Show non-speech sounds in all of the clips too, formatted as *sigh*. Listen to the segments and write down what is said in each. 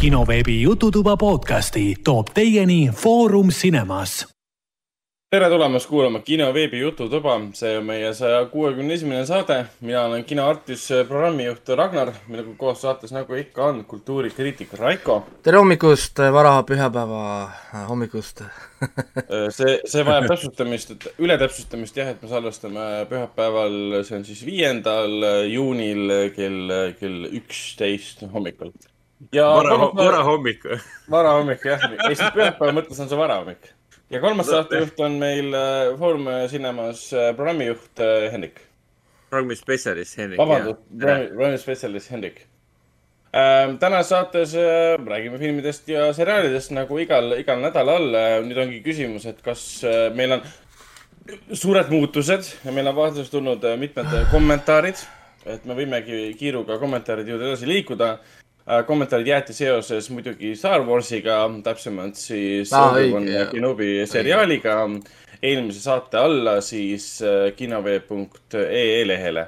kinoveebi Jututuba podcasti toob teieni Foorum Cinemas. tere tulemast kuulama kinoveebi Jututuba, see on meie saja kuuekümne esimene saade. mina olen kinoartis, programmijuht Ragnar, minuga koos saates nagu ikka on kultuurikriitik Raiko. tere hommikust, vara pühapäeva hommikust *laughs* see, see vajab täpsustamist, et üle täpsustamist jah, et me salvestame pühapäeval, see on siis viiendal juunil kell, kell üksteist hommikul ja vara, varahommik. varahommik jah, Eesti pühapäeva mõttes on see varahommik. ja kolmas saatejuht on meil äh, Foorum Cinemas äh, programmijuht äh, Hendrik. programmi spetsialist Hendrik. vabandust, programmi spetsialist Hendrik ähm,. tänases saates äh, räägime filmidest ja seriaalidest nagu igal, igal nädalal. nüüd ongi küsimus, et kas äh, meil on suured muutused ja meil on vahetuseks tulnud mitmed kommentaarid, et me võimegi kiiruga kommentaaride juurde edasi liikuda Äh, kommentaarid jäeti seoses muidugi Star Warsiga, täpsemalt siis ah, Kenobi seriaaliga eelmise saate alla siis äh, kinovee.ee lehele.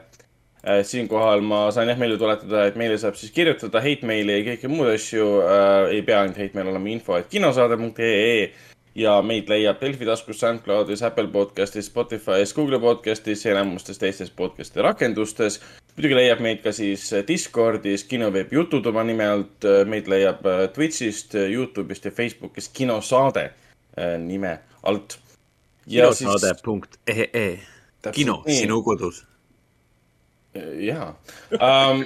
Äh, siinkohal ma saan jah meelde tuletada, et meile saab siis kirjutada hate meili ja kõiki muid asju äh,. ei pea ainult hate meil olema info, et kinosaade.ee ja meid leiab Delfi taskus, SoundCloudis, Apple podcastis, Spotify's, Google podcastis ja enamustes teistes podcast'i rakendustes. muidugi leiab meid ka siis Discordis, kinoveebi Jututuba nime alt, meid leiab äh, Twitch'ist, Youtube'ist ja Facebookist kinosaade äh, nime alt. kinosaade.ee, e. kino nii. sinu kodus. jaa um,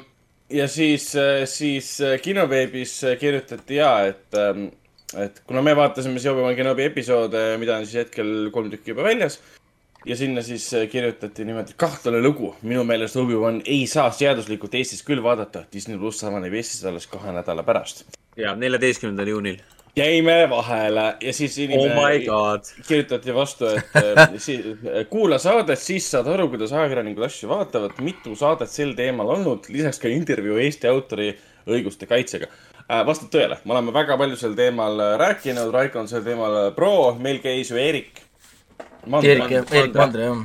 ja siis, äh, siis kinoveebis kirjutati ja, et um, et kuna me vaatasime siis Obi-Wan Kenobi episoode, mida on siis hetkel kolm tükki juba väljas ja sinna siis äh, kirjutati niimoodi kahtlane lugu. minu meelest Obi-Wan ei saa seaduslikult Eestis küll vaadata. Disney pluss avaneb Eestis alles kahe nädala pärast. ja, neljateistkümnendal juunil. jäime vahele ja siis inimene oh kirjutati vastu, et äh, *laughs* kuula saadet, siis saad aru, kuidas ajakirjanikud asju vaatavad. mitu saadet sel teemal olnud, lisaks ka intervjuu Eesti autori õiguste kaitsega vastab tõele, me oleme väga palju sel teemal äh, rääkinud, Raiko on sel teemal äh, pro, meil käis ju Eerik. Eerik, Eerik Mandre, jah.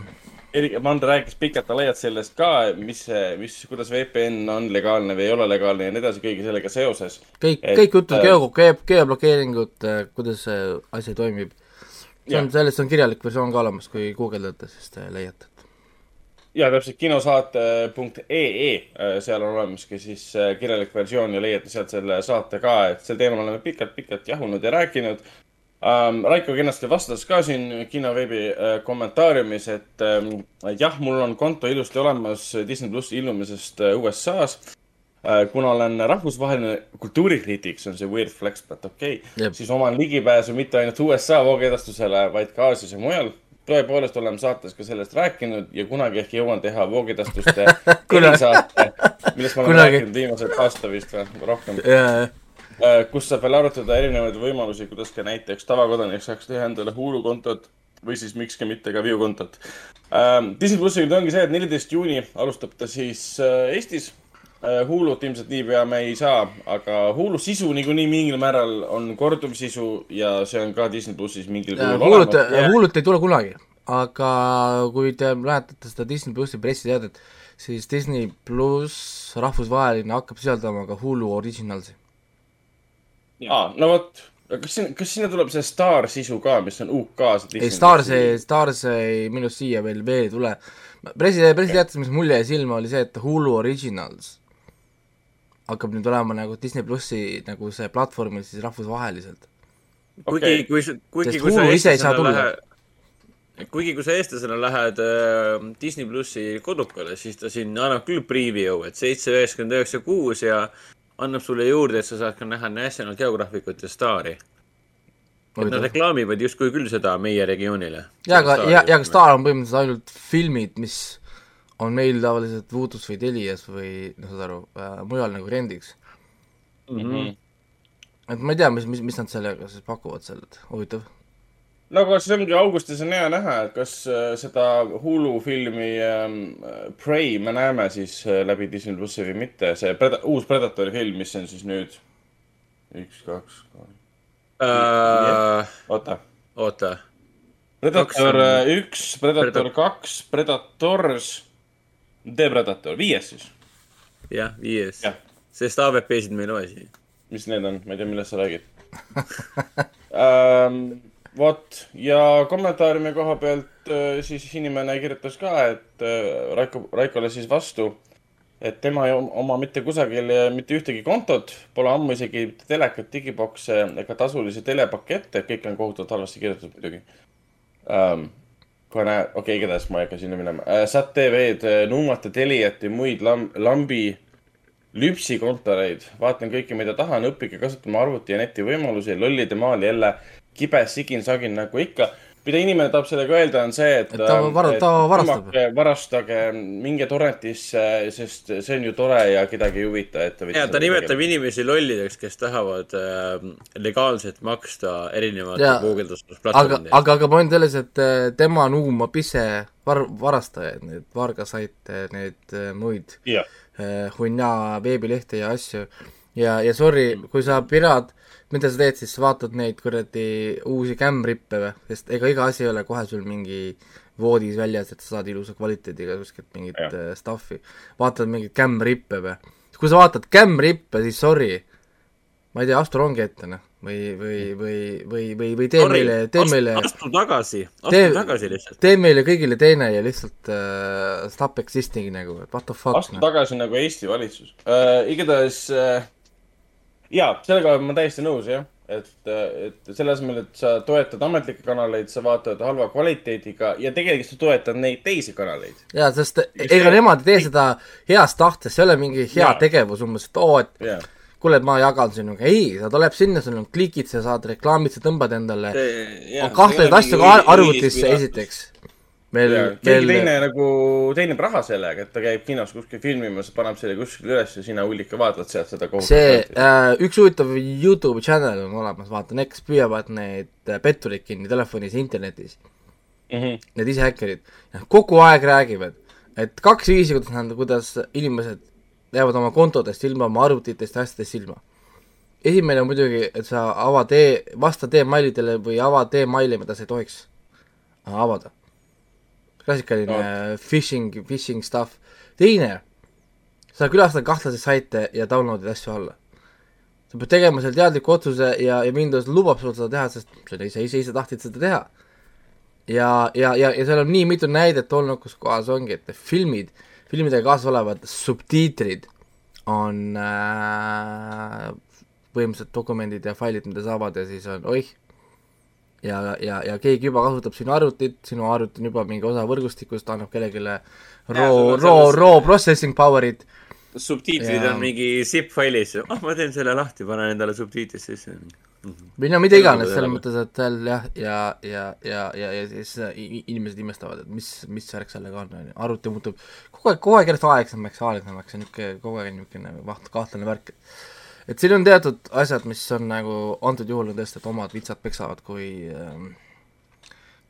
Erik Mandre rääkis pikalt ja laialt sellest ka, mis, mis, kuidas VPN on legaalne või ei ole legaalne ja nii edasi, kõige sellega seoses. kõik, kõik jutud äh, geo, geo, geoblokeeringud, kuidas see asi toimib. see on, sellest on kirjalik versioon ka olemas, kui guugeldate, siis te leiate ja täpselt kinosaate.ee, äh, seal on olemas ka siis äh, kirjalik versioon ja leiate sealt selle saate ka, et sel teemal oleme pikalt-pikalt jahunud ja rääkinud ähm,. Raiko kenasti vastas ka siin kinoveebi äh, kommentaariumis, et ähm, jah, mul on konto ilusti olemas Disney plussi ilmumisest äh, USA-s äh,. kuna olen rahvusvaheline kultuurikriitik, see on see weird flex, but okei okay,, siis oman ligipääsu mitte ainult USA voogedastusele, vaid ka Aasias ja mujal tõepoolest oleme saates ka sellest rääkinud ja kunagi ehk jõuan teha voogedastuste *laughs* erisaate, millest ma olen kunagi. rääkinud viimased aasta vist või rohkem yeah.. Äh, kus saab veel arutada erinevaid võimalusi, kuidas ka näiteks tavakodanik saaks teha endale Hulu kontot või siis miks ka mitte ka View kontot ähm,. Disney plussiga ongi see, et neliteist juuni alustab ta siis äh, Eestis Äh, Hulut ilmselt niipea me ei saa, aga Hulu sisu niikuinii mingil määral on korduvsisu ja see on ka Disney plussis mingil kujul Hulut, Hulut ei tule kunagi, aga kui te lähetate seda Disney plussi pressiteadet, siis Disney pluss rahvusvaheline hakkab sisaldama ka Hulu originalsi. aa, no vot, kas siin, kas sinna tuleb see staar sisu ka, mis on UK-s? ei, staar see, staar see minu siia veel, veel ei tule. pressi, pressiteates, mis mulle jäi silma, oli see, et Hulu Originals hakkab nüüd olema nagu Disney plussi nagu see platvormil siis rahvusvaheliselt. kuigi okay., kui, kuigi Sest kui sa eestlasena lähed, kuigi kui sa eestlasena lähed äh, Disney plussi kodukale, siis ta siin annab küll preview, et seitse, üheksakümmend üheksa, kuus ja annab sulle juurde, et sa saad ka näha National Geographicut ja Stari. et nad reklaamivad justkui küll seda meie regioonile. ja, aga, ja, ja aga Star on põhimõtteliselt ainult filmid, mis on meil tavaliselt Voodoo's või Telias või noh, saad aru äh,, mujal nagu rendiks mm. -hmm. et ma ei tea, mis, mis, mis nad sellega siis pakuvad seal, et huvitav. no aga siis ongi augustis on hea näha, et kas äh, seda Hulu filmi ähm, Prey me näeme siis äh, läbi Disney plussi või mitte, see Pred uus Predatori film, mis on siis nüüd üks, kaks, kolm uh.... oota. oota. Predator äh, üks, Predator kaks, Predators The Predator, viies siis. jah, viies. sest AVP-sid me ei loe siia. mis need on, ma ei tea, millest sa räägid *laughs* ähm, vot ja kommentaariumi koha pealt äh, siis inimene kirjutas ka, et äh, Raiko, Raikole siis vastu, et tema ei oma mitte kusagil mitte ühtegi kontot, pole ammu isegi telekat, digibokse ega tasulisi telepakette, kõik on kohutavalt halvasti kirjutatud muidugi ähm, kohe okei okay,, igatahes ma ei hakka sinna minema äh,. SAT TV-d, äh, nuumate Teliat ja muid lamb, lambi lüpsikontoreid. vaatan kõike, mida tahan, õppige kasutama arvuti ja neti võimalusi. lollide maal jälle kibe sigin-sagin nagu ikka mida inimene tahab sellega öelda, on see, et. ta var-, ta varastab. varastage, minge torrentisse, sest see on ju tore ja kedagi ei huvita ettevõtja. ja ta nimetab tegema. inimesi lollideks, kes tahavad äh, legaalselt maksta erinevate guugeldusplatvormide eest. aga, aga point selles, et äh, tema nuumab ise var-, varastajaid, neid vargasaite, neid äh, muid äh, hunnia veebilehte ja asju. ja, ja sorry, kui sa pirat mida sa teed siis, vaatad neid kuradi uusi cam-rippe või, sest ega iga asi ei ole kohe sul mingi voodis väljas, et sa saad ilusa kvaliteediga kuskilt mingit ja. uh, stuff'i. vaatad mingeid cam-rippe või. kui sa vaatad cam-rippe, siis sorry, ma ei tea, astu rongi ette, noh. või, või, või, või, või, või tee sorry, meile, tee astu, meile astu tagasi, astu tee, tagasi lihtsalt. tee meile kõigile teine ja lihtsalt uh, stop existing nagu, what the fuck. astu no. tagasi nagu Eesti valitsus uh,. igatahes uh jaa, sellega olen ma täiesti nõus, jah. et, et selle asemel, et sa toetad ametlikke kanaleid, sa vaatad halva kvaliteediga ja tegelikult sa toetad neid teisi kanaleid. jaa, sest ega nemad ei tee seda heast tahtest, see ei ole mingi hea ja. tegevus umbes, et oo, et ja kuule, ma jagan sinuga, ei, ta tuleb sinna, sul on klikid, sa saad reklaamid, sa tõmbad endale kahtlaseid asju ka arvutisse esiteks meil, keegi meil... teine nagu teenib raha sellega, et ta käib kinos kuskil filmimas, paneb selle kuskil üles ja sina hullika vaatad sealt seda kohutavalt. see äh,, üks huvitav Youtube'i channel on olemas, vaata, need, kes püüavad neid äh, pettureid kinni telefonis ja internetis mm. -hmm. Need ise häkkerid, kogu aeg räägivad, et kaks viisi, kuidas nad, kuidas inimesed jäävad oma kontodest ilma, oma arvutitest ja asjadest ilma. esimene on muidugi, et sa avad e, vastad emailidele või avad emaili, mida sa ei tohiks avada klassikaline no. phishing, phishing stuff. teine, sa külastad kahtlasi saite ja download'id asju alla. sa pead tegema seal teadliku otsuse ja, ja Windows lubab sul seda teha, sest sa ise, ise, ise tahtsid seda teha. ja, ja, ja, ja seal on nii mitu näidet olnud, kus kohas ongi, et filmid, filmidega kaasas olevad subtiitrid on äh, põhimõtteliselt dokumendid ja failid, mida saavad ja siis on oih ja, ja, ja keegi juba kasutab sinu arvutit, sinu arvuti on juba mingi osa võrgustikust, annab kellelegi raw, raw, raw processing power'it. subtiitrid ja... on mingi zip failis, ah oh, ma teen selle lahti, panen endale subtiitrid sisse. -hmm. või no mida iganes, selles mõttes, et seal jah, ja, ja, ja, ja, ja siis inimesed imestavad, et mis, mis värk sellega on, on ju, arvuti muutub kogu aeg, kogu aeg järjest aeglasemaks, aeglasemaks, on niisugune, kogu aeg niisugune vaht-, kahtlane värk, et et siin on teatud asjad, mis on nagu antud juhul on tõesti, et omad vitsad peksavad, kui ähm,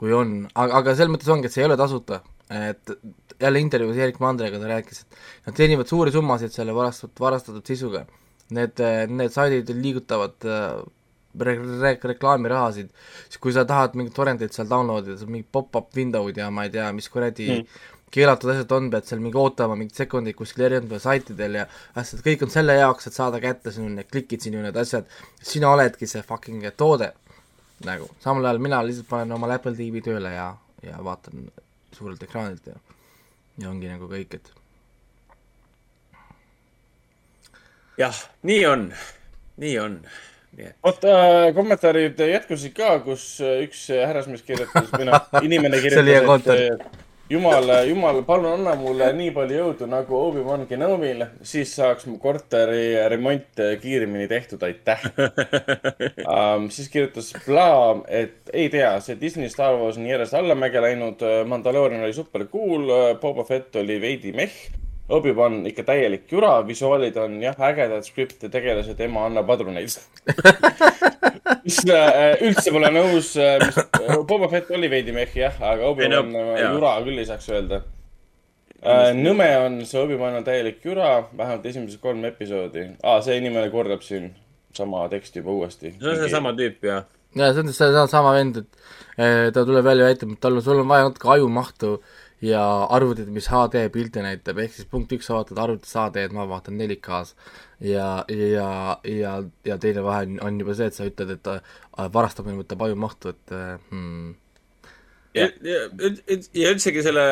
kui on, aga, aga selles mõttes ongi, et see ei ole tasuta, et jälle intervjuus Erik Mandriga ta rääkis, et nad teenivad suuri summasid selle varastatud, varastatud sisuga. Need, need saidid liigutavad äh, re-, re-, reklaamirahasid, siis kui sa tahad mingit torrentit seal download ida, mingi pop-up window'd ja ma ei tea, mis kuradi mm keelatud asjad on, pead seal mingi ootama mingit sekundit kuskil erinevatel saitidel ja asjad, kõik on selle jaoks, et saada kätte sinu need klikid, sinu need asjad, sina oledki see fucking toode. nagu, samal ajal mina lihtsalt panen oma Apple TV tööle ja, ja vaatan suurelt ekraanilt ja, ja ongi nagu kõik, et jah, nii on, nii on. vot äh, kommentaarid jätkusid ka, kus üks härrasmees kirjutas või noh, inimene *laughs* kirjutas, et jumal, jumal, palun anna mulle nii palju jõudu nagu Obi-Wan Kenomil, siis saaks mu korteri remont kiiremini tehtud, aitäh um,. *laughs* siis kirjutas Bla, et ei tea, see Disney Star Wars on järjest allamäge läinud, Mandalorian oli super cool, Boba Fett oli veidi meh Obi-Wan ikka täielik jura, visuaalid on jah ägedad, skript ja tegelased, ema annab padruneid *laughs* mis äh, üldse pole nõus, äh, mis, äh, Boba Fett oli veidi mehh jah, aga Obi-Wan no, jura küll ei saaks öelda. nõme on, see Obi-Wan on täielik jura, vähemalt esimesed kolm episoodi ah,. see inimene kordab siin sama teksti juba uuesti. see on seesama tüüp, jah. ja see on seesama vend, et ta tuleb välja ja ütleb, et tal on, sul on vaja natuke ajumahtu ja arvutid, mis HD pilte näitab, ehk siis punkt üks, sa vaatad arvutis HD-d, ma vaatan 4K-s ja, ja, ja, ja teine vahe on, on juba see, et sa ütled, et äh, varastamine võtab ajumahtu, et äh, hmm. ja, ja, ja üldsegi selle,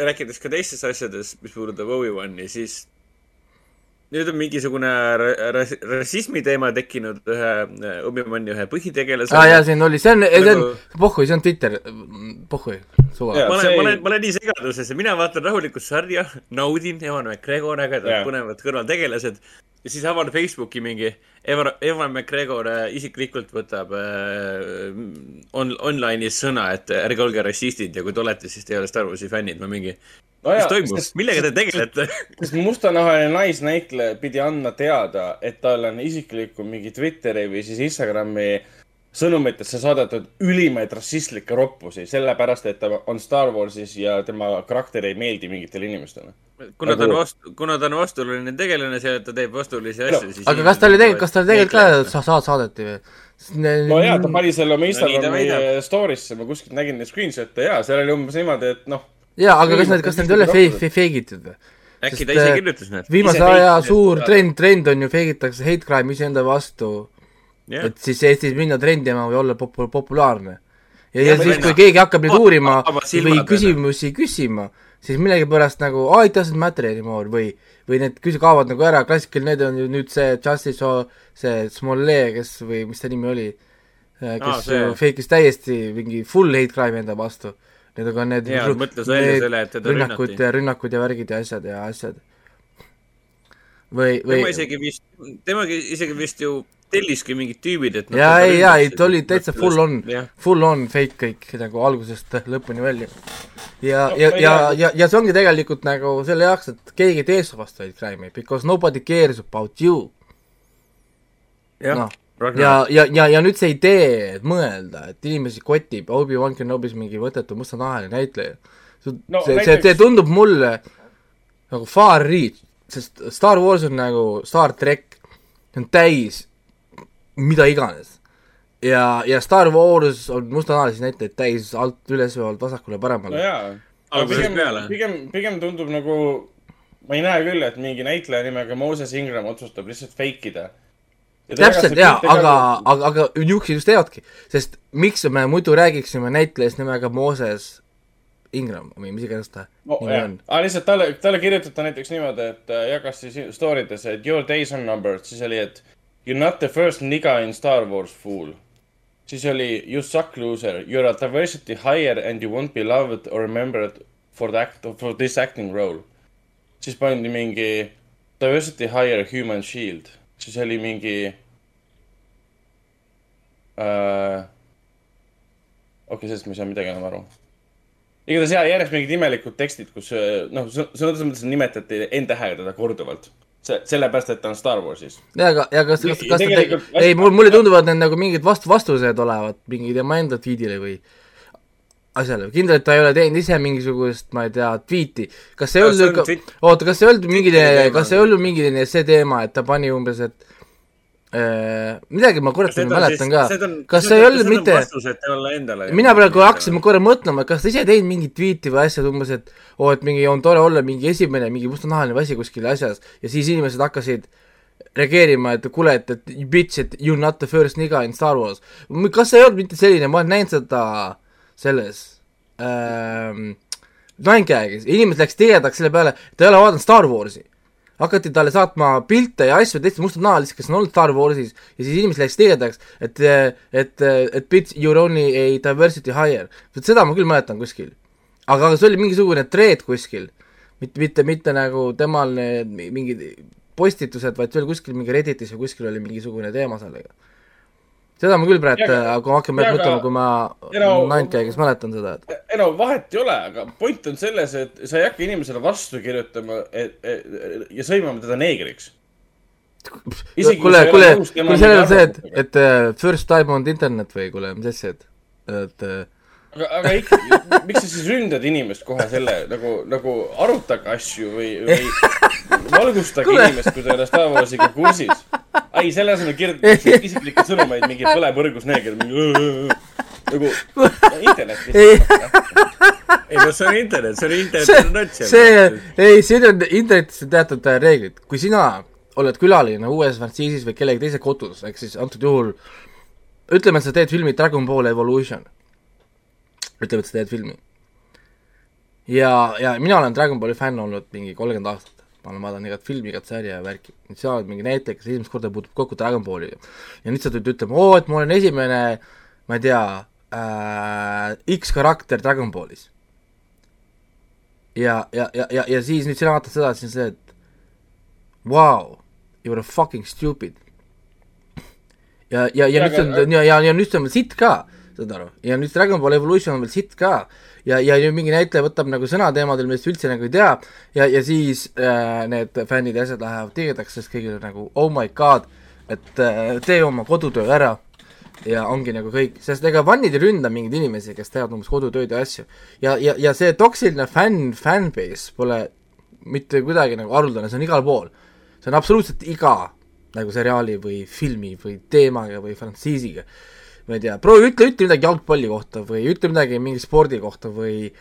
rääkides ka teistest asjadest, mis puudutab Obi-Wani, siis nüüd on mingisugune ras-, rassismi teema tekkinud ühe Obi-Wani ühe põhitegelase. aa jaa, siin oli, see on, see on, pohhui, see on Twitter, pohhui, suva. ma olen, ma olen, ma olen nii segaduses ja mina vaatan rahulikult sarja, naudin, Evan McGregor, ägedad põnevad kõrvaltegelased ja siis avan Facebooki mingi, Evan, Evan McGregor äh, isiklikult võtab äh, on, online'is sõna, et ärge olge rassistid ja kui te olete, siis te ei ole Star Warsi fännid, ma mingi no mis toimub, millega te tegelete? kas mustanahaline naisnäitleja pidi andma teada, et tal on isiklikku mingi Twitteri või siis Instagrami sõnumitesse saadetud ülimaid rassistlikke roppusi, sellepärast et ta on Star Warsis ja tema karakter ei meeldi mingitele inimestele. kuna ta on nagu- vastu, kuna ta on vastuoluline tegelane seal, et ta teeb vastuolulisi asju, siis aga kas talle tegelikult, kas talle tegelikult ka sa-, saadeti või? no jaa, ta pani selle oma Instagrami no, story'sse, ma kuskilt nägin neid screenshot'e ja seal oli umbes niimoodi, et noh. jaa, aga kas need, kas need ei ole fake, fake itud või? äkki ta ise äh, kirjutas need? viimase aja suur trend, trend on ju fake itakse hate crime iseenda vastu yeah.. et siis Eestis minna trendima või olla popu-, populaarne. ja, ja, ja siis, kui keegi hakkab nüüd uurima või küsimusi küsima, siis millegipärast nagu oh, it doesn't matter anymore või, või need küsi-, kaovad nagu ära, klassikaline näide on ju nüüd see Justice, see Smollett, kes või mis ta nimi oli, kes ah, fake'is täiesti mingi full hate crime enda vastu. Need on ka need, need rünnakud ja rünnakud ja värgid ja asjad ja asjad. või, või tema isegi vist, temagi isegi vist ju telliski mingid tüübid, et jaa, ei, jaa, ei, ta oli täitsa full on, full on fake kõik nagu algusest lõpuni välja. ja no,, ja, ja, ja, ja see ongi tegelikult nagu selle jaoks, et keegi ei tee su vastu neid crime'i, because nobody cares about you. jah no. ja, ja, ja, ja nüüd see idee, et mõelda, et inimesi kotib Obi-Wan Kenobis mingi mõttetu mustanahaline näitleja. no, see, see, see tundub mulle nagu far reach, sest Star Wars on nagu Star track, see on täis mida iganes. ja, ja Star Wars on mustanahalisi näiteid täis alt üles või alt vasakule paremale. no aga pigem, pigem, pigem tundub nagu, ma ei näe küll, et mingi näitleja nimega Moses Ingram otsustab lihtsalt fake ida täpselt jaa, aga, aga, aga niisugused just teevadki, sest miks me muidu räägiksime näitlejast nimega Moses Ingram või mis iganes ta no, nimi on. aa, lihtsalt talle, talle kirjutati näiteks niimoodi, et äh, jagas siis story des, et your days are numbered, siis oli, et You are not the first nigga in Star Wars fool. siis oli You suck loser, you are a diversity higher and you won't be loved or remembered for the act, for this acting role. siis pandi mingi diversity higher human shield, siis oli mingi äh,. okei okay,, sellest ma ei saa midagi enam aru igatahes jaa, järjest mingid imelikud tekstid, kus noh, sõna mõttes nimetati N-tähega teda korduvalt see, sellepärast, et ta on Star Warsis. jaa, aga, ja kas, kas, kas ta tegi, ei, mul, mulle tunduvad need nagu mingid vastu, vastused olevat mingi tema enda tweetile või asjale, kindel, et ta ei ole teinud ise mingisugust, ma ei tea, tweet'i. kas see ei olnud, oota, kas see ei olnud mingi, kas see ei olnud mingi see teema, et ta pani umbes, et midagi ma kurat ei mäletan ka. kas see ei olnud mitte, mina praegu hakkasin korra mõtlema, kas ta ise teinud mingit tweet'i või asja umbes, et oo oh,, et mingi on tore olla mingi esimene mingi mustanahaline asi kuskil asjas. Ja siis inimesed hakkasid reageerima, et kuule, et, et bitch, et you not the first nigga in Star Wars. kas see ei olnud mitte selline, ma olen näinud seda selles ähm, Ninegagis, inimesed läksid tigedaks selle peale, ta ei ole vaadanud Star Warsi hakati talle saatma pilte ja asju teiste mustanahalisi, kes on olnud Star Warsis ja siis inimesed läksid tigedaks, et, et, et bitch, you are only a diversity hire. seda ma küll mäletan kuskil. aga, aga see oli mingisugune thread kuskil, mitte, mitte, mitte nagu temal mingid postitused, vaid see oli kuskil mingi Redditis või kuskil oli mingisugune teema sellega seda ma küll praegu, kui ma hakkan praegu mõtlema, kui ma no, Ninecagis mäletan seda, et. ei no vahet ei ole, aga point on selles, et sa ei hakka inimesele vastu kirjutama et, et, ja sõimama teda neegriks. kuule, kuule, kuule, sellel on see, et, et uh, first time on internet või kuule, mis asja, et, et uh, aga, aga ikkagi, miks sa siis ründad inimest kohe selle nagu, nagu arutage asju või, või valgustage Kule. inimest, kui ta Star Warsiga kursis. ei, selle asemel kirjutatakse isiklikke sõnumeid, mingi põleb õrgus neeger, mingi nagu internet lihtsalt. ei no see on internet, see on internet. see, see, ei, siin on internetis on teatud äh, reeglid, kui sina oled külaline uues frantsiisis või kellegi teise kodus, ehk siis antud juhul ütleme, et sa teed filmi Dragon Ball Evolution. Ütleme, et sa teed filmi. ja, ja mina olen Dragon Balli fänn olnud mingi kolmkümmend aastat. ma olen vaadanud igat filmi, igat sarja ja värki. nüüd sa oled mingi näitleja, kes esimest korda puutub kokku Dragon Balliga. ja nüüd sa tuled ütlema, oo, et ma olen esimene, ma ei tea äh,, X karakter Dragon Ballis. ja, ja, ja, ja, ja siis nüüd sina vaatad seda, siis on see, et vau wow,, you are fucking stupid ja, ja, ja nüüd on, ja, ja, ja nüüd on sitt ka, saad aru, ja nüüd Dragon Ball Evolution on veel sitt ka. ja, ja mingi näitleja võtab nagu sõna teemadel, millest üldse nagu ei tea, ja, ja siis äh, need fännid ja asjad lähevad tigedaks, sest kõigil on nagu oh my god, et äh, tee oma kodutöö ära ja ongi nagu kõik, sest ega fännid ei ründa mingeid inimesi, kes teevad umbes kodutööd ja asju. ja, ja, ja see toksiline fänn, fanbase pole mitte kuidagi nagu haruldane, see on igal pool. see on absoluutselt iga nagu seriaali või filmi või teemaga või frantsiisiga. Ma ei tea, proovi ütle, ütle midagi jalgpalli kohta või ütle midagi mingi spordi kohta või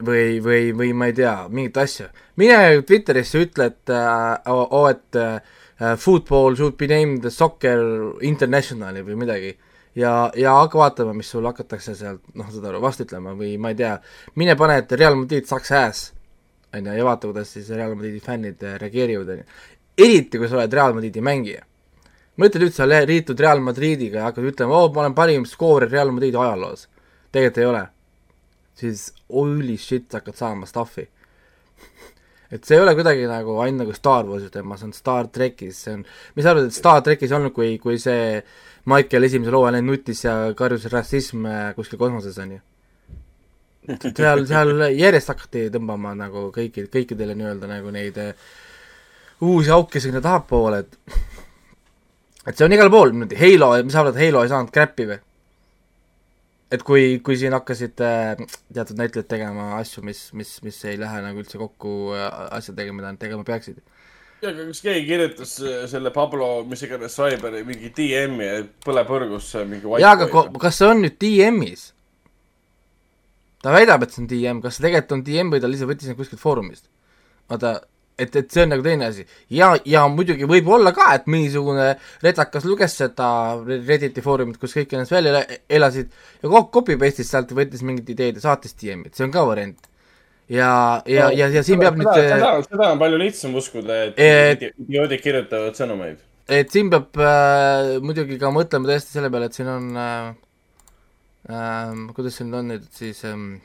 või, või, või ma ei tea, mingit asja. mine Twitterisse, ütle, et äh, oo, et äh, football should be named soccer international'i või midagi. ja, ja hakka vaatama, mis sul hakatakse sealt, noh, saad aru, vastu ütlema või ma ei tea, mine pane, et Real Madrid sucks ass, on ju, ja vaata, kuidas siis Real Madridi fännid reageerivad, on ju eriti kui sa oled Real Madridi mängija. Mõtle nüüd, sa liitud Real Madridiga ja hakkad ütlema, oo, ma olen parim skoorer Real Madridi ajaloos. tegelikult ei ole. siis holy shit, sa hakkad saama stuff'i. *laughs* et see ei ole kuidagi nagu ainult nagu Star Warsi teema, see on Star trackis, see on, mis sa arvad, et Star trackis ei olnud, kui, kui see Michael esimese loo ainult nutis ja karjus rassism äh, kuskil kosmoses, on ju *laughs* seal, seal järjest hakati tõmbama nagu kõiki, kõikidele nii-öelda nagu neid äh, uusi auke sinna tahapoole, et *laughs* et see on igal pool Halo, mis sa arvad, Halo ei saanud crap'i või? et kui, kui siin hakkasid äh, teatud näitlejad tegema asju, mis, mis, mis ei lähe nagu üldse kokku äh, asjadega, mida nad tegema peaksid. ja, aga kas keegi kirjutas äh, selle Pablo, mis iganes Cyberi mingi DM-i, et põleb õrgusse mingi jaa, aga kas see on nüüd DM-is? ta väidab, et see on DM, kas see tegelikult on DM või ta lihtsalt võttis need kuskilt foorumist? vaata, et, et see on nagu teine asi. ja, ja muidugi võib olla ka, et mingisugune retakas luges seda Redditi foorumit, kus kõik ennast välja elasid ja copy-paste'is sealt võttis mingid ideed ja saatis DM-i, et see on ka variant. ja, ja no,, ja, ja siin seda, peab nüüd seda, seda on palju lihtsam uskuda, et, et idioodid kirjutavad sõnumeid. et siin peab äh, muidugi ka mõtlema tõesti selle peale, et siin on äh, äh, kuidas siin on nüüd siis ähm,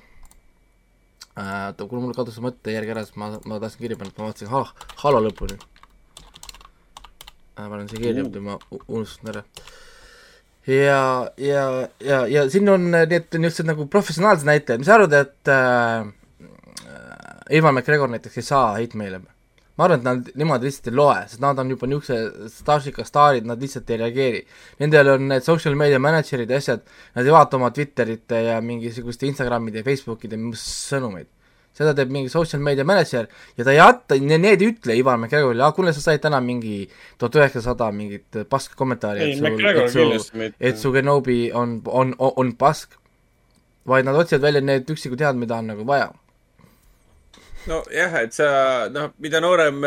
oota äh,, kuna mul kadus see mõttejärg ära, siis ma, ma tahtsin kirja panna, ma vaatasin hal-, Halo lõpuni äh,. panen siia kirja, muidu ma unustasin ära. ja, ja, ja, ja siin on need niisugused nagu professionaalsed näitlejad, mis sa arvad, et äh, Ivan McGregor näiteks ei saa heitmeile? Ma arvan, et nad, nemad lihtsalt ei loe, sest nad on juba niisuguse staažika staarid, nad lihtsalt ei reageeri. Nendel on need social media manager'id ja asjad, nad ei vaata oma Twitterite ja mingisuguste Instagramide ja Facebookide sõnumeid. seda teeb mingi social media manager ja ta ei jäta, need ei ütle Ivan McGregorile, kuule, sa said täna mingi tuhat üheksasada mingit paska kommentaari, et sul, et su, et su Kenobi on, on, on, on pask. vaid nad otsivad välja need üksikud head, mida on nagu vaja nojah, et sa, noh, mida noorem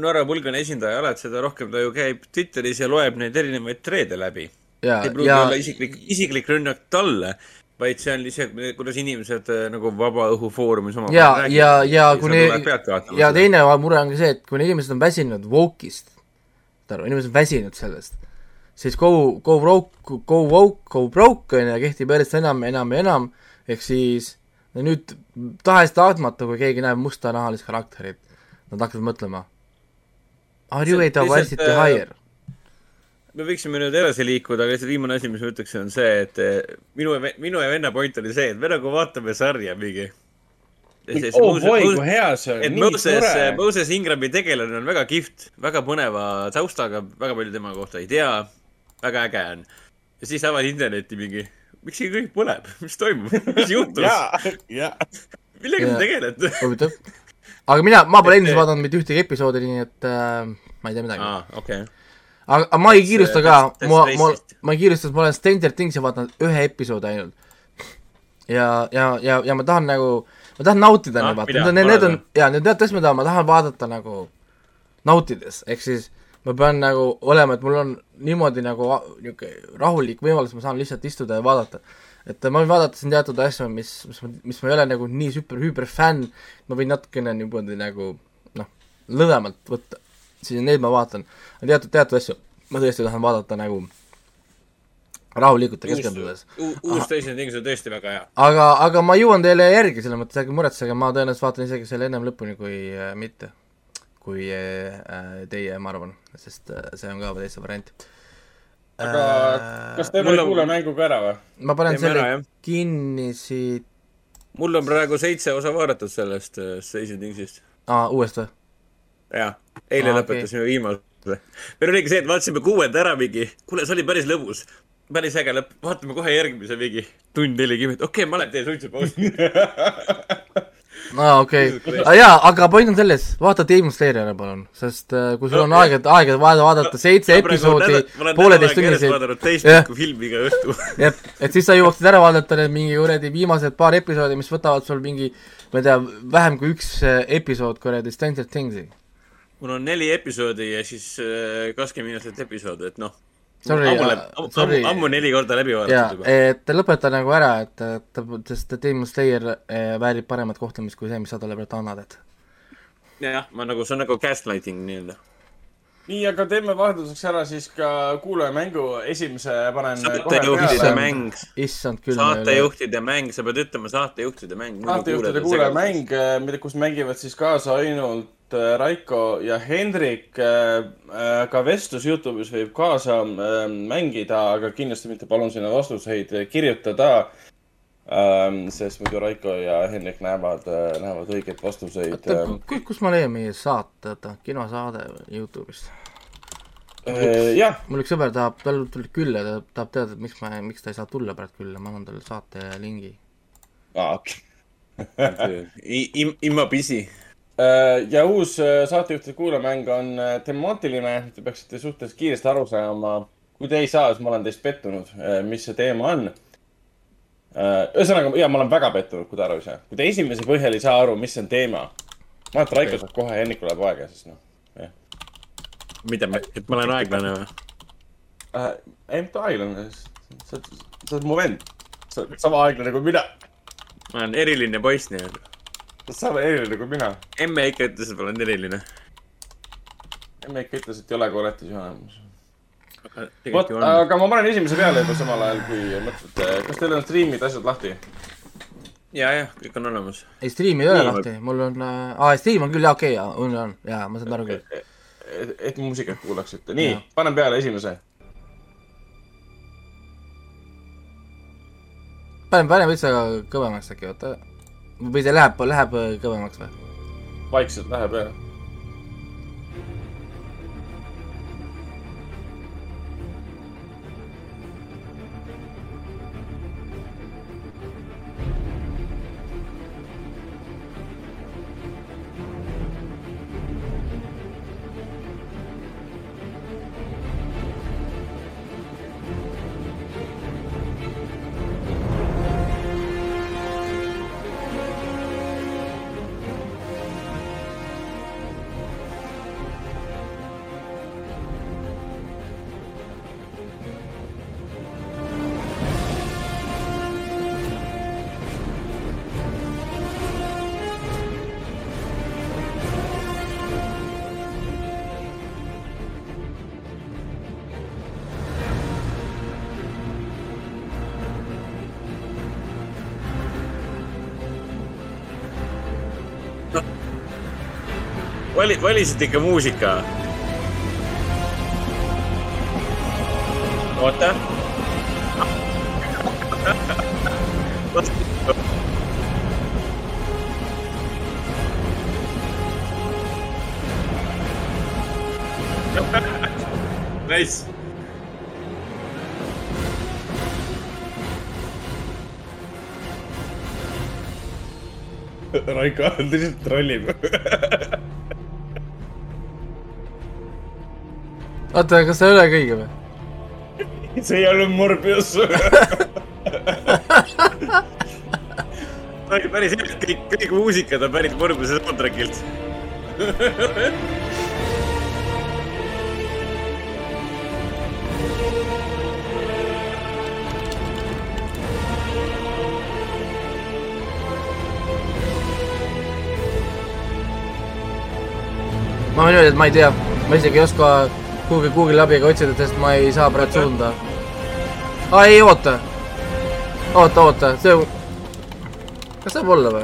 Norra pulgane esindaja oled, seda rohkem ta ju käib Twitteris ja loeb neid erinevaid treede läbi. ei pruugi ja... olla isiklik, isiklik rünnak talle, vaid see on lihtsalt, kuidas inimesed äh, nagu vabaõhufoorumis omavahel ja, räägivad. ja, ja kuni, ja teine mure on ka see, et kui inimesed on väsinud woke'ist, saad aru, inimesed on väsinud sellest, siis go, go broke, go woke, go broke on ju, kehtib järjest enam ja enam ja enam, ehk siis ja nüüd tahes-tahtmata, kui keegi näeb mustanahalist karakterit, nad hakkavad mõtlema. Are you a diversity äh, hire? me võiksime nüüd edasi liikuda, aga lihtsalt viimane asi, mis ma ütleksin, on see, et äh, minu, minu ja venna point oli see, et me nagu vaatame sarja mingi. oh boy, kui hea see on, nii Moses, tore. Moses Ingrami tegelane on väga kihvt, väga põneva taustaga, väga palju tema kohta ei tea, väga äge on. ja siis avad interneti mingi miks siin kõik põleb, *laughs* mis toimub, mis juhtus? millega te tegelete? *laughs* huvitav. aga mina, ma pole endiselt vaadanud mitte ühtegi episoodi, nii et äh, ma ei tea midagi. aa, okei okay. aga, aga ma ei kiirusta ka, ma, ma, ma ei kiirusta, sest ma olen Stranger Thingsi vaadanud ühe episoodi ainult. ja, ja, ja, ja ma tahan nagu ma tahan nautida neid, vaata, need, need on, jaa, need tead, mis ma tahan, ma tahan vaadata nagu nautides, ehk siis ma pean nagu olema, et mul on niimoodi nagu niisugune rahulik võimalus, ma saan lihtsalt istuda ja vaadata. et ma võin vaadata siin teatud asju, mis, mis, mis ma ei ole nagu nii super, hüperfänn, ma võin natukene niimoodi nagu noh, lõdvemalt võtta, siis neid ma vaatan, teatud, teatud asju ma tõesti tahan vaadata nagu rahulikult ja keskendudes. uus Stranger Things on tõesti väga hea. aga, aga ma jõuan teile järgi, selles mõttes ärge muretsege, ma tõenäoliselt vaatan isegi selle ennem lõpuni kui äh, mitte, kui äh, teie, ma arvan, sest äh, see on ka täitsa variant aga kas teeme ei kuule mängu ka ära või? ma panen teeme selle ära, kinni siit. mul on praegu seitse osa vaadatud sellest Stranger Thingsist. aa, uuest või? jaa, eile aa, lõpetasime okay. viimase. meil oligi see, et vaatasime kuuenda ära mingi, kuule, see oli päris lõbus päris äge lõpp, vaatame kohe järgmise mingi tund nelikümmend, okei okay,, ma lähen teen suitsupausi *laughs* aa, okei jaa, aga point on selles, vaata Demon Slayeri ära palun, sest äh, kui sul on aega, aega vaja vaadata seitse episoodi pooleteisttunniseid. vaadanud teist filmi iga õhtu. *laughs* jah, et siis sa jõuaksid ära vaadata need mingi kuradi viimased paar episoodi, mis võtavad sul mingi, ma ei tea, vähem kui üks äh, episood kuradi Stranger Things'i. mul on neli episoodi ja siis äh, kakskümmend minutit episood, et noh Sorry, ammu, ammu, ammu, ammu neli korda läbi vaadatud juba. et lõpeta nagu ära, et, et, sest Demon Slayer eh, väärib paremat kohtlemist kui see, mis sa talle praegu annad, et. jah, ma nagu, see on nagu gaslighting nii-öelda. nii, aga teeme vahelduseks ära siis ka kuulajamängu, esimese panen saatejuhtide mäng. issand küll. saatejuhtide mäng, sa pead ütlema saatejuhtide mäng. saatejuhtide kuulajamäng, mida, kus mängivad siis kaasa ainult Äh, Raiko ja Hendrik. Äh, äh, ka vestlus Youtube'is võib kaasa mängida, aga kindlasti mitte palun sinna vastuseid kirjutada. Ähm, sest muidu Raiko ja Hendrik näevad, näevad õigeid vastuseid. kus ma leian meie saate, oota, kinosaade Youtube'ist? jah. mul üks sõber tahab, tal tuli külla, ta tahab teada, et miks ma, miks ta ei saa tulla praegu külla, ma annan talle saate lingi. aa, okei. *laughs* Imma pisi Äh, ja uus äh, saatejuhtide kuulamäng on äh, temaatiline, te peaksite suhteliselt kiiresti aru saama. kui te ei saa, siis ma olen teist pettunud, mis see teema on. ühesõnaga, ja ma olen väga pettunud, kui te aru ei saa. kui te esimese põhjal ei saa aru, mis on teema. ma arvan, et Raiko saab kohe, Hennikul läheb aega, siis noh, jah. mida, et ma olen aeglane või äh,? ei, mitte aeglane, sa oled, sa oled mu vend. sa oled sama aeglane kui mina. ma olen eriline poiss nii-öelda sa oled eriline kui mina. emme ikka ütles, et ma olen eriline. emme ikka ütles, et ei ole koletis olemas. vot, aga ma panen esimese peale juba samal ajal, kui mõtlete. kas teil on striimid, asjad lahti? ja, jah, kõik on olemas. ei, striimi ei ole lahti, mul on äh,, aa, stream on küll, jaa, okei okay,, jaa, on, on, jaa, ma saan aru küll. et, et muusikat kuulaksite. nii, panen peale esimese. panen, panen veits kõvemaks äkki, oota või see läheb, läheb kõvemaks või? vaikselt läheb jah vali, valisite ikka muusika? oota. Nice. Raiko lihtsalt trollib oota, kas see ei olegi õige või? *laughs* see ei olnud Morbius. *laughs* Päris hea, kõik, kõik muusikad on pärit Mõrguse soundtrack'ilt. Ma võin öelda, et ma ei tea, ma isegi ei oska kuhugi Google'i abiga otsida, sest ma ei saa praegu suunda. aa, ei oota. oota, oota, see, kas saab olla või?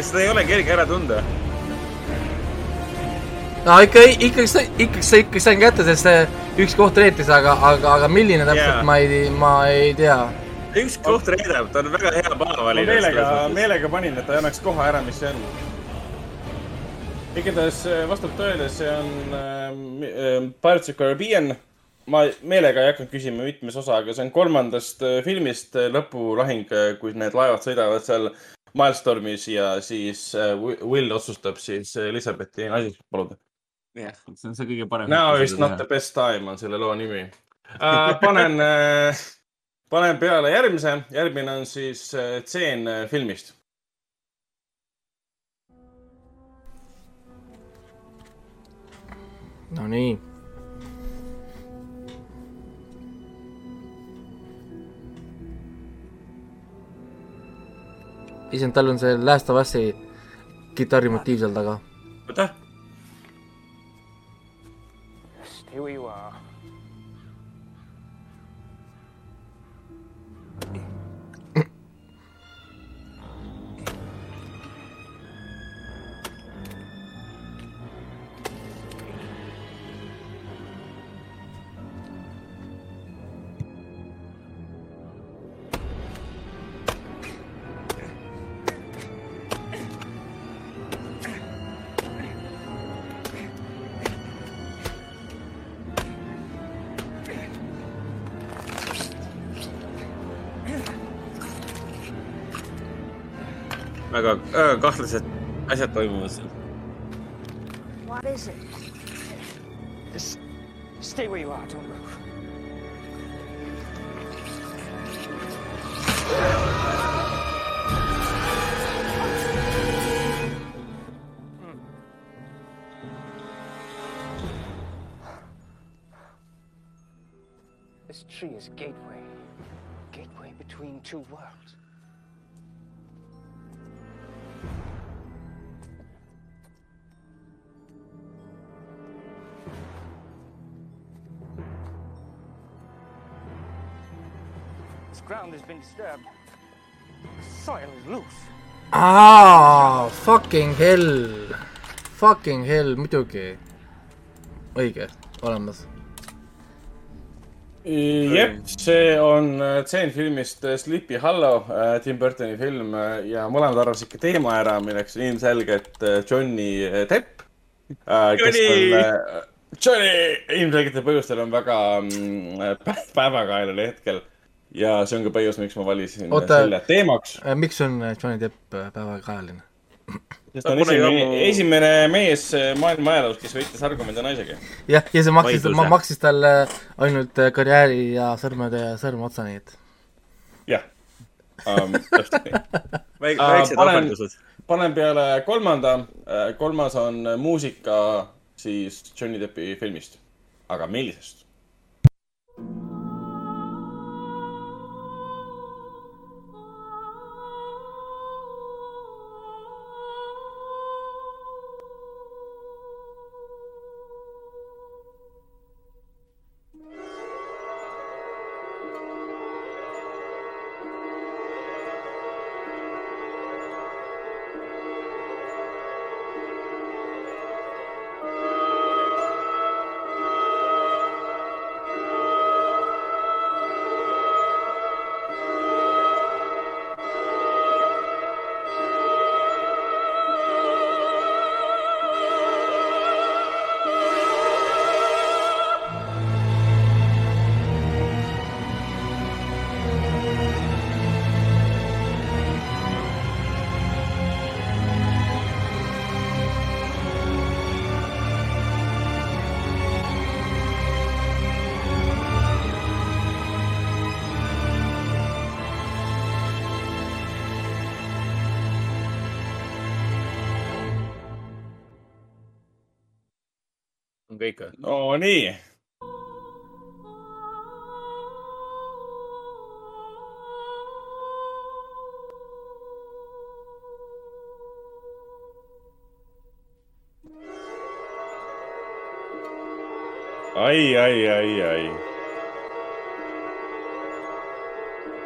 kas seda ei ole kerge ära tunda? no ikka, ikkagi, ikkagi, ikkagi sain kätte, sest see üks koht reetis, aga, aga, aga milline täpselt yeah., ma ei, ma ei tea üks koht reedab, ta on väga hea paha valinud. meelega, meelega panin, et ta ei annaks kohe ära, mis see on. Igatahes äh, vastab tõele, see on äh, Pirates of Caribbean. ma meelega ei hakanud küsima, mitmes osa, aga see on kolmandast äh, filmist äh, lõpulahing, kui need laevad sõidavad seal Milestormis ja siis Will otsustab siis Elizabethi naiseks paluda. jah, see on see kõige parem. Now is not the best time on selle loo nimi uh,. panen uh, panen peale järgmise, järgmine on siis tseen äh, filmist. Nonii. issand, tal on see Last of Us'i kitarrimotiiv seal taga. oota. Stay where you are. Väga, väga kahtlased asjad toimuvad seal. What is it? Just stay where you are, don't move. This tree is gateway. Gateway between two worlds. Ground has been disturbed. Soil is loose. aa, fucking hell. Fucking hell, muidugi. õige, olemas. jep, see on tseen filmist Sleepy Hollow, äh, Tim Burtoni film äh, ja mõlemad arvasid ikka teema ära, milleks on ilmselgelt äh, Johnny Depp. kes on, Johnny ilmselgetel põhjustel on väga mm, päevakajalal hetkel ja see on ka põhjus, miks ma valisin Oota, selle teemaks. Äh, miks on äh, Johnny Depp äh, päevakajaline? sest ta on esimene, esimene mees maailma ajaloos, kes võitles argumendi naisega. jah, ja see maksis, ma maksis talle ainult karjääri ja sõrmede ja sõrmeotsa, nii et. jah um,, täpselt nii. *laughs* väiksed ohverdused. panen peale kolmanda, kolmas on muusika siis Johnny Deppi filmist, aga millisest? Kõik või? oo, nii. ai, ai, ai, ai.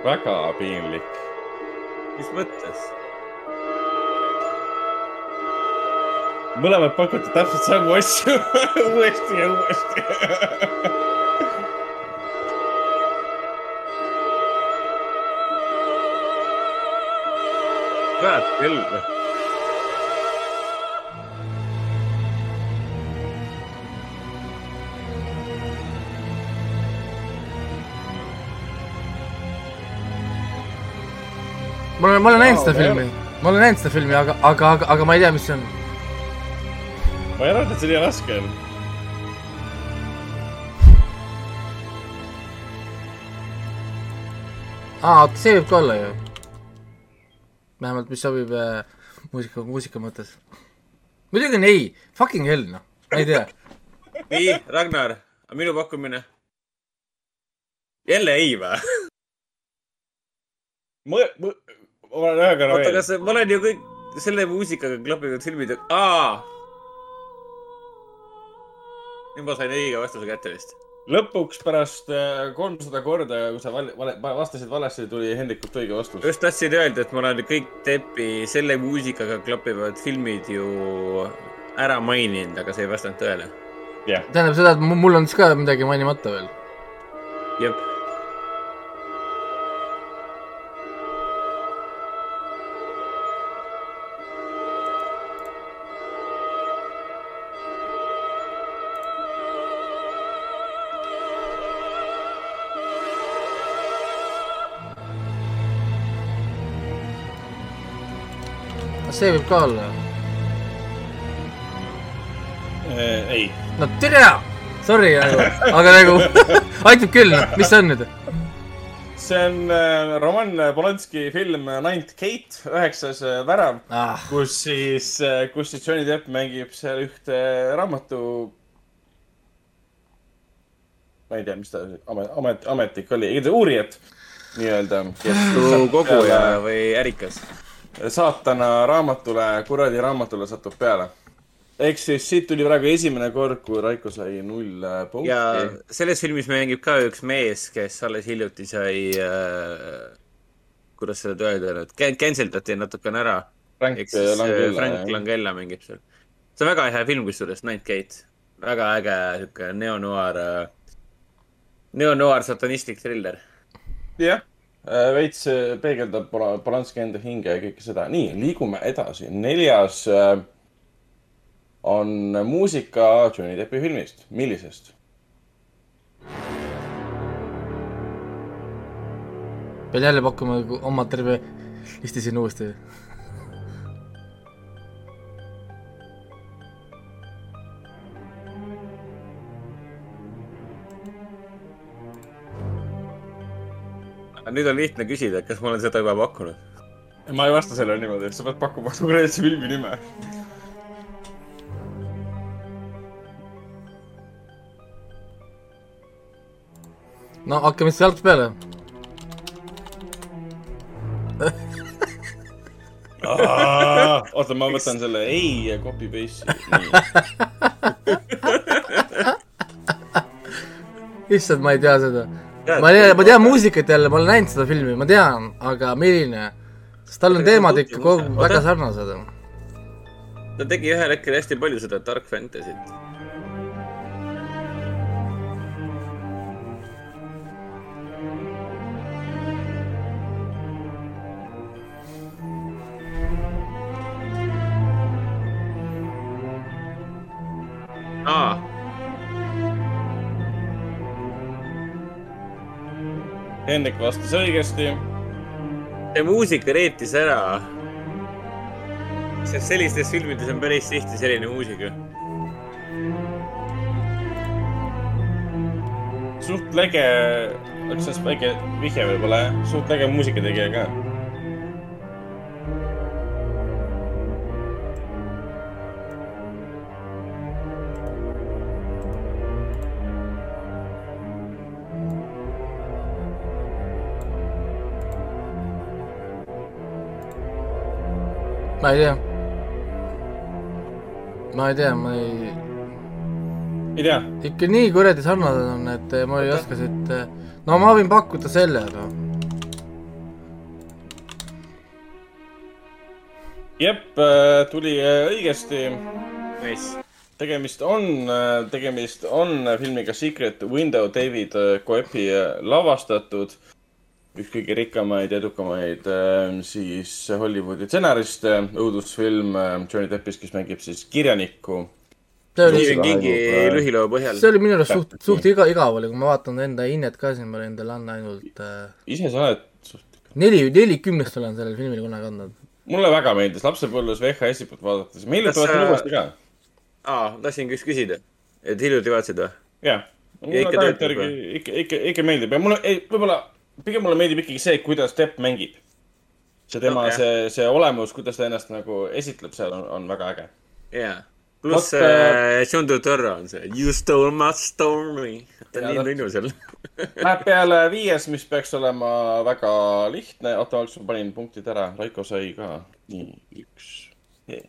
väga piinlik. mis mõttes? Mõlemad pakuti täpselt samu asju *laughs* uuesti ja uuesti kurat küll. ma olen, ma olen näinud seda filmi, ma olen näinud seda filmi, aga, aga, aga, aga ma ei tea, mis see on. Ma ei arva, et see nii raske on. aa, oota, see võib ka olla ju. vähemalt, mis sobib äh, muusika, muusika mõttes. muidugi on ei, fucking hell, noh, ma ei tea. *laughs* nii, Ragnar, minu pakkumine. jälle ei või? *laughs* ma, ma, ma olen ühe korra oota, kas ma olen ju kõik selle muusikaga klapinud filmid, aa. Nüüd ma sain õige vastuse kätte vist. lõpuks pärast äh, kolmsada korda, kui sa vale, vale, vastasid valesti, tuli Hendrikult õige vastus. just tahtsin öelda, et ma olen kõik Teppi selle muusikaga klapivad filmid ju ära maininud, aga see ei vastanud tõele. jah, tähendab seda, et mu- mul on siis ka midagi mainimata veel. jep. See võib ka olla. Äh, ei. no tere, sorry *laughs* aga nagu aitab küll, noh, mis see on nüüd? see on äh, Roman Polanski film Ninth Gate, üheksas äh, värav, ah, kus siis, kus siis Johnny Depp mängib seal ühte raamatu. ma ei tea, mis ta amet, amet, ametnik oli, uurijat nii-öelda. koguja või ärikas. Saatana raamatule, kuradi raamatule satub peale. ehk siis siit tuli praegu esimene kord, kui Raiko sai null äh, punkti ja. selles filmis mängib ka üks mees, kes alles hiljuti sai äh,, kuidas seda öelda nüüd, cancel dati natukene ära. Frank siis äh, Langella, Frank. Langella mängib seal. see on väga hea film kusjuures, Night Gate. väga äge sihuke neo-noir, neo-noir satanistlik triller. jah, veits äh, peegeldab Pola- Polanski enda hinge ja kõike seda. nii, liigume edasi. neljas äh, on muusika Johnny Deppi filmist. millisest? pean jälle pakkuma oma terve listi siin uuesti. Nüüd on lihtne küsida, et kas ma olen seda juba pakkunud. ma ei vasta sellele niimoodi, et sa pead pakkuma *laughs* konkreetse filmi nime. no hakkame siis algusest peale. oota, ma võtan selle ei ja copy paste'i. issand, ma ei tea seda. Ma ei tea, ma tean muusikat jälle, ma olen näinud seda filmi, ma tean, aga milline? sest tal on teemad ikka kogu väga sarnased. ta tegi ühel hetkel hästi palju seda dark fantasy't. aa, Hendrik vastas õigesti. see muusika reetis ära. sest sellistes filmides on päris tihti selline muusika. suht lege, üks väike vihje võib-olla jah, suht lege muusikategija ka. Ma ei tea. ma ei tea, ma ei. ei tea. ikka nii kuradi sarnased on, et ma ei oska siit, no ma võin pakkuda selle, aga. jep, äh, tuli äh, õigesti. Nice tegemist on, tegemist on filmiga Secret Window David Coepi lavastatud üks kõige rikkamaid ja edukamaid äh, siis Hollywoodi stsenariste, õudusfilm äh, Johnny Deppis, kes mängib siis kirjanikku. Stephen Kingi äh, lühiloo põhjal. see oli minu arust suht, suht iga, igav oli, kui ma vaatan enda hinnet ka, siis ma olin endale andnud ainult äh, ise sa oled suht neli, neli kümnest olen sellele filmile kunagi andnud. mulle väga meeldis, lapsepõlves VHS-i pealt vaadates, ma hiljuti vaatasin uuesti ka. aa, tahtsin just küsida, et hiljuti vaatasid või? jah, mulle tagantjärgi ikka, ikka, ikka meeldib ja mulle, ei, võib-olla pigem mulle meeldib ikkagi see, kuidas Depp mängib. see tema okay., see, see olemus, kuidas ta ennast nagu esitleb seal on, on väga äge. jaa, pluss äh, John Turturro on see You stole my story. ta on nii nunnu seal Läheb *laughs* peale viies, mis peaks olema väga lihtne. oota, ma panin punktid ära, Raiko sai ka. nii, üks yeah..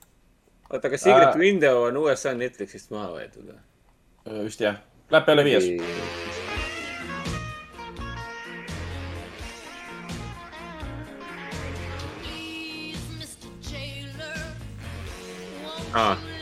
oota, kas Secret äh, Window on USA Netflixist maha võetud või? vist jah, läheb peale viies. Ah.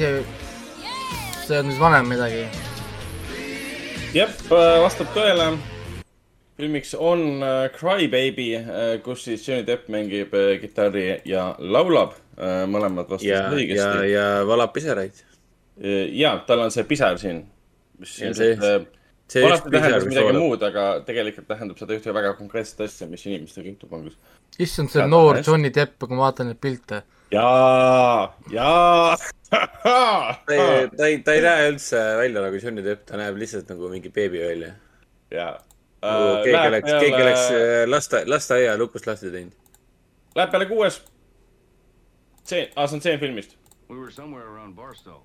See, see on siis vanem midagi. jep, äh, vastab tõele. filmiks on äh, Crybaby, äh, kus siis Johnny Depp mängib kitarri ja laulab. mõlemad vastasid õigesti. ja, ja valab pisaraid. ja, tal on see pisar siin. mis ja see, see vanasti tähendas midagi muud, aga tegelikult tähendab seda ühte väga konkreetset asja, mis inimestega juhtub ongi. issand, see noor Johnny Depp, kui ma vaatan neid pilte. jaa, jaa ta *laughs* ei, ta ei, ta ei näe üldse välja nagu Johnny Depp, ta näeb lihtsalt nagu mingi beebi välja. jaa uh,. keegi oleks keegi oleks äh, lasta, lasteaia lukust lahti teinud. Läheb peale kuues. see, aa, see on see filmist. We were somewhere around Barstow,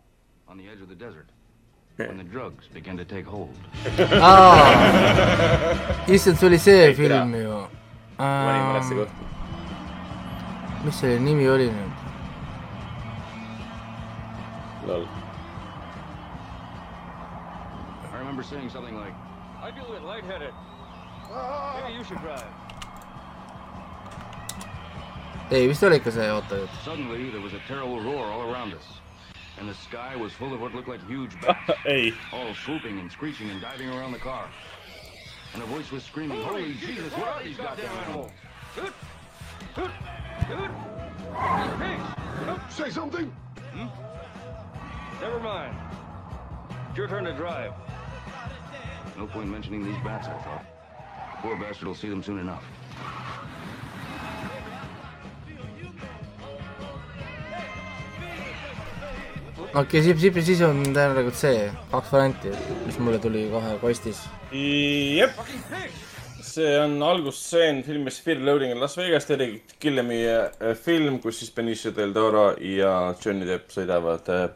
on the edge of the desert. When the drugs begin to take hold. *laughs* Ah. issand, see oli see film ju. panin valesse kohta. mis selle nimi oli nüüd? Lol. I remember saying something like, I feel a bit lightheaded. Maybe you should drive. ei, vist oli ikka see, oota nüüd. Suddenly there was a terrible roar all around us. And the sky was full of what looked like huge *laughs* bats. ei. All swooping and screeching and diving around the car. And a voice was screaming, Holy Jesus, what are these goddamn animals? Hoot! Hoot! Hoot! Hey! Say something! Hmm? Never mind. It's your turn to drive. No point mentioning these bats, I thought. The poor bastard will see them soon enough. Okei okay,, siis, siis, on tegelikult see, kaks varianti, mis mulle tuli kohe kostis. jep, see on algusstseen filmis Fear Loading in Las Vegas, Terry Gillemi äh, film, kus siis Benicio del Toro ja Johnny Depp sõidavad äh,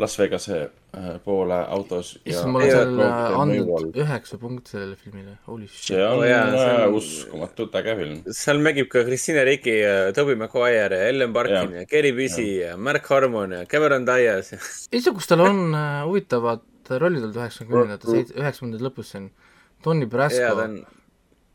Las Vegase äh, poole autos. issand, ma olen seal andnud üheksa punkti sellele filmile, holy shit. see on oh, jaa, see on... uskumatult äge film. seal mängib ka Christina Ricci ja Tobey Maguire ja Ellen Barkin ja, ja Gary Busey ja. ja Mark Harmon ja Cameron Diaz. *laughs* kus tal on äh, huvitavad rollid olnud üheksakümnendate, üheksakümnendate lõpus siin. Tony Brasco.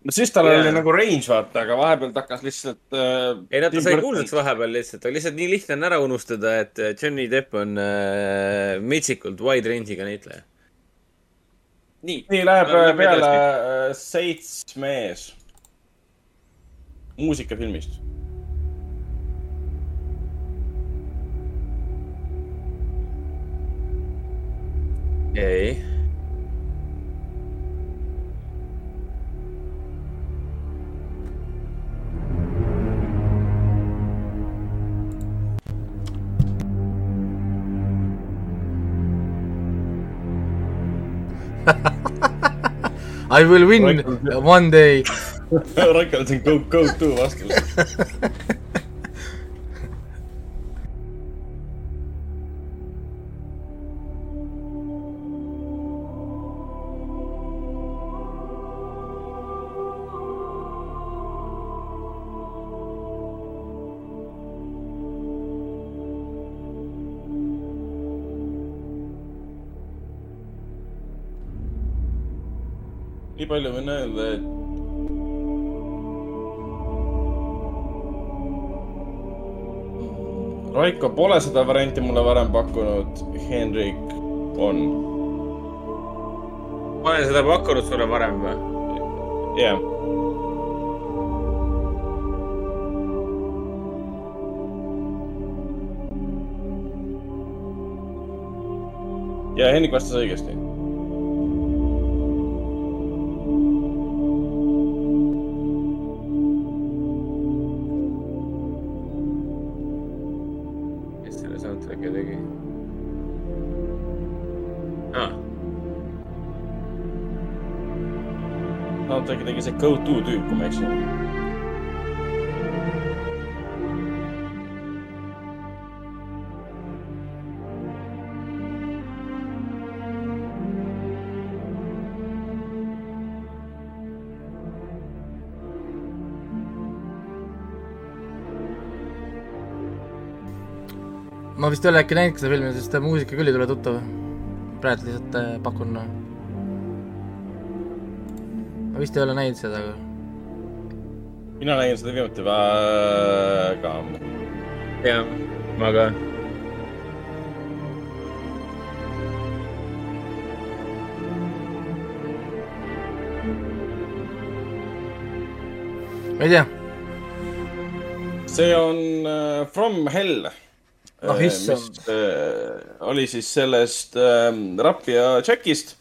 No siis tal yeah. oli nagu range vaata, aga vahepeal ta hakkas lihtsalt äh,. ei no ta sai kuulsaks vahepeal lihtsalt, aga lihtsalt nii lihtne on ära unustada, et äh, Johnny Depp on äh, metsikult wide range'iga näitleja. nii. nii läheb äh, peale äh, seitsmes. muusikafilmist ei. I will win one day. Raikal on go, go to vaskel. *laughs* palju võin öelda, et Raiko pole seda varianti mulle varem pakkunud, Henrik on. ma olen seda pakkunud sulle varem või? jah. ja Henrik vastas õigesti. See Go To tüüp, kui ma ei eksi. ma vist ei ole äkki näinud seda filmi, sest muusika küll ei tule tuttav. praegu lihtsalt äh, pakun. Ma vist ei ole näinud seda, aga mina nägin seda viimati väga ammu. jah, ma ka. ma ei tea. see on äh, From Hell. Ah, issand. äh, oli siis sellest äh, Rappia Jackist,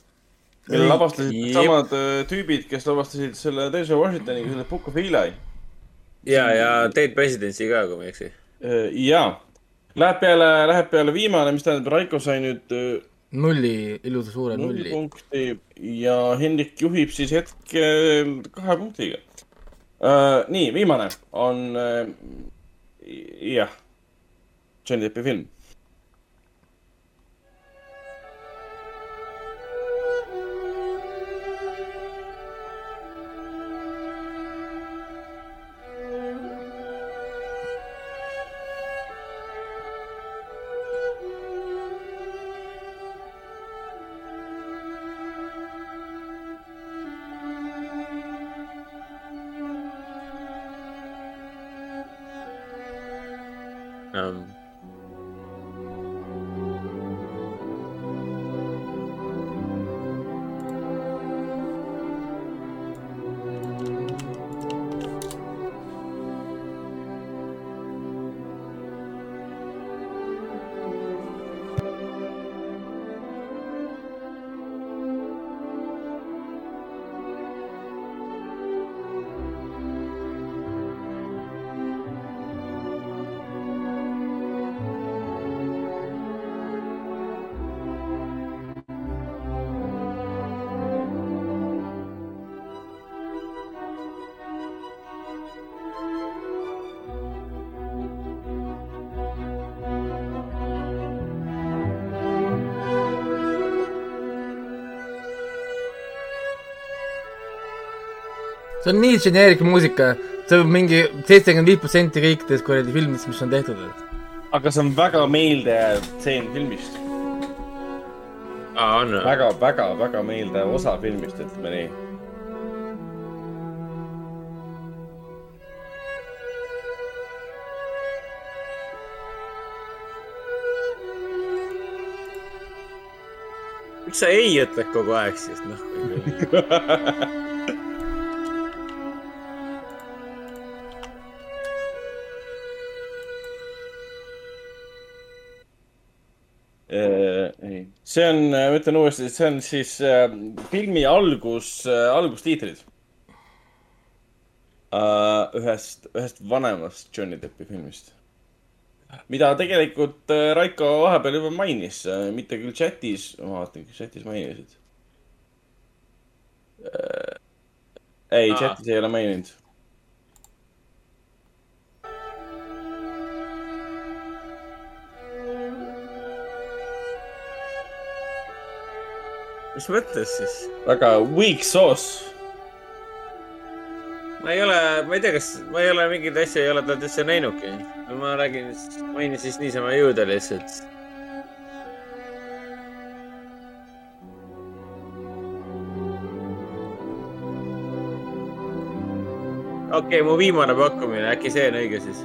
mille lavastasid jep. samad äh, tüübid, kes lavastasid selle Denzel Washingtoniga selle Book of Eli ja, ja Dead Presidency ka, kui ma ei eksi. äh,. ja, läheb peale, läheb peale viimane, mis tähendab, Raiko sai nüüd äh, nulli, ilusa suure null nulli. punkti ja Hendrik juhib siis hetkel kahe punktiga nii, viimane on jah, Johnny Deppi film. Um, see on nii generic muusika, see on mingi seitsekümmend viis protsenti kõikidest kuradi filmidest, mis on tehtud. aga see on väga meeldejääv stseen filmist. on või? väga, väga, väga meeldejääv osa filmist, ütleme nii. miks sa ei ütled kogu aeg siis, noh. *laughs* see on, ma ütlen uuesti, see on siis äh, filmi algus äh,, algustiitrid äh,. ühest, ühest vanemast Johnny Deppi filmist. mida tegelikult äh, Raiko vahepeal juba mainis, mitte küll chatis, ma vaatan, kas chatis mainisid äh,. ei, chatis ei ole maininud. Mis mõttes siis? väga weak sauce. ma ei ole, ma ei tea, kas, ma ei ole mingeid asju ei ole talt üldse näinudki. ma räägin, mainin siis niisama jõuda lihtsalt. okei okay,, mu viimane pakkumine, äkki see on õige siis?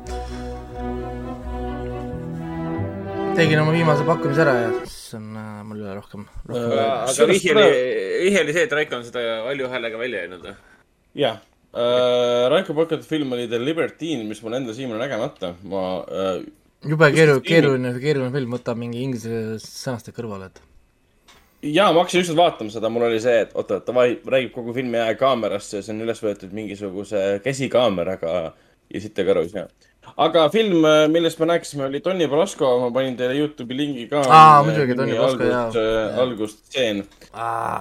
tegin oma viimase pakkumise ära ja siis on äh, mul üle rohkem, rohkem Äh, aga vihje oli vihje oli see, et Raiko on seda valju häälega välja öelnud või? jah äh,, Raiko Pakati film oli The Libertine, mis mul enda siiamaani nägemata. ma äh,, jube keeru-, Kus- keeruline, keeruline film, võtab mingi inglise sõnastused kõrvale, et ja ma hakkasin just vaatama seda, mul oli see, et oota, davai, räägib kogu filmi aja kaamerasse ja see on üles võetud mingisuguse käsikaameraga ja siit ei kõrvus ja. Aga film, millest me rääkisime, oli Tony Brasco, ma panin teile Youtube'i lingi ka. Aa, muidugi, Tony Brasco, jaa. Jaa. algusstseen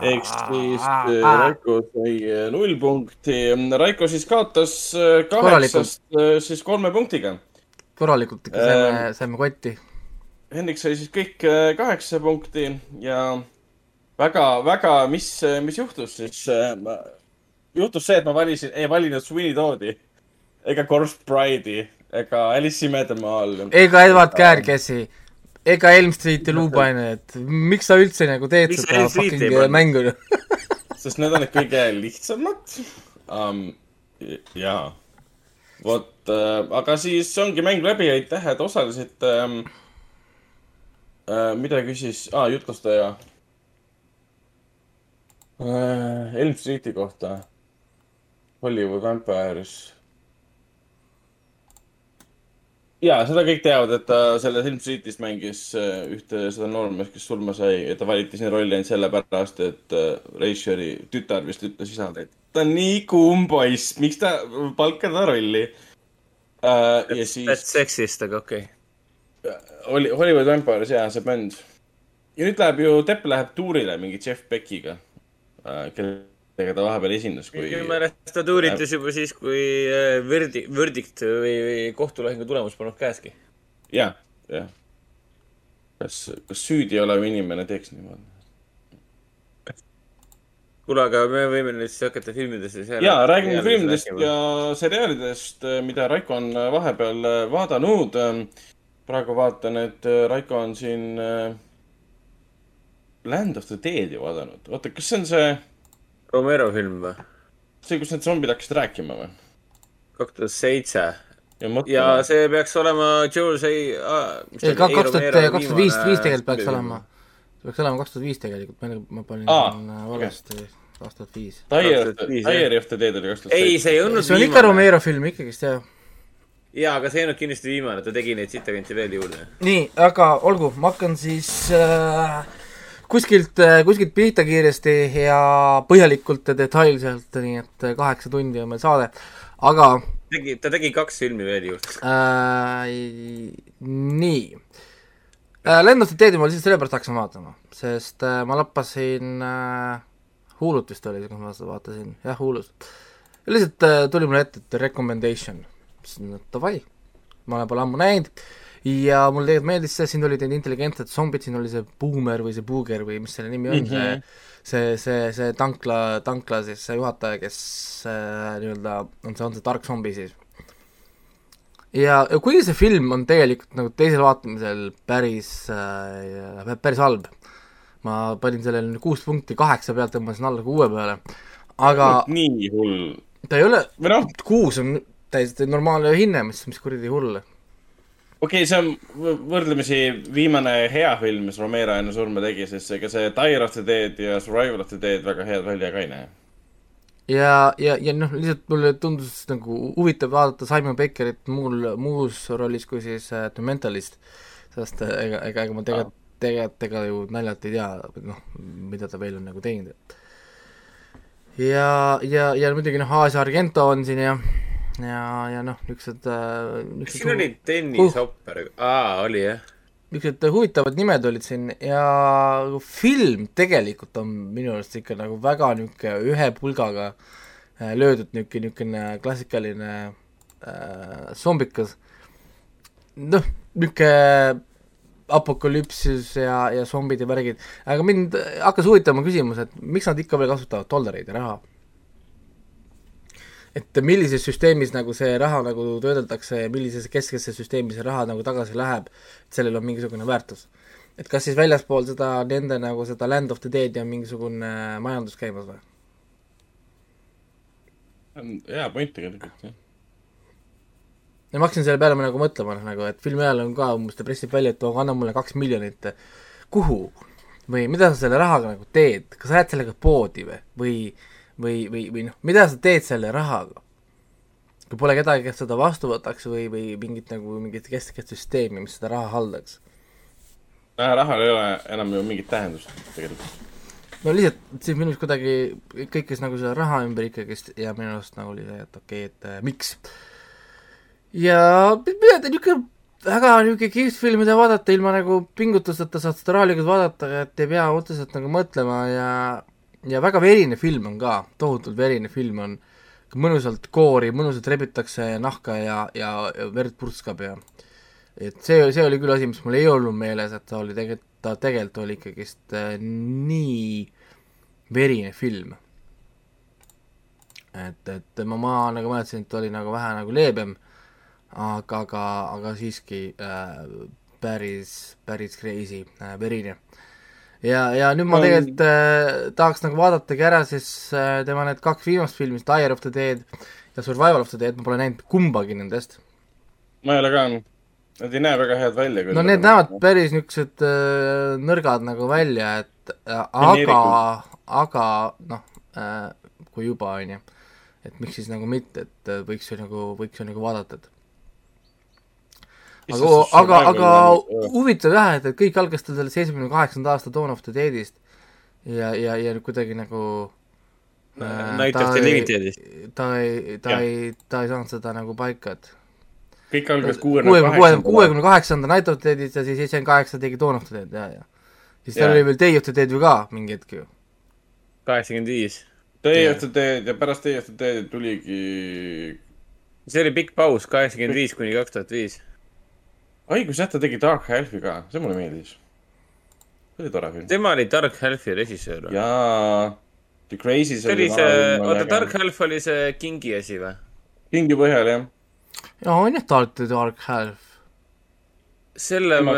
ehk siis äh, Raiko sai äh, null punkti. Raiko siis kaotas äh, kaheksast äh, siis kolme punktiga. korralikult ikka saime, saime kotti. Hendrik sai siis kõik äh, kaheksa punkti ja väga, väga, mis, mis juhtus siis? juhtus see, et ma valisin, ei valinud Sweeney Toodi ega Corpse Pride'i ega Alice Imedemaal. ega Edward Käärkesi, ega Elm Streeti luupained, miks sa üldse nagu teed Miks seda fucking mängu? *laughs* sest need on need kõige lihtsamad um,. jaa, vot äh,, aga siis ongi mäng läbi, aitäh, et osalesite ähm,. Äh, mida küsis ah,, jutlustaja äh,? Elm Streeti kohta. Hollywood Vampires. Ja seda kõik teavad, et ta selles Elm Streetis mängis äh, ühte seda noormeest, kes surma sai ja ta valiti sinna rolli ainult sellepärast, et äh, Reicheri tütar vist ütles isale, et ta on nii kuum poiss, miks ta, palka ta rolli uh,. ja siis sexist, aga okei okay.. oli Hollywood Vampires, jaa, see bänd. ja nüüd läheb ju, Depp läheb tuurile mingi Jeff Beckiga uh,, kellega ta vahepeal esines, kui ta tuuritas juba siis, kui äh, verdi-, verdikt või, või kohtulahingu tulemus polnud käeski. jah, jah. kas, kas süüdi olev inimene teeks niimoodi? kuule, aga me võime nüüd siis hakata filmidest ja ja räägime filmidest ja seriaalidest, mida Raiko on vahepeal äh, vaadanud. praegu vaatan, et äh, Raiko on siin äh, Land of the Dead'i vaadanud. oota, kas see on see, Romero film või? see, kus need zombid hakkasid rääkima või? kaks tuhat seitse. ja mõtlen ja. see peaks olema Say ah,. ei, kaks tuhat, kaks tuhat viis, viis tegelikult peaks olema. see peaks olema kaks tuhat viis tegelikult, ma panin äh, valesti, kaks tuhat viis. Tire of the, 2005, jah. Tire of the Dead oli kaks tuhat ei, see ei olnud see on ikka. Romero film ikkagist, jah. jaa, aga see ei olnud kindlasti viimane, ta tegi neid sitakanti veel juurde. nii, aga olgu, ma hakkan siis äh, kuskilt äh,, kuskilt pihta kiiresti ja põhjalikult ja detailselt, nii et äh, kaheksa tundi on meil saade, aga tegi, ta tegi kaks filmi veel juurde. äh, nii äh,. Lennust teed ma lihtsalt sellepärast hakkasin vaatama, sest äh, ma lappasin äh, Huulut vist oli, kus ma seda vaatasin, jah, Huulus. lihtsalt äh, tuli mulle ette, et recommendation, mõtlesin, et davai, ma olen pole ammu näinud ja mulle tegelikult meeldis see, siin olid need intelligentsed zombid, siin oli see Boomer või see Booger või mis selle nimi on mm, -hmm. see, see, see, see tankla, tankla siis see juhataja, kes äh, nii-öelda on see, on see tark zombi siis. ja, ja kuigi see film on tegelikult nagu teisel vaatamisel päris äh,, päris halb, ma panin sellele kuus punkti kaheksa pealt, tõmbasin alla kuue peale, aga nii hull. ta ei ole noh, kuus on täiesti normaalne hinne, mis, mis kuradi hull. Okei okay,, see on võ- võrdlemisi viimane hea film, mis Romero enne surma tegi, sest ega see Dire of the Dead ja Survival of the Dead väga head välja ka ei näe. ja, ja, ja noh, lihtsalt mulle tundus nagu huvitav vaadata Simon Beckerit muul, muus rollis kui siis äh, The Mentalist, sest äh, ega, ega, ega ma tegelikult, tegelikult ega ju naljalt ei tea, noh, mida ta veel on nagu teinud. ja, ja, ja muidugi noh, Aasia Argento on siin ja ja, ja noh, niisugused äh, kas siin oli Dennis Hopper? aa, oli jah. niisugused huvitavad nimed olid siin ja film tegelikult on minu arust ikka nagu väga niisugune ühe pulgaga äh, löödud niisugune, niisugune klassikaline äh, zombikas. noh, niisugune apokalüpsis ja, ja zombid ja värgid, aga mind hakkas huvitama küsimus, et miks nad ikka veel kasutavad dollareid ja raha et millises süsteemis nagu see raha nagu töödeldakse ja millises kesksesse süsteemi see raha nagu tagasi läheb, et sellel on mingisugune väärtus. et kas siis väljaspool seda nende nagu seda Land of the Dead'i on mingisugune majandus käimas või? hea point tegelikult, jah. ja ma hakkasin selle peale nagu mõtlema, noh nagu, et filmi ajal on ka umbes, ta pressib välja, et anna mulle kaks miljonit, kuhu? või mida sa selle rahaga nagu teed, kas sa lähed sellega poodi või, või või, või, või noh, mida sa teed selle rahaga? kui pole kedagi, kes seda vastu võtaks või, või mingit nagu mingit keskset süsteemi, mis seda raha haldaks. rahal ei ole enam ju mingit tähendust tegelikult. no lihtsalt siin minu arust kuidagi kõikes nagu selle raha ümber ikkagist ja minu arust nagu oli see, et okei okay,, et äh, miks. ja niisugune väga niisugune kihvt film, mida vaadata ilma nagu pingutuseta, saad seda rahulikult vaadata, et ei pea otseselt nagu mõtlema ja ja väga verine film on ka, tohutult verine film on, mõnusalt koori, mõnusalt rebitakse nahka ja, ja, ja verd purskab ja et see, see oli küll asi, mis mul ei olnud meeles, et ta oli tegelikult, ta tegelikult oli ikkagist äh, nii verine film. et, et ma, ma nagu mäletasin, et ta oli nagu vähe nagu leebem, aga, aga, aga siiski äh, päris, päris crazy äh,, verine ja, ja nüüd ma tegelikult äh, tahaks nagu vaadatagi ära siis äh, tema need kaks viimast filmi, Dire of the Dead ja Survival of the Dead, ma pole näinud kumbagi nendest. ma ei ole ka, nad ei näe väga head välja küll. no need näevad päris niisugused äh, nõrgad nagu välja, et äh, aga, aga noh äh,, kui juba, on ju, et miks siis nagu mitte, et äh, võiks ju nagu, võiks ju nagu vaadata, et aga, aga, aga huvitav jah, et, et kõik algas tal sellest seitsmekümne kaheksanda aasta Dawn of the Deadist ja, ja, ja kuidagi nagu äh, the Limitedist. ta ei, ta ei, ta ei saanud seda nagu paika, et kõik algas kuuekümne kaheksanda. kuuekümne kaheksanda Night of the Deadist ja siis seitsekümmend kaheksa tegi Dawn of the Dead, ja, ja. siis tal oli veel Day of the Dead ju ka mingi hetk ju. kaheksakümmend viis. Day of the Dead ja pärast Day of the Dead tuligi see oli pikk paus, kaheksakümmend viis kuni kaks tuhat viis õigus jah, ta tegi Dark Halfi ka, see mulle meeldis. see oli tore film. tema oli Dark Halfi režissöör. jaa, The Crazy's see oli see, oota, Dark Half oli see Kingi asi või? Kingi põhjal, jah. jaa, on jah, ta oli Dark Half. selle me.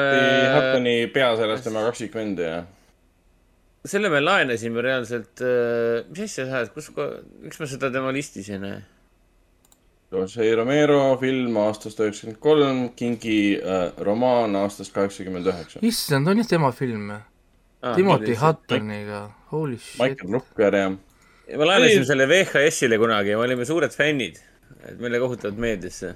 Hattoni peaseelas tema kaksikvend ja. selle me laenasime reaalselt äh,, mis asja sa ajad, kus, miks ma seda tema listis ei näe? Jose Romero film aastast üheksakümmend kolm, Kingi äh, romaan aastast kaheksakümmend üheksa. issand, on jah tema film ah,? Timothy Huttoniga, holy shit. Michael Rooker ja. ja ma laenasin selle VHS-ile kunagi ja me olime suured fännid. et meile kohutavalt meeldis see.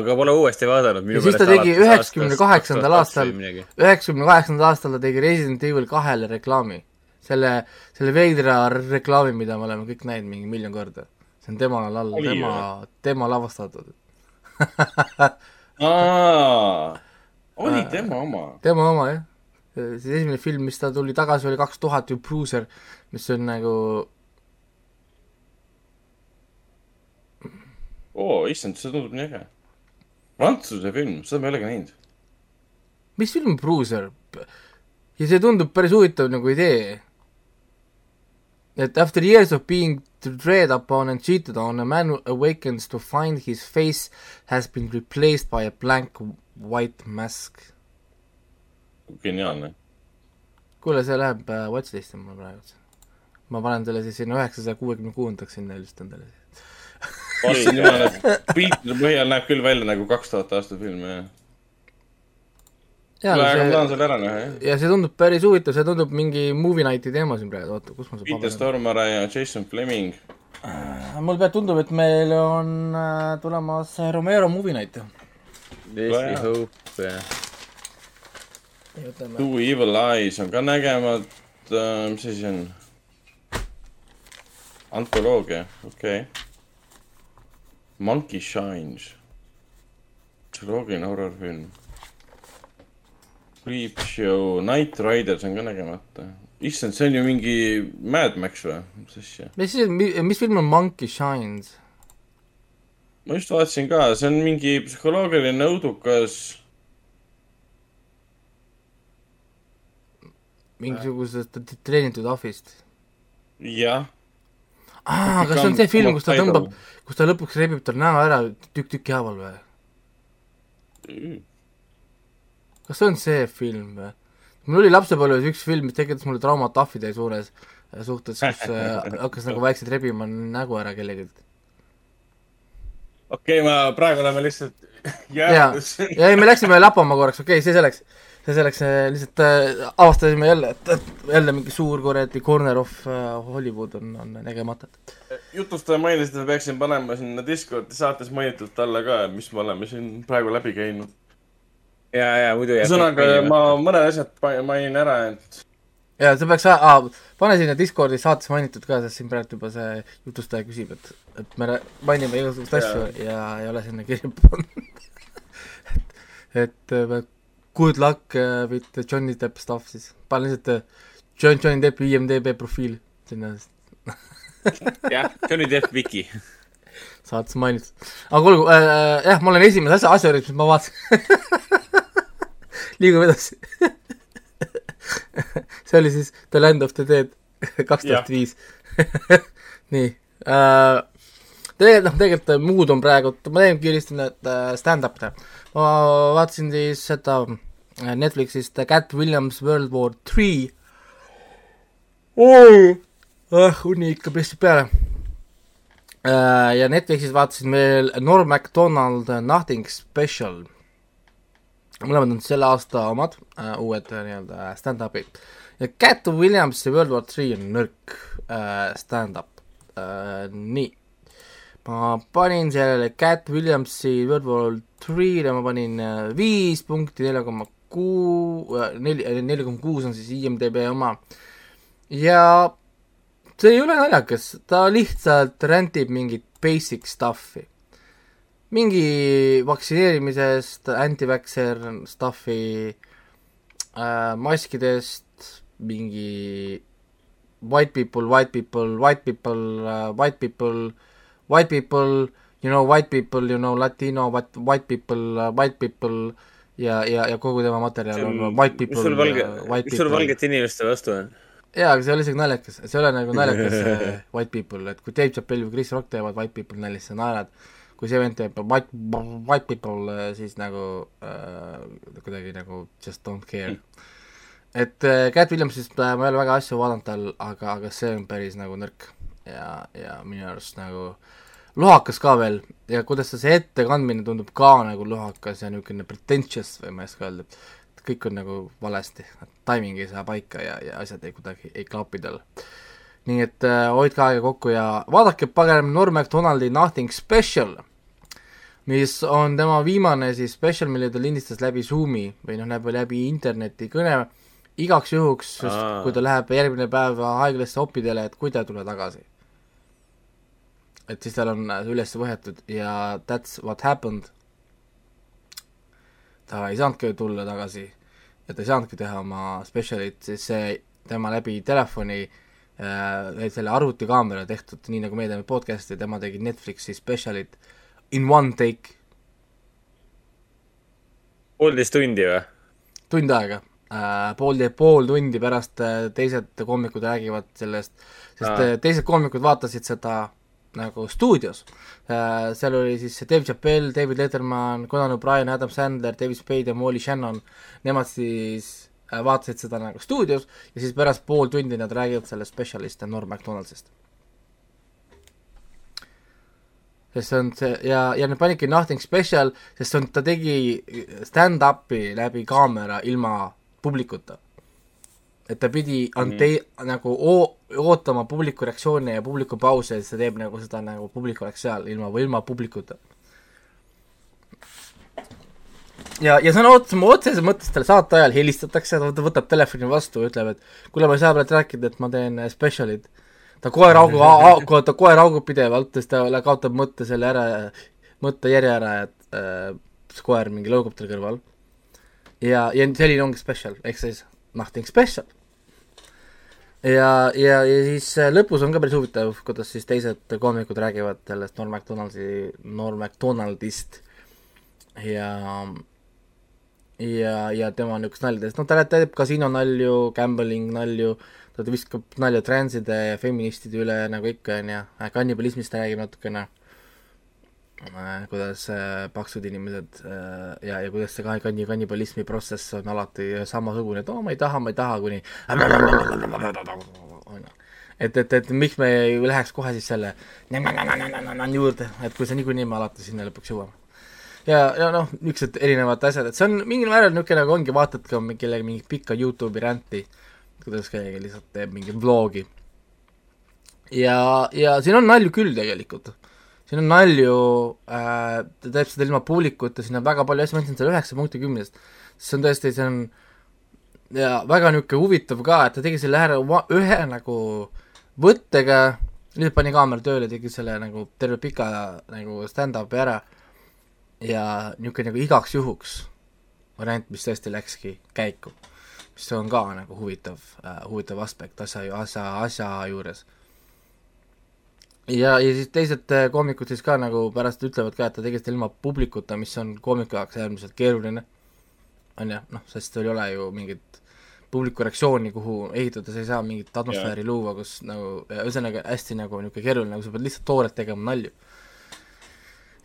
aga pole uuesti vaadanud. ja siis ta tegi üheksakümne kaheksandal aastal, üheksakümne kaheksandal aastal ta tegi Resident Evil kahele reklaami. selle, selle veidra reklaami, mida me oleme kõik näinud mingi miljon korda see on tema lall, tema, tema lavastatud oli tema oma? tema oma, jah. see esimene film, mis ta tuli tagasi, oli kaks tuhat ju Bruiser, mis on nagu oo issand, see tundub nii äge. Prantsuse film, seda ma ei ole ka näinud. mis film Bruiser? ja see tundub päris huvitav nagu idee. et after years of being dread upon and cheated on, a man awakens to find his face has been replaced by a blank white mask. geniaalne. kuule, see läheb äh, watchlist'i mul praegu. ma panen selle siis sinna üheksasaja kuuekümne kuuendaks sinna helistan talle. vaatasin jumala, piltide põhjal näeb küll välja nagu kaks tuhat aasta film, jah. Ja kuule, aga ma see tahan selle ära näha, jah. ja see tundub päris huvitav, see tundub mingi movie night'i teema siin praegu, oota, kus ma Peter Stormare ja Jason Fleming. mul peab, tundub, et meil on äh, tulemas Romero movie night. Vaja. Hope ja ütleme, Two Evil Eyes on ka nägemata, mis asi see on? antoloogia, okei okay.. Monkey Shines. psühholoogiline horrorfilm. Creep Show, Night Riders on ka nägemata. issand, see on ju mingi Mad Max või? mis asja? mis mis film on Monkey Shines? ma just vaatasin ka, see on mingi psühholoogiline õudukas. mingisugusest treenitud ahvist. jah. aa, kas see on see film, kus ta tõmbab, kus ta lõpuks rebib tal näo ära tükk tüki haaval või? Kas see on see film või? mul oli lapsepõlves üks film, mis tekitas mulle traumat ahvide suures äh, suhtes, kus äh, *laughs* hakkas nagu vaikselt rebima nägu ära kellelgi. okei okay,, ma praegu oleme lihtsalt jäädus. ja ei, me läksime lapama korraks, okei okay,, see selleks, see selleks, lihtsalt äh, avastasime jälle, et, et jälle mingi suur kuradi corner of äh, Hollywood on, on nägemata. jutustaja mainis, et me peaksime panema sinna Discordi saates mainitult alla ka, mis me oleme siin praegu läbi käinud. ja, ja muidu jääb. ühesõnaga, ma mõned asjad mainin ära, et ja see peaks ah,, pane sinna Discordi saates mainitud ka, sest siin praegu juba see jutustaja küsib, et, et me mainime igasuguseid asju ja ei ole sinna kirja pannud. *laughs* et, et äh, good luck uh, with Johnny Depp stuff siis, pane lihtsalt äh, John, Johnny Deppi IMDB profiil sinna *laughs* jah, Johnny Depp Viki. saates mainitud. aga kuulge äh,, jah, ma olen esimese asja, asja juures, mis ma vaatasin. *laughs* *laughs* liigume edasi. *laughs* see oli siis The Land of the Dead kaks tuhat viis. *laughs* nii äh,, tegelikult noh, tegelikult äh, muud on praegu, ma teen kiiresti need äh, stand-up teha. ma vaatasin siis seda Netflixist Cat Williams World War Three. ah, uni ikka pressib peale Äh, ja Netflixis vaatasin veel Norm Macdonald Nothing Special. Mõlemad on selle aasta omad uh,, uued uh, nii-öelda stand-up'id. ja Cat Williamsi World War Three on nõrk uh, stand-up uh,. nii, ma panin sellele Cat Williamsi World War Three'le ma panin uh, viis punkti, nelja koma kuu, neli, neli koma kuus on siis IMDB oma ja see ei ole naljakas, ta lihtsalt rentib mingit basic stuff'i. Mingi vaktsineerimisest, anti-vaxxer stuff'i äh,, maskidest, mingi white people, white people, white people uh,, white people, white people, you know white people, you know latino, white, people uh,, white people ja, ja, ja kogu tema materjal on white people mis, sul valge white mis sul valgete inimeste vastu on? jaa, aga see ole isegi naljakas, see ei ole nagu naljakas *laughs* äh, white people, et kui Dave Chappelle või Chris Rock teevad white people nalja, siis sa naerad. Kui see vend teeb white, white people, siis nagu äh, kuidagi nagu just don't care. et äh, Cat Williamsist äh, ma ei ole väga asju vaadanud tal, aga, aga see on päris nagu nõrk. Ja, ja minu arust nagu lohakas ka veel. Ja kuidas ta see ettekandmine tundub ka nagu lohakas ja niisugune pretentious või ma ei oska öelda, et kõik on nagu valesti, timing ei saa paika ja, ja asjad ei kuidagi ei klapi tal. nii et äh, hoidke aega kokku ja vaadake pagan Norm Macdonaldi Nothing Special, mis on tema viimane siis special, mille ta lindistas läbi Zoomi või noh, läbi, läbi interneti kõne. Igaks juhuks, kui ta läheb järgmine päev haiglasse oppidele, et kui ta ei tule tagasi. et siis tal on äh, üles võetud ja that's what happened. Ta ei saanudki tulla tagasi ja ta ei saanudki teha oma spetsialit, siis see tema läbi telefoni äh, selle arvutikaamera tehtud, nii nagu meie teeme podcast'i, tema tegi Netflixi spetsialit in one take, poolteist tundi või? tund aega. Äh, pool, pool tundi pärast äh, teised koomikud räägivad sellest, sest äh, teised koomikud vaatasid seda nagu stuudios. Seal oli siis Dave Chappelle, David Letterman, Conan O'Brien, Adam Sandler, David Spade ja Molly Shannon, nemad siis vaatasid seda nagu stuudios ja siis pärast pool tundi nad räägivad sellest spetsialist Norm MacDonaldsist sest see on see ja, ja nad panidki Nothing Special, sest see on, ta tegi stand-up'i läbi kaamera ilma publikuta. et ta pidi ante- mm., nagu oo-, ootama publiku reaktsioone ja publiku pause, siis ta teeb nagu seda nagu publik oleks seal ilma või ilma publikuta. ja, ja sõna otseses, otseses mõttes talle saate ajal helistatakse, ta võtab telefoni vastu ja ütleb, et kuule, ma ei saa praegu rääkida, et ma teen special'it ta koer haugub, ta koer haugub pidevalt, siis ta kaotab mõtte selle ära, mõttejärje ära, et äh, koer mingi lõugab tal kõrval. ja, ja selline ongi special, ehk siis nothing special. ja, ja, ja siis äh, lõpus on ka päris huvitav, kuidas siis teised koomikud räägivad sellest Norm MacDonaldsi, Norm MacDonaldist ja ja, ja tema niisugust naljadest, no ta teeb kasiinonalju, gambling nalju äh,, ta viskab nalja transide ja feministide üle nagu ikka, on ju, kannibalismist räägib natukene, äh, kuidas äh, paksud inimesed äh, ja, ja kuidas see kanni, kannibalismi protsess on alati samasugune, et oo oh,, ma ei taha, ma ei taha, kuni et, et, et miks me ei läheks kohe siis selle juurde, et kui see niikuinii me alati sinna lõpuks jõuame. ja, ja noh, niisugused erinevad asjad, et see on mingil määral niisugune nagu ongi, vaatad ka kellegi mingit pikka Youtube'i ränti kuidas keegi lihtsalt teeb mingi vlogi. ja, ja siin on nalju küll tegelikult. siin on nalju äh,, ta teeb seda ilma publikuta, siin on väga palju asju, ma andsin selle üheksa punkti kümnest. see on tõesti, see on ja väga niisugune huvitav ka, et ta tegi selle ära ühe nagu võttega, lihtsalt pani kaamera tööle, tegi selle nagu terve pika nagu stand-up'i ära ja niisugune nagu igaks juhuks variant, mis tõesti läkski käiku see on ka nagu huvitav äh,, huvitav aspekt asja, asja, asja juures. ja, ja siis teised äh, koomikud siis ka nagu pärast ütlevad ka, et ta tegi seda ilma publikuta, mis on koomiku jaoks äärmiselt keeruline, on ju, noh, sest sul ei ole ju mingit publiku reaktsiooni, kuhu ehitada, sa ei saa mingit atmosfääri luua, kus nagu, ühesõnaga hästi nagu niisugune keeruline, nagu sa pead lihtsalt toorelt tegema nalju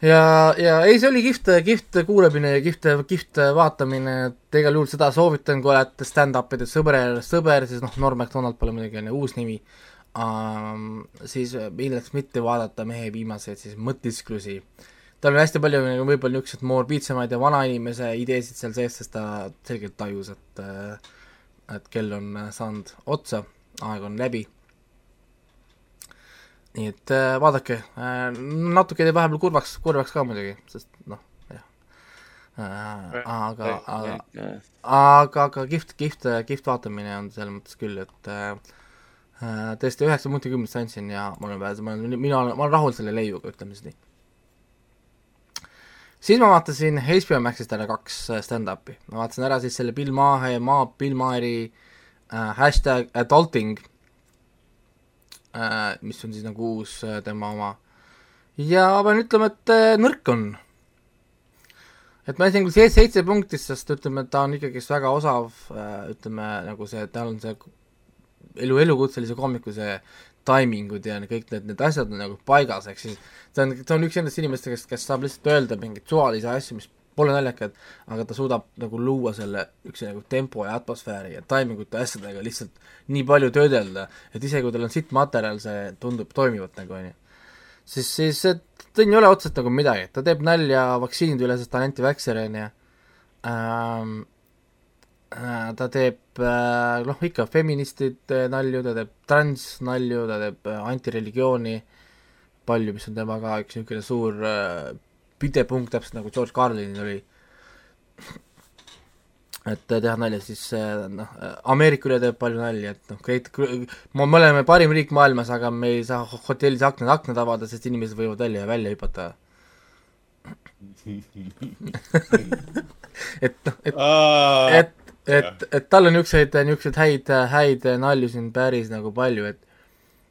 ja, ja ei, see oli kihvt, kihvt kuulamine ja kihvt, kihvt vaatamine, et igal juhul seda soovitan, kui olete stand-up'ide sõber, sõber, siis noh, Norm MacDonald pole muidugi on ju uus nimi. Um,, siis milleks mitte vaadata mehe viimaseid siis mõtisklusi. tal on hästi palju nagu võib-olla niisuguseid morbiidsemaid ja vanainimese ideesid seal sees, sest ta selgelt tajus, et et kell on saanud otsa, aeg on läbi nii et äh, vaadake äh,, natuke teeb vahepeal kurvaks, kurvaks ka muidugi, sest noh, jah äh,. aga, aga, aga, aga kihvt, kihvt, kihvt vaatamine on selles mõttes küll, et äh, äh tõesti üheksa punkti kümnest andsin ja ma olen, ma olen, mina olen, ma olen rahul selle leiuga, ütleme siis nii. siis ma vaatasin HBO Maxist ära kaks äh, stand-up'i, ma vaatasin ära siis selle Bill Maher, maa, Bill Maheri äh, hashtag adulting äh, Äh, mis on siis nagu uus äh, tema oma. ja pean ütlema, et äh, nõrk on. et ma andsin küll seitse, seitse punkti, sest ütleme, et ta on ikkagist väga osav, ütleme nagu see, tal on see elu, elukutselise koomiku see taimingud ja kõik need, need asjad on nagu paigas, ehk siis ta on, ta on üks nendest inimestest, kes saab lihtsalt öelda mingeid suvalisi asju, mis pole naljakad, aga ta suudab nagu luua selle niisuguse nagu tempo ja atmosfääri ja taimingute asjadega lihtsalt nii palju töödelda, et isegi kui tal on sitt materjal, see tundub toimivat nagu, on ju. siis, siis ta ei ole otseselt nagu midagi, ta teeb nalja vaktsiinide üle, sest ta on anti-vaxxer, on ju ähm,, äh, ta teeb äh, noh, ikka feministid nalju, ta teeb transnalju, ta teeb äh, antireligiooni, palju, mis on tema ka üks niisugune suur pidepunkt, täpselt nagu George Carlinil oli. et teha nalja, siis noh, Ameerika üle teeb palju nalja, et noh, me oleme parim riik maailmas, aga me ei saa hotellis aknad, aknad avada, sest inimesed võivad välja ja välja hüpata *laughs* et noh, et, et, et, et tal on niisuguseid, niisuguseid häid, häid nalju siin päris nagu palju, et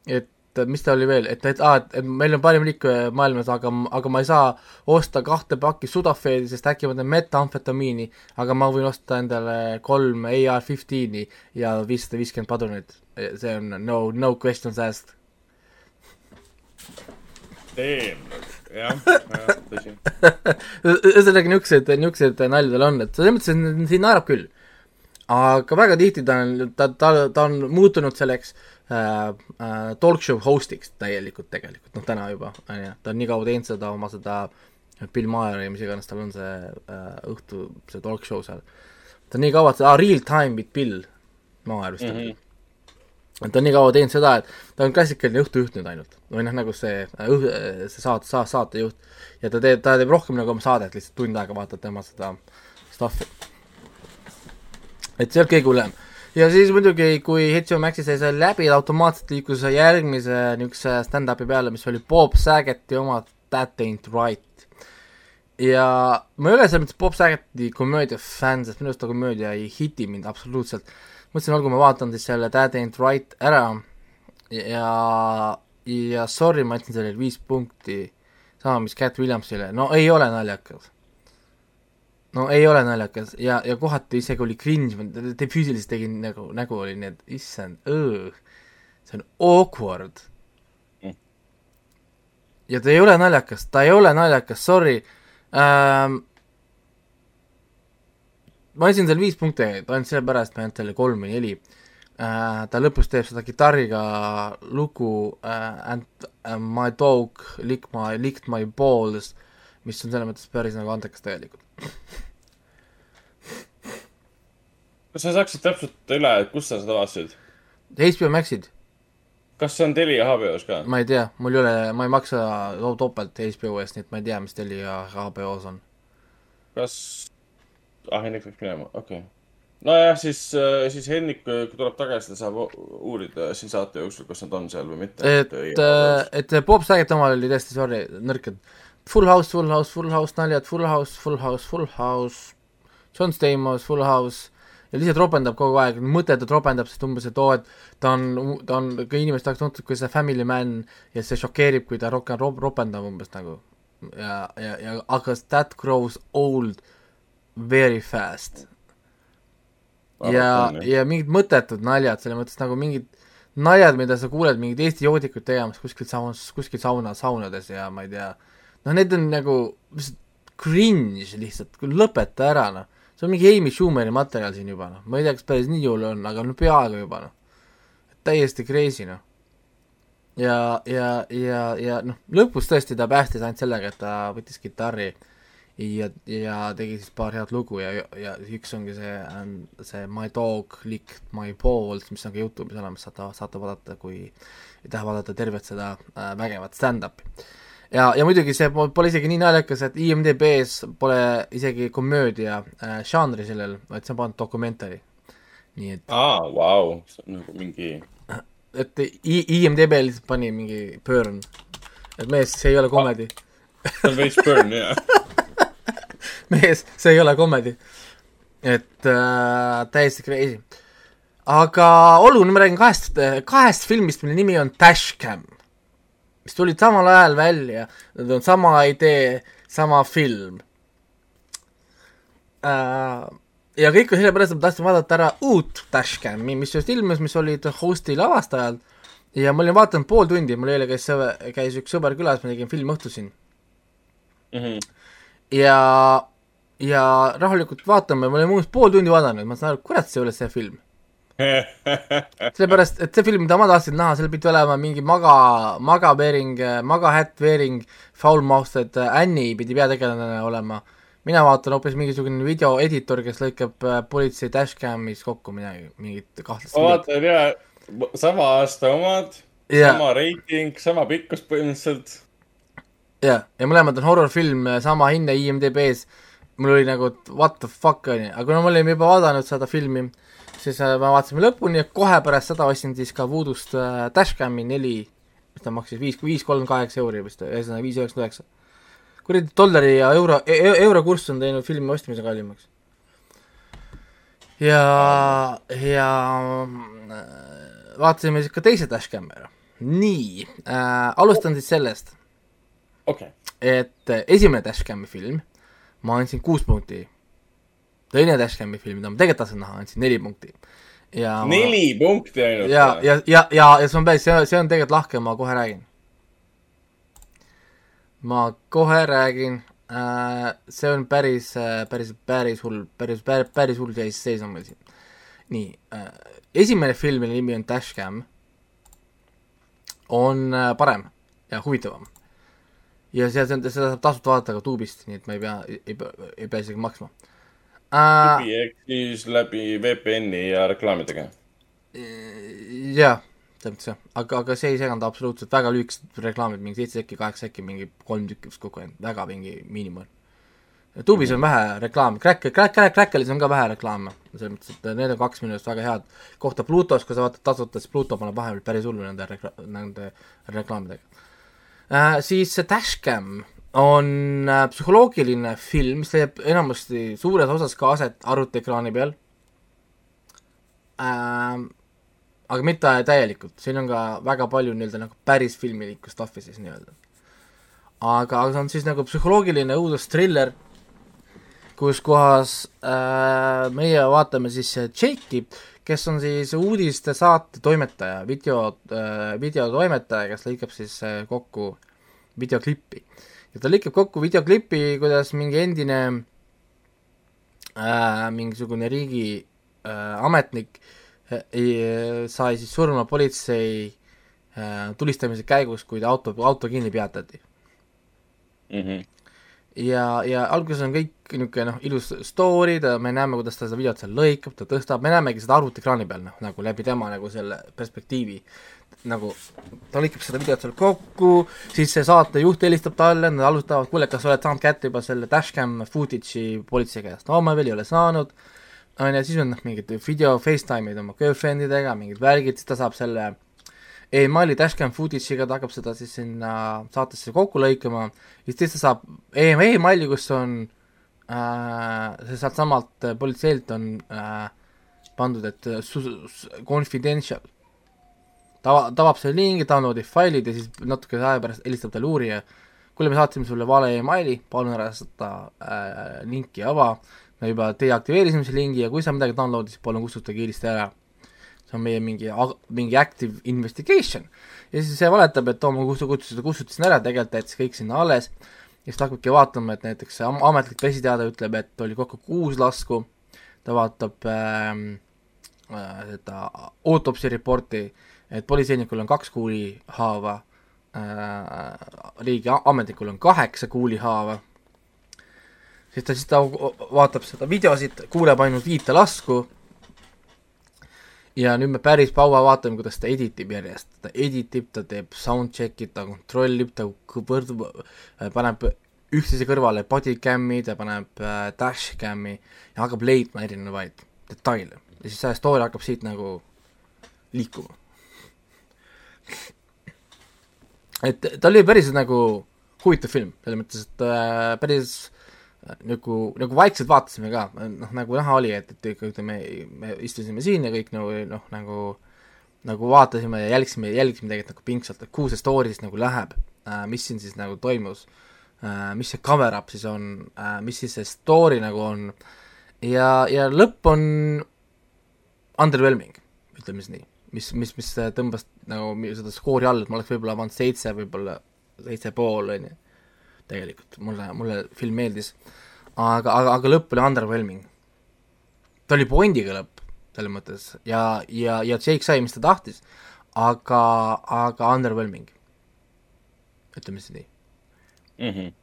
et et mis ta oli veel, et, et aa, et, et meil on parim riik maailmas, aga, aga ma ei saa osta kahte pakki Sudafedi, sest äkki ma teen metamfetamiini, aga ma võin osta endale kolm AR-15-i ja viissada viiskümmend padrunit. see on no, no questions asked. Damn, jah, tõsi. *laughs* ühesõnaga niisugused, niisugused naljad tal on, et selles mõttes, et siin naerab küll. aga väga tihti ta on, ta, ta, ta on muutunud selleks talk show host'iks täielikult tegelikult, noh täna juba, on ju, ta on nii kaua teinud seda oma seda Bill Maher ja mis iganes tal on see äh, õhtu, see talk show seal. ta on nii kaua, aa, Real Time with Bill Maher vist mm -hmm. ta on nii kaua teinud seda, et ta on klassikaline õhtujuht nüüd ainult. või noh, nagu see õh-, see saate, saa-, saatejuht. ja ta teeb, ta teeb rohkem nagu oma saadet, lihtsalt tund aega vaatad tema seda stuff'i. et see on kõige hullem. Ja siis muidugi, kui HBO Maxi sai see läbi, automaatselt liikus järgmise niisuguse stand-up'i peale, mis oli Bob Saget'i oma That ain't right. ja ma ei ole selles mõttes Bob Saget'i komöödia fänn, sest minu arust ta komöödia ei hiti mind absoluutselt mõtlesin, olgu, ma vaatan siis selle That ain't right ära ja, ja sorry, ma andsin sellele viis punkti, sama mis Cat Williamsile, no ei ole naljakas. No ei ole naljakas ja, ja kohati isegi oli cringe, ma te füüsiliselt tegin nagu, nägu oli nii, et issand, see on awkward mm.. ja ta ei ole naljakas, ta ei ole naljakas, sorry ähm,, ma andsin talle viis punkti ainult sellepärast, ma ei andnud talle kolm või neli äh,. ta lõpus teeb seda kitarriga lugu äh, And uh, my dog licked my, licked my balls, mis on selles mõttes päris nagu andekas tegelikult. Kas sa saaksid täpsustada üle, et kust sa seda vaatasid? HBO Maxid. kas see on Telia HBO-s ka? ma ei tea, mul ei ole, ma ei maksa topelt HBO eest, nii et ma ei tea, mis Telia HBO-s on. kas ah, Henrik läks minema, okei okay. nojah, siis, äh, siis Henrik, kui tuleb tagasi, ta saab uurida siin saate jooksul, kas nad on seal või mitte. et, et äh, Bob Saget omal oli tõesti, sorry, nõrk, et Full House, Full House, Full House naljad, Full House, Full House, Full House, John Stamos, Full House ja lihtsalt ropendab kogu aeg, mõttetult ropendab, sest umbes, et oo, et ta on, ta on, kui inimesed oleks tuntud kui see family man ja see šokeerib, kui ta rohkem ropendab umbes nagu. ja, ja, ja aga that grows old very fast. ja, ja mingid mõttetud naljad, selles mõttes nagu mingid naljad, mida sa kuuled mingid Eesti joodikuid tegemas kuskil saunas, kuskil sauna, saunades ja ma ei tea, noh, need on nagu cringe lihtsalt, lõpeta ära, noh. See on mingi Amy Schumeri materjal siin juba, noh, ma ei tea, kas päris nii hull on, aga no peaaegu juba, noh. täiesti crazy, noh. ja, ja, ja, ja noh, lõpus tõesti ta päästis ainult sellega, et ta võttis kitarri ja, ja tegi siis paar head lugu ja, ja üks ongi see, see My dog licked my balls, mis on ka Youtube'is olemas, saate, saate vaadata, kui ei taha vaadata tervet seda äh, vägevat stand-up'i. Ja, ja muidugi see pole isegi nii naljakas, et IMDB-s pole isegi komöödia äh, žanri sellel, vaid see on pandud dokumentari. nii et aa ah,, vau, see on nagu mingi *clears throat* et IMDB lihtsalt pani mingi burn, et mees, see ei ole komedi see on veits burn, jah *laughs* mees, see ei ole comedy. et äh, täiesti crazy. aga nüüd ma räägin kahest, kahest filmist, mille nimi on Dashcam, mis tulid samal ajal välja, need on sama idee, sama film äh, ja kõik on sellepärast, et ma tahtsin vaadata ära uut Dashcami, mis just ilmus, mis olid host'i lavastajal ja ma olin vaadanud pool tundi, mul eile käis sõber, käis üks sõber külas, me tegime filmõhtu siin mm. -hmm. ja ja rahulikult vaatame, me olime umbes pool tundi vaadanud, ma saan aru, kurat, see ei ole see film *laughs* sellepärast, et see film, mida ma tahtsin näha, seal pidi olema mingi maga, magaveering, magahätt-veering, foul-mouthed Annie pidi peategelane olema. mina vaatan hoopis mingisugune videoeditor, kes lõikab äh, politsei dashcamis kokku midagi, mingit kahtlast ma vaatan ja, sama aasta omad yeah., sama reiting, sama pikkus põhimõtteliselt. jah yeah., ja mõlemad on horror-film, sama hinne IMDB-s mul oli nagu, what the fuck, on ju, aga kuna me olime juba vaadanud seda filmi, siis äh, me vaatasime lõpuni ja kohe pärast seda ostsin siis ka Voodoo'st äh, Dashcami neli, mis ta maksis, viis, viis kolm kaheksa euri vist, ühesõnaga viis üheksakümmend üheksa. kuradi dollari ja euro e, e, euro kurss on teinud filmi ostmise kallimaks. ja, ja äh, vaatasime siis ka teise Dashcami ära nii äh,, alustan siis sellest okay., et esimene Dashcami film ma andsin kuus punkti. Teine Dashcami film, mida ma tegelikult tahtsin näha, andsin neli punkti. ja neli ma... punkti ainult? ja, ja, ja, ja, ja see on päris, see, see on tegelikult lahke, ma kohe räägin. ma kohe räägin äh,, see on päris, päris, päris hull, päris, päris, päris hull seis, seis on meil siin. nii äh,, esimene film, mille nimi on Dashcam, on äh, parem ja huvitavam ja see, seda saab tasuta vaadata ka tuubist, nii et ma ei pea, ei pea, ei pea isegi maksma uh,. Tubi ehk siis läbi VPN-i ja reklaamidega? jah, mõttes jah, aga, aga see ei seganud absoluutselt, väga lühikesed reklaamid, mingi seitse sekki, kaheksa sekki, mingi kolm tükki vist kokku ainult, väga mingi miinimum. Tubis on vähe reklaami, Crack, Crack, Crack, Crackelis on ka vähe reklaame, selles mõttes, et need on kaks minu arust väga head. kohta Plutos, kui sa vaatad tasuta, siis Pluto paneb vahepeal päris hullu nende rekla-, nende reklaamidega äh,. siis see Dashcam on äh, psühholoogiline film, mis leiab enamasti suures osas ka aset arvutiekraani peal äh,. aga mitte täielikult, siin on ka väga palju nii-öelda nagu päris filmilikku stuff'i siis nii-öelda. aga, aga see on siis nagu psühholoogiline õudustriller, kus kohas äh, meie vaatame siis Jake'i, kes on siis uudistesaate toimetaja, video äh,, videotoimetaja, kes lõikab siis äh, kokku videoklippi. Ja ta lõikab kokku videoklippi, kuidas mingi endine äh, mingisugune riigi äh, ametnik äh, sai siis surma politsei äh, tulistamise käigus, kui ta auto, auto kinni peatati mm. -hmm ja, ja alguses on kõik niisugune noh, ilus story, ta, me näeme, kuidas ta seda videot seal lõikab, ta tõstab, me näemegi seda arvutiekraani peal, noh, nagu läbi tema nagu selle perspektiivi. Nagu ta lõikab seda videot seal kokku, siis see saatejuht helistab talle, nad alustavad, kuule, kas sa oled saanud kätte juba selle dashcam footage'i politsei käest, no ma veel ei ole saanud, on ju, siis on noh, mingid video Facetime'id oma girlfriend idega, mingid värgid, siis ta saab selle emaili dashcam footage'iga, ta hakkab seda siis sinna saatesse kokku lõikama, siis teist ta saab e emaili, kus on äh, sealtsamalt politseilt on äh, pandud, et confidential. Ta, ta avab selle lingi, downloadib failid ja siis natuke aja pärast helistab talle uurija, kuule, me saatsime sulle vale emaili, palun ära seda äh, linki ava, me juba deaktiveerisime selle lingi ja kui sa midagi download'id, siis palun kustuta kiiresti ära. See on meie mingi, mingi active investigation. ja siis see valetab, et oo, ma kustutasin, kustutasin ära, tegelikult jättis kõik sinna alles, ja siis ta hakkabki vaatama, et näiteks am ametlik pressiteade ütleb, et oli kokku kuus lasku, ta vaatab ähm, äh, seda autopsi reporti, et politseinikul on kaks kuulihaava äh,, riigi ametnikul on kaheksa kuulihaava, siis ta, siis ta vaatab seda videosid, kuuleb ainult viite lasku ja nüüd me päris kaua vaatame, kuidas ta edit ib järjest, ta edit ib, ta teeb soundcheck'i, ta kontrollib, ta võrdub, äh, paneb üksteise kõrvale bodycam'i, ta paneb äh, dashcam'i ja hakkab leidma erinevaid detaile. ja siis see story hakkab siit nagu liikuma. Et ta oli päris nagu huvitav film, selles mõttes, et äh, päris nagu, nagu vaikselt vaatasime ka, noh, nagu näha oli, et, et ikka ütleme, me istusime siin ja kõik nagu noh, nagu nagu vaatasime ja jälgisime, jälgisime tegelikult nagu pingsalt, et kuhu see story siis nagu läheb äh,, mis siin siis nagu toimus äh,, mis see cover up siis on äh,, mis siis see story nagu on ja, ja lõpp on underwhelming, ütleme siis nii. Mis, mis, mis tõmbas nagu seda skoori alla, et ma oleks võib-olla pannud seitse, võib-olla seitse pool, on ju tegelikult, mulle, mulle film meeldis. aga, aga, aga lõpp oli underwhelming. ta oli pointiga lõpp, selles mõttes, ja, ja, ja Jake sai, mis ta tahtis, aga, aga underwhelming. ütleme siis nii mm. -hmm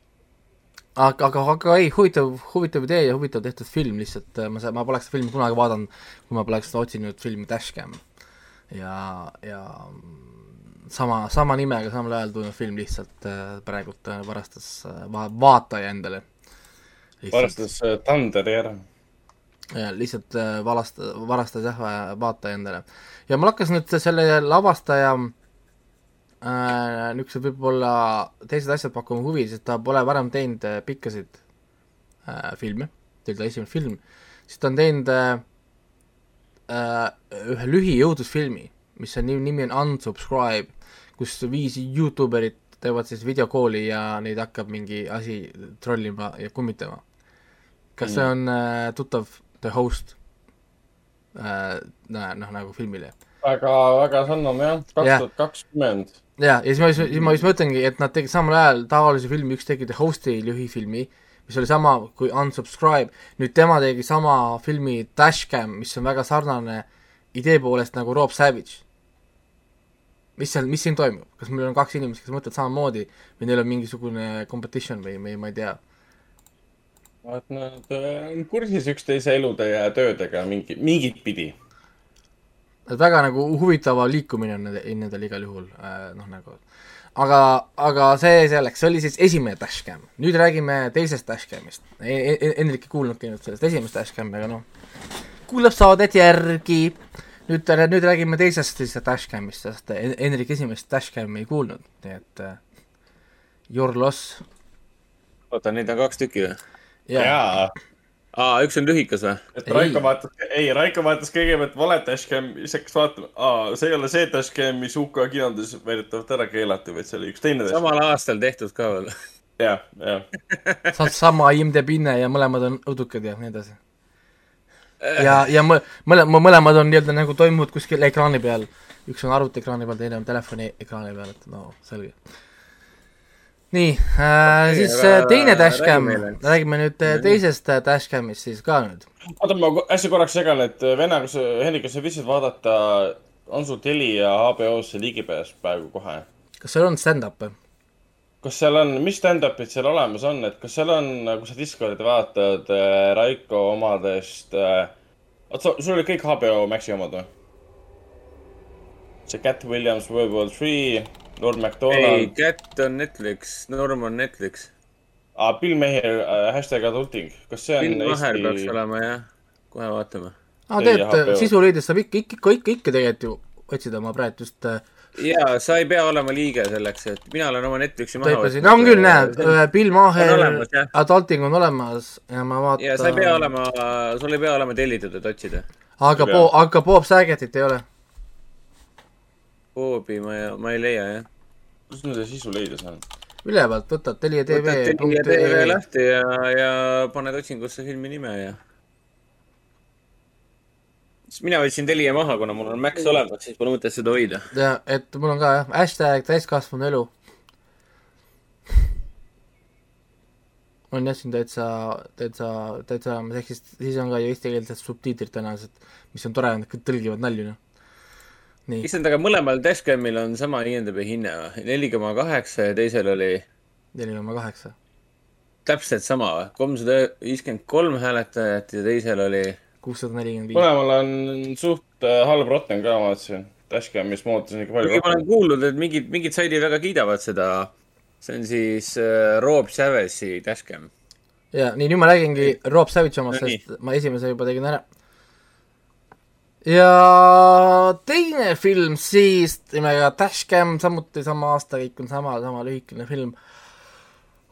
aga, aga, aga ei, huvitav, huvitav idee ja huvitav tehtud film lihtsalt, ma, ma poleks filmi kunagi vaadanud, kui ma poleks otsinud filmi Dashcam. Ja, ja sama, sama nimega samal ajal tulnud film lihtsalt äh, praegult äh, varastas äh, va-, vaataja endale. varastas Thunderi ära. jah, lihtsalt valast-, varastas jah, vaataja endale. ja mul hakkas nüüd selle lavastaja äh, niisugused võib-olla teised asjad pakkuma huvi, sest ta pole varem teinud pikkasid äh, filme, see oli ta esimene film, siis ta on teinud äh, ühe lühijõudlusfilmi mis on nimi, on Unsubscribe, kus viis Youtuberit teevad siis videokooli ja neid hakkab mingi asi trollima ja kummitama. kas see on äh, tuttav The Host äh,? noh, nagu filmile. väga, väga sarnane jah, kaks tuhat kakskümmend. ja, ja siis ma, siis ma, siis ma ütlengi, et nad tegid samal ajal taolise filmi, üks tegi The Host'i lühifilmi, mis oli sama kui Unsubscribe, nüüd tema tegi sama filmi Dashcam, mis on väga sarnane idee poolest nagu Rob Savage. mis seal, mis siin toimub, kas meil on kaks inimest, kes mõtlevad samamoodi või neil on mingisugune competition või, või ma ei tea? et nad on kursis üksteise elude ja töödega mingi, mingit pidi. et väga nagu huvitava liikumine on nendel, nendel igal juhul äh,, noh nagu aga, aga see selleks, see oli siis esimene dashcam. nüüd räägime teisest dashcamist e. E Hendrik ei kuulnudki nüüd sellest esimest dashcami, aga noh, kuulab saadet järgi. nüüd, nüüd räägime teisest siis dashcamist, sest Hendrik esimest dashcami ei kuulnud, nii et uh, your loss. oota, neid on kaks tükki või? jaa aa, üks on lühikas või? et Raiko vaatas, ei, Raiko vaatas kõigepealt vale dashcam, siis hakkas vaatama, aa, see ei ole see dashcam, mis UK kinodes väidetavalt ära keelati, vaid see oli üks teine. samal aastal tehtud ka veel. jah, jah. *laughs* sama IMDb hinne ja mõlemad on õdukad ja nii edasi. ja, ja mõ-, mõle-, mõlemad on nii-öelda nagu toimuvad kuskil ekraani peal. üks on arvutiekraani peal, teine on telefoni ekraani peal, et no selge nii äh, siis. Äh, teine dashcam, räägime nüüd äh, teisest äh, dashcamist siis ka nüüd. oota, ma hästi korraks segan, et venna, kas, Hendrik, kas sa viitsid vaadata, on sul Telia HBO-sse ligipääs praegu kohe? kas seal on stand-up'e? kas seal on, mis stand-up'id seal olemas on, et kas seal on, kui sa Discordi vaatad Raiko omadest äh,, oota, sul olid kõik HBO Maxi omad või? see Cat Williams, World War Three Norm MacDonald. ei, Cat on Netflix, Norm on Netflix. aa, Bill Meher äh,, hashtag adulting, kas see on Bill Maher Eesti... peaks olema jah, kohe vaatame. aa, tegelikult sisuliides saab ikka, ikka, ikka, ikka, ikka tegelikult ju otsida, ma praegu just äh, jaa, sa ei pea olema liige selleks, et mina olen oma Netflixi maha võtnud. on küll, näed, äh, Bill Maher, Adulting on olemas ja ma vaatan. ja sa ei pea olema, sul ei pea olema tellitud, et otsida. aga Bo-, aga Bob Sagetit ei ole? Bobi ma, ma ei leia, jah kus nüüd see sisu leida saan? ülevalt võtad Telia tv. võtad Telia tv lahti ja, ja paned otsingusse filmi nime ja. siis mina võtsin Telia maha, kuna mul on Max olemas, siis pole mõtet seda hoida. ja, et mul on ka jah, hashtag täiskasvanu elu. on jah siin täitsa, täitsa, täitsa olemas, ehk siis, siis on ka ju eestikeelsed subtiitrid tõenäoliselt, mis on tore, nad tõlgivad nalju, noh issand, aga mõlemal Dashcamil on sama IMDB hinne või? neli koma kaheksa ja teisel oli? neli koma kaheksa. täpselt sama või? kolmsada viiskümmend kolm hääletajat ja teisel oli? kuussada nelikümmend viis. mõlemal on suht äh, halb rotten ka, ma vaatasin. Dashcamis ma ootasin ikka palju ma olen kuulnud, et mingid, mingid saidid väga kiidavad seda. see on siis äh, Rob Savage'i Dashcam. ja nii, nüüd ma räägingi Rob Savage'i omast sest ma esimese juba tegin ära ja teine film siis nimega Dashcam, samuti sama aasta, kõik on sama, sama lühikene film.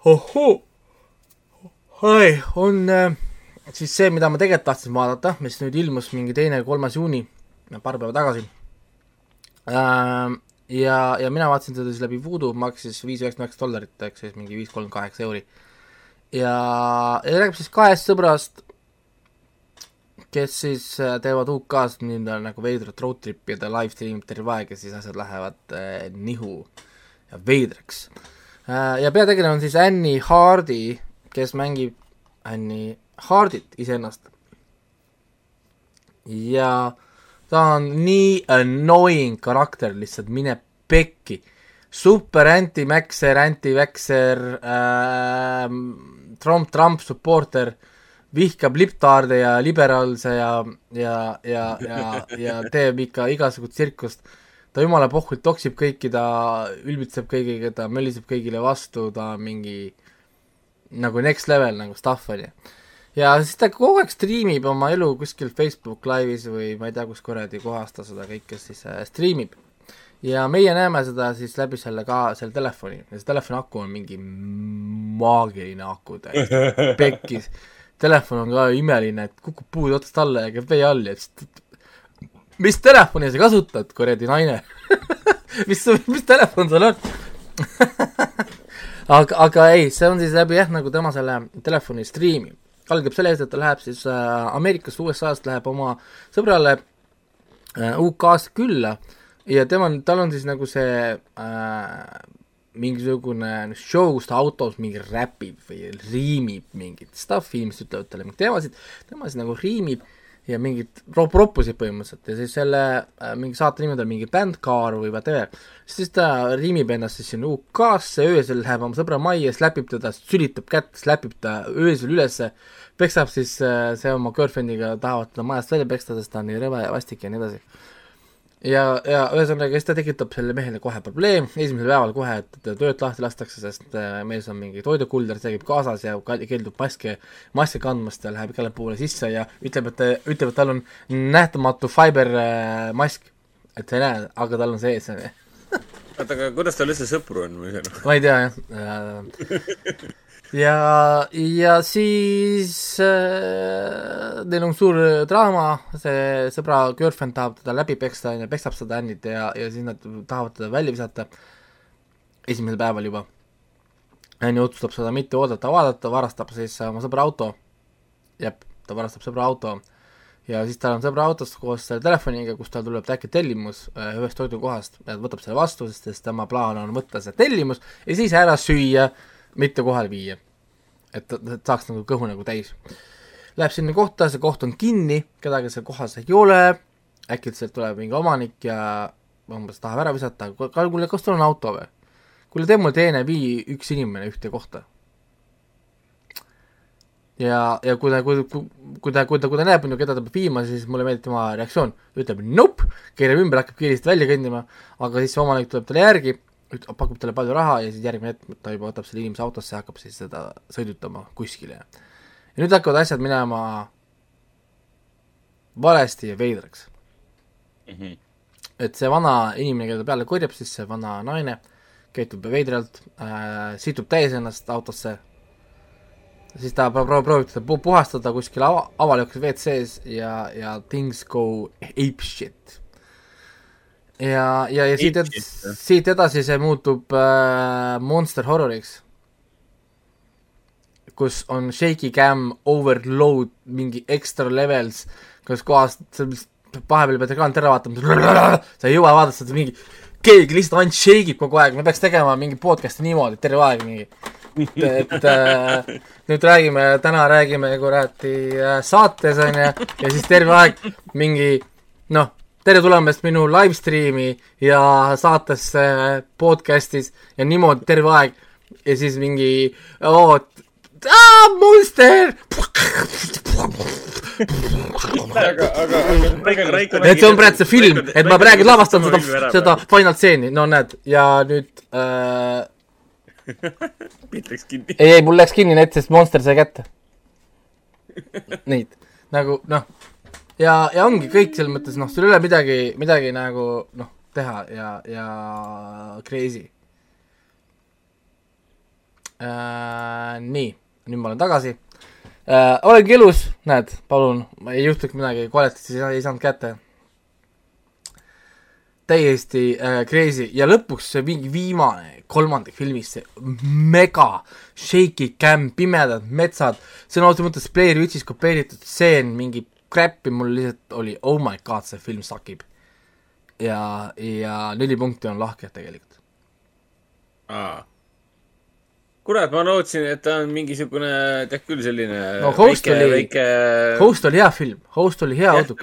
ohoo, oi, on äh, siis see, mida ma tegelikult tahtsin vaadata, mis nüüd ilmus mingi teine, kolmas juuni, paar päeva tagasi äh,. ja, ja mina vaatasin seda siis läbi Voodoo, maksis viis üheksakümmend üheksa dollarit, ehk siis mingi viis kolmkümmend kaheksa euri. ja, ja räägib siis kahest sõbrast kes siis äh, teevad UK-s nii-öelda nagu veidrat road trip'i ja ta live stream ib terve aeg ja siis asjad lähevad äh, nihu ja veidraks äh,. ja peategelane on siis Annie Hardy, kes mängib Annie Hardit iseennast. ja ta on nii annoying karakter lihtsalt, mine pekki. super anti-maxer, anti-vaxer äh,, Trump, Trump supporter äh,, vihkab liptaarde ja liberaalse ja, ja, ja, ja, ja *laughs* teeb ikka igasugust tsirkust. ta jumala pohvilt toksib kõiki, ta ülbitseb kõigiga, ta möliseb kõigile vastu, ta mingi nagu next level nagu stuff on ju. ja siis ta kogu aeg striimib oma elu kuskil Facebook Live'is või ma ei tea, kus kuradi kohas ta seda kõike siis äh, striimib. ja meie näeme seda siis läbi selle ka, selle telefoni ja see telefoni aku on mingi maagiline aku täiesti, *laughs* pekkis telefon on ka imeline, et kukub puude otsast alla ja käib vee all ja siis mis telefoni sa kasutad, kuradi naine *laughs* mis, mis telefon sul on *laughs* aga, aga ei, see on siis läbi jah, nagu tema selle telefoni striimi. algab selle eest, et ta läheb siis äh, Ameerikast, USA-st läheb oma sõbrale äh, UK-sse külla ja tema, tal on siis nagu see äh, mingisugune show, kus ta autos mingi räpib või riimib mingit stuff'i, inimesed ütlevad talle mingeid teemasid, tema siis nagu riimib ja mingit rop-, roppusid põhimõtteliselt ja siis selle äh, mingi saate nimi on tal mingi Bandcar või whatever, siis ta riimib ennast siis sinna UK-sse, öösel läheb oma sõbra majja, släpib teda, sülitab kätt, släpib ta öösel ülesse, peksab siis äh, see oma girlfriend'iga, tahavad teda majast välja peksta, sest ta on nii rõve ja vastik ja nii edasi ja, ja ühesõnaga, siis ta tekitab selle mehele kohe probleem, esimesel päeval kohe, et töölt lahti lastakse, sest äh, mees on mingi toidukulder, see käib kaasas ja keeldub maske, maske kandmast ja läheb igale poole sisse ja ütleb, et, ütleb, et tal on nähtamatu fiber äh, mask. et sa ei näe, aga tal on sees. oota, aga kuidas tal üldse sõpru on või see? ma ei tea jah ja, ja siis äh, neil on suur draama, see sõbra girlfriend tahab teda läbi peksta, on ju, peksab seda Annit ja, ja siis nad tahavad teda välja visata esimesel päeval juba. Anni otsustab seda mitte oodata, vaadata, varastab siis oma sõbra auto. jep, ta varastab sõbra auto ja siis tal on sõbra autos koos selle telefoniga, kus tal tuleb äkki tellimus äh, ühest toidukohast, võtab selle vastu, sest tema plaan on võtta see tellimus ja siis ära süüa mitte kohale viia. et, et saaks nagu kõhu nagu täis. Läheb sinna kohta, see koht on kinni, kedagi seal kohas ei ole, äkitselt tuleb mingi omanik ja umbes tahab ära visata, kuule, kas sul on auto või? kuule, tee mulle teene, vii üks inimene ühte kohta. ja, ja kui ta, kui, kui ta, kui ta, kui ta näeb, keda ta peab viima, siis mulle meeldib tema reaktsioon, ütleb nope, keerab ümber, hakkab kiiresti välja kõndima, aga siis see omanik tuleb talle järgi pakub talle palju raha ja siis järgmine hetk ta juba võtab selle inimese autosse ja hakkab siis seda sõidutama kuskile. ja nüüd hakkavad asjad minema valesti ja veidraks mm. -hmm. et see vana inimene, keda peale korjab, siis see vana naine käitub veidralt äh,, situb täis ennast autosse, siis ta proovib, proovib teda puhastada kuskil ava, avalikus WC-s ja, ja things go ape shit ja, ja, ja siit, ed siit edasi see muutub äh, monster horroriks, kus on shaky cam, overload, mingi extra levels, kus kohast, vahepeal pead ekraanit ära vaatama, *laughs* sa ei jõua vaadata seda mingi, keegi lihtsalt ainult shake ib kogu aeg, me peaks tegema mingi podcast'i niimoodi terve aeg mingi. Et äh, *laughs* nüüd räägime, täna räägime kuradi äh, saates onju ja siis terve aeg mingi noh, tere tulemast minu live stream'i ja saatesse podcast'is. Ja niimoodi terve aeg. Ja siis mingi oo, monster! Aga, aga, aga et see on praegu see film, et ma praegu lavastan seda, seda final stseeni, no näed, ja nüüd äh... *laughs* pilt läks kinni. ei, ei, mul läks kinni net, sest monster sai kätte. Neid, nagu noh ja, ja ongi kõik selles mõttes, noh, sul ei ole midagi, midagi nagu noh, teha ja, ja crazy äh,. nii, nüüd ma olen tagasi äh,. olengi elus, näed, palun, ei juhtuks midagi, kvaliteeti ei, ei saanud kätte. täiesti äh, crazy ja lõpuks see mingi viimane kolmandik filmist, see mega shaky cam, pimedad metsad, sõna otseses mõttes Blair Witch'is kopeeritud stseen, mingi crap'i mul lihtsalt oli oh my god, see film sakib. ja, ja neli punkti on lahke tegelikult. kurat, ma lootsin, et ta on mingisugune, tead küll, selline no Host väike, oli väike..., Host oli hea film, Host oli hea auto.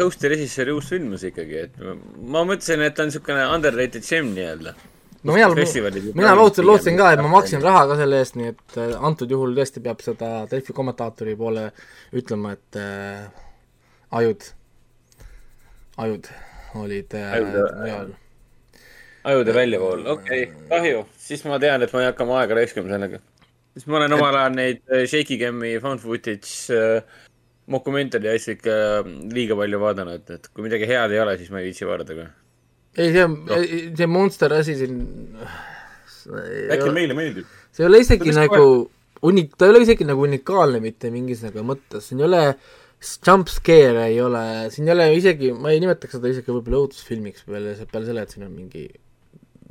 Hosti režissööri uus film ikkagi, et ma mõtlesin, et ta on niisugune underrated gem nii-öelda no mina, mina lootsin, lootsin ka, et ma maksin raha ka selle eest, nii et äh, antud juhul tõesti peab seda Delfi kommentaatori poole ütlema, et äh, ajud, ajud olid äh, mujal äh,. ajude väljavool, okei okay,, kahju, siis ma tean, et ma ei hakka oma aega raiskama sellega. siis ma olen omal ajal neid äh, Shaky Cam'i found footage äh, dokumentari asju ikka liiga palju vaadanud, et kui midagi head ei ole, siis ma ei viitsi vaadata ka ei, see on no., see Monster asi siin äkki meile meeldib? see ei ole isegi nagu unik-, ta ei ole isegi nagu unikaalne mitte mingis nagu mõttes, siin ei ole jump scare ei ole, siin ei ole isegi, ma ei nimetaks seda isegi võib-olla õudusfilmiks peale, peale selle, et siin on mingi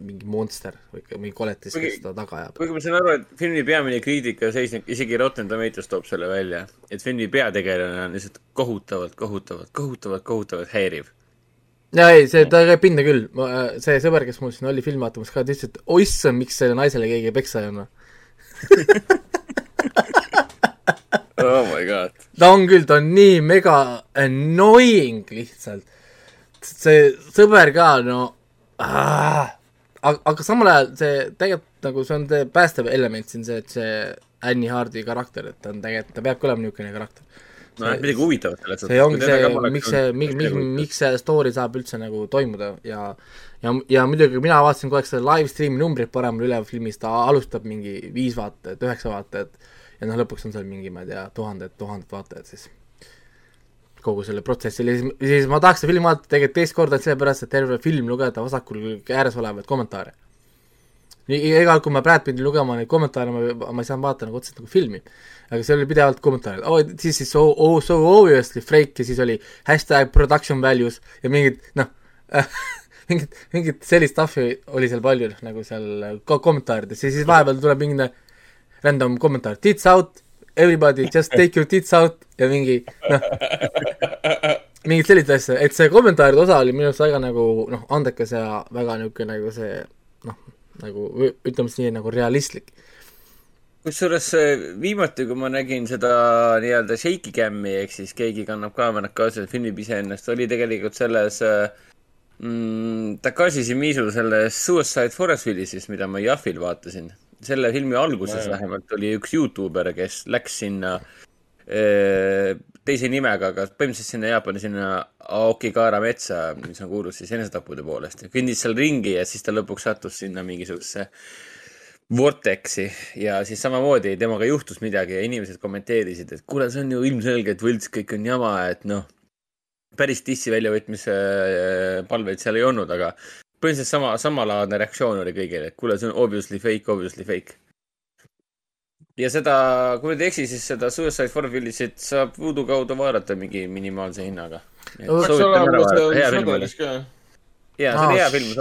mingi monster või mingi koletis, kes seda taga ajab. kuigi ma saan aru, et filmi peamine kriitika seisneb, isegi Rotten Tomatoes toob selle välja, et filmi peategelane on lihtsalt kohutavalt, kohutavalt, kohutavalt, kohutavalt häiriv ja ei, see, ta käib pinda küll, see sõber, kes mul siin oli filmi vaatamas ka, ta ütles, et oissa, miks sellele naisele keegi peksa ei anna *laughs* oh my god. ta on küll, ta on nii mega annoying lihtsalt. see sõber ka, no aga, aga samal ajal see tegelikult nagu see on see päästev element siin see, et see Annie Hardi karakter, et ta on tegelikult, ta peabki olema niisugune karakter. No jah, midagi huvitavat selles suhtes. see ongi see, miks see, miks, miks, miks see story saab üldse nagu toimuda ja ja, ja muidugi mina vaatasin kogu aeg seda live stream'i numbrit paremal üleval filmis, ta alustab mingi viis vaatajat, üheksa vaatajat ja noh, lõpuks on seal mingi, ma ei tea, tuhanded, tuhanded vaatajad siis kogu selle protsessil ja siis, siis ma tahaks seda filmi vaadata tegelikult teist korda sellepärast, et terve film lugeda vasakul ääres olevaid kommentaare. nii, igal kui ma Brad pidin lugema neid kommentaare, ma, ma ei saanud vaadata nagu otseselt nagu filmi. Aga seal oli pidevalt kommentaarid, oh this is so oh,, so obviously fake ja siis oli hashtag production values ja mingid noh *laughs* mingit, mingit sellist stuff'i oli seal palju nagu seal kommentaarides. Ja siis vahepeal tuleb mingi random kommentaar, tits out, everybody just take your tits out ja mingi noh, mingit sellist asja, et see kommentaaride osa oli minu arust väga nagu noh, andekas ja väga niisugune nagu see noh, nagu ütleme siis nii, nagu realistlik kusjuures viimati, kui ma nägin seda nii-öelda shaky cam'i ehk siis keegi kannab kaamerat kaasa ja filmib iseennast, oli tegelikult selles mm, Takashi Shimizu selles Suicide Forest Willisis, mida ma Jahvil vaatasin selle filmi alguses no, vähemalt oli üks Youtuber, kes läks sinna eh, teise nimega, aga põhimõtteliselt sinna Jaapani, sinna Aokigara metsa, mis on kuulus siis enesetappude poolest. kõndis seal ringi ja siis ta lõpuks sattus sinna mingisugusesse Vortexi ja siis samamoodi temaga juhtus midagi ja inimesed kommenteerisid, et kuule, see on ju ilmselgelt võlts, kõik on jama, et noh, päris dissi väljavõtmise eh, palveid seal ei olnud, aga põhimõtteliselt sama, samalaadne reaktsioon oli kõigil, et kuule, see on obviously fake, obviously fake. ja seda, kui ma ei eksi, siis seda Suicide for Village'it saab Voodoo kaudu vaadata mingi minimaalse hinnaga. ka. jaa, see oli hea film.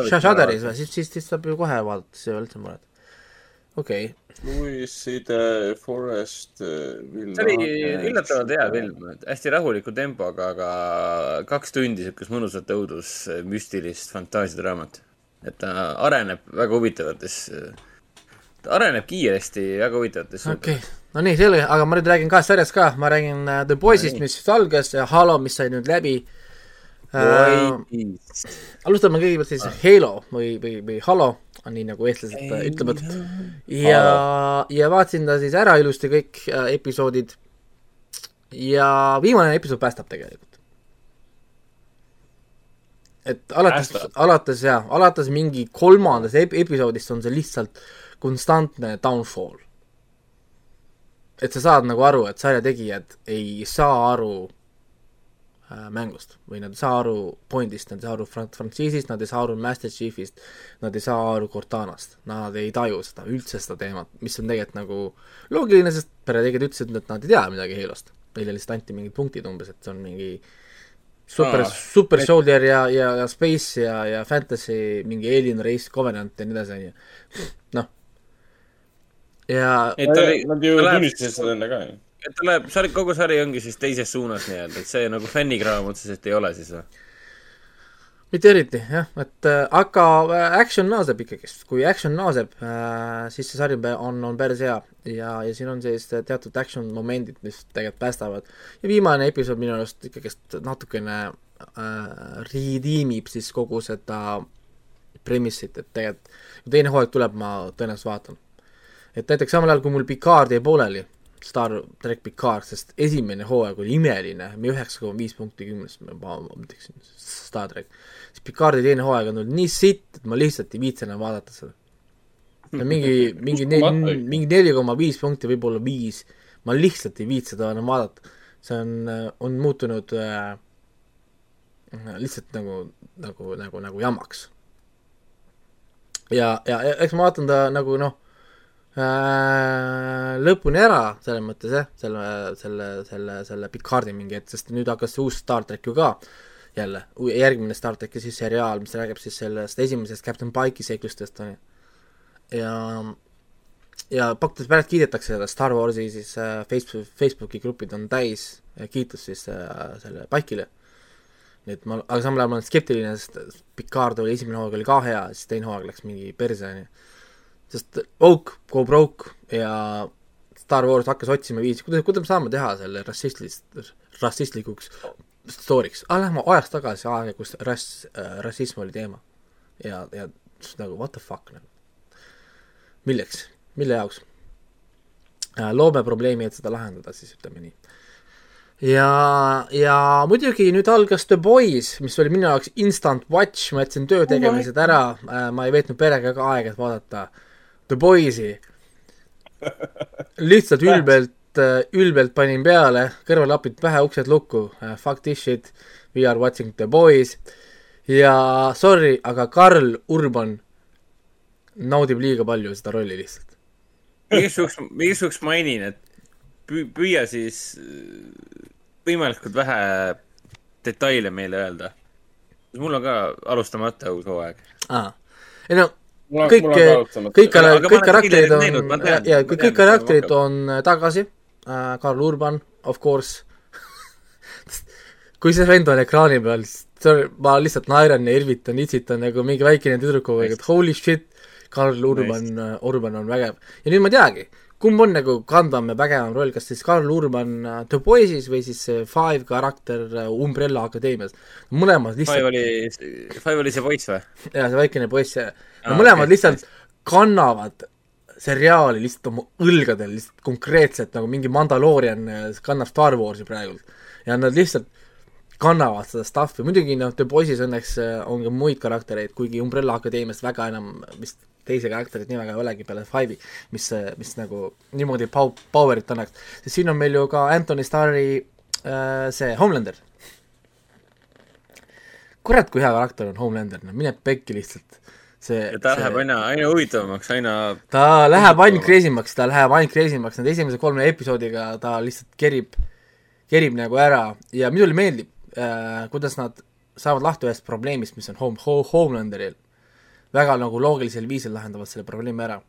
Siis, siis saab ju kohe vaadata, see ei ole üldse muret. Okei okay Suicide Forest. see oli üllatavalt hea film, hästi rahuliku tempoga, aga kaks tundi siukest mõnusat õudus, müstilist fantaasiadraamat. et ta areneb väga huvitavates, ta areneb kiiresti väga huvitavates okei okay., no nii, selge, aga ma nüüd räägin kahest sarjast ka, ma räägin The Boys'ist, mis algas ja Halo, mis sai nüüd läbi uh,. alustame kõigepealt siis Halo või, või, või Halo on nii, nagu eestlased ütlevad. ja, ja vaatasin ta siis ära ilusti kõik äh, episoodid. ja viimane episood päästab tegelikult. et alates, alates jaa, alates mingi kolmandast ep episoodist on see lihtsalt konstantne downfall. et sa saad nagu aru, et sarja tegijad ei saa aru mängust või nad ei saa aru point'ist, nad ei saa aru frantsiisist, nad ei saa aru Master Chiefist, nad ei saa aru Cortanast, nad ei taju seda, üldse seda teemat, mis on tegelikult nagu loogiline, sest peretegijad ütlesid, et nad ei tea midagi Halost. Neile lihtsalt anti mingid punktid umbes, et see on mingi super ah,, super et... soldier ja, ja, ja space ja, ja fantasy, mingi alien race, covenant ja nii edasi, onju. noh. ja. Nad ju tunnistasid seda enne ka ju et ta läheb, sari, kogu sari ongi siis teises suunas nii-öelda, et see nagu fännikraam otseselt ei ole siis või? mitte eriti jah, et äh, aga äh, action naaseb ikkagist, kui action naaseb äh,, siis see sari on, on päris hea ja, ja siin on siis teatud action momendid, mis tegelikult päästavad. ja viimane episood minu arust ikkagist natukene äh, redeemib siis kogu seda premise'it, et tegelikult kui teine hooaeg tuleb, ma tõenäoliselt vaatan. et näiteks samal ajal, kui mul Picard jäi pooleli Star track Picard, sest esimene hooaeg oli imeline, me üheksa koma viis punkti kümnest, ma ütleksin, Star track. siis Picardi teine hooaeg on olnud nii sitt, et ma lihtsalt ei viitsi enam vaadata seda. no mingi, *laughs* mingi ne-, mingi neli koma viis punkti, võib-olla viis, ma lihtsalt ei viitsi seda enam vaadata. see on, on muutunud äh, lihtsalt nagu, nagu, nagu, nagu jamaks. ja, ja eks ma vaatan ta nagu noh, lõpuni ära, selles mõttes jah, selle, selle, selle, selle Picardi mingi hetk, sest nüüd hakkas see uus Star track ju ka jälle, järgmine Star tracki siis seriaal, mis räägib siis sellest esimesest Captain Pike'i seiklustest, on ju. ja, ja pakutakse, pärast kiidetakse seda Star Warsi siis äh, Facebook, Facebooki grupid on täis kiitust siis äh, selle Pike'ile. nii et ma, aga samal ajal ma olen skeptiline, sest Picard oli, esimene hooaeg oli ka hea, siis teine hooaeg läks mingi perse, on ju sest Oak go broke ja Star Wars hakkas otsima viisi, kuidas, kuidas me saame teha selle rassistlist, rassistlikuks story'ks ah,, lähme ajaks tagasi aega, kus rass äh,, rassism oli teema. ja, ja nagu what the fuck nagu. milleks, mille jaoks äh,? loome probleemi, et seda lahendada, siis ütleme nii. ja, ja muidugi nüüd algas The Boys, mis oli minu jaoks instant watch, ma jätsin töö tegemised ära äh,, ma ei veetnud perega ka aega, et vaadata äh, The Boys'i. lihtsalt ülbelt, äh, ülbelt panin peale, kõrvalapid pähe, uksed lukku uh,, fuck this shit, we are watching The Boys. ja sorry, aga Karl Urban naudib liiga palju seda rolli lihtsalt. igaks juhuks mainin, et püü-, püüa siis äh, võimalikult vähe detaile meile öelda. mul on ka alustamata uus hooaeg. ei no kõik, kõik, kõik karakterid on, ja kõik karakterid on tagasi. Uh,, Karl Urban, of course. *laughs* Kui see vend on ekraani peal, siis ma lihtsalt naeran ja irvitan, itsitan nagu mingi väikene tüdrukupoeg, et holy shit, Karl Urban, Urban on vägev. ja nüüd ma teagi, kumb on nagu ja vägevam roll, kas siis Karl Urban uh, The Boys'is või siis see Five karakter uh, Umbrella Akadeemias. mõlemad lihtsalt Five oli, Five oli see poiss või? jaa, see väikene poiss, no ah, mõlemad okay. lihtsalt kannavad seriaali lihtsalt oma õlgadel, lihtsalt konkreetselt nagu mingi Mandaloorian uh, kannab Star Warsi praegu. ja nad lihtsalt kannavad seda stuff'i, muidugi noh, The Boys'is õnneks on ka muid karaktereid, kuigi Umbrella Akadeemiast väga enam vist teise karakterit nii väga ei olegi peale Five'i, mis, mis nagu niimoodi pow-, power'it annaks. sest siin on meil ju ka Anthony Starri äh, see Homelander. kurat, kui hea karakter on Homelander, no mine pekki lihtsalt. see ja ta see, läheb aina, aina huvitavamaks, aina ta läheb ainult crazy maks, ta läheb ainult crazy maks, need esimese kolme episoodiga ta lihtsalt kerib, kerib nagu ära ja minule meeldib äh,, kuidas nad saavad lahti ühest probleemist, mis on home, Homelanderil väga nagu loogilisel viisil lahendavad selle probleemi ära.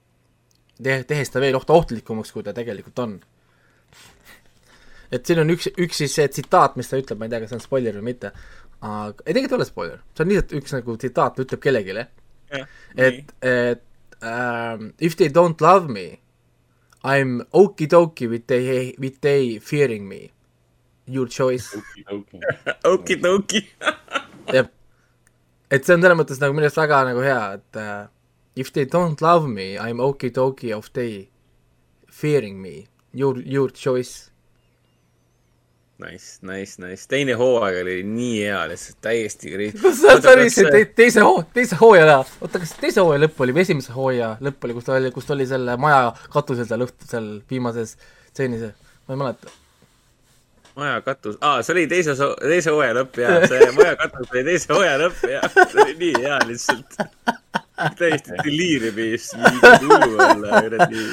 Te-, tehes ta veel oht-, ohtlikumaks, kui ta tegelikult on. et siin on üks, üks siis see tsitaat, mis ta ütleb, ma ei tea, kas see on spoiler või mitte, aga ei, tegelikult ei ole spoiler, see on lihtsalt üks nagu tsitaat, ta ütleb kellelegi, et, et um, if they don't love me, I am okie-dokie with they, with they fearing me. Your choice. Okie-dokie. *laughs* jah et see on selles mõttes nagu minu arust väga nagu hea, et uh, if they don't love me, I am okie-dokie of they fearing me, your, your choice. Nice, nice, nice. teine hooaeg oli nii hea, lihtsalt täiesti kriis-. *laughs* kus sa, see te, teise hoo-, teise hooaja, oota, kas teise hooaja lõpp oli või esimese hooaja lõpp oli, kus ta oli, kus ta oli selle maja katusel seal õhtul, seal viimases stseenis, ma ei mäleta maja katus, aa, see oli teise, teise hooaja lõpp ja see maja *laughs* katus oli teise hooaja lõpp ja see oli nii hea lihtsalt. täiesti deliiriumis, mingi hullu olla, kuradi.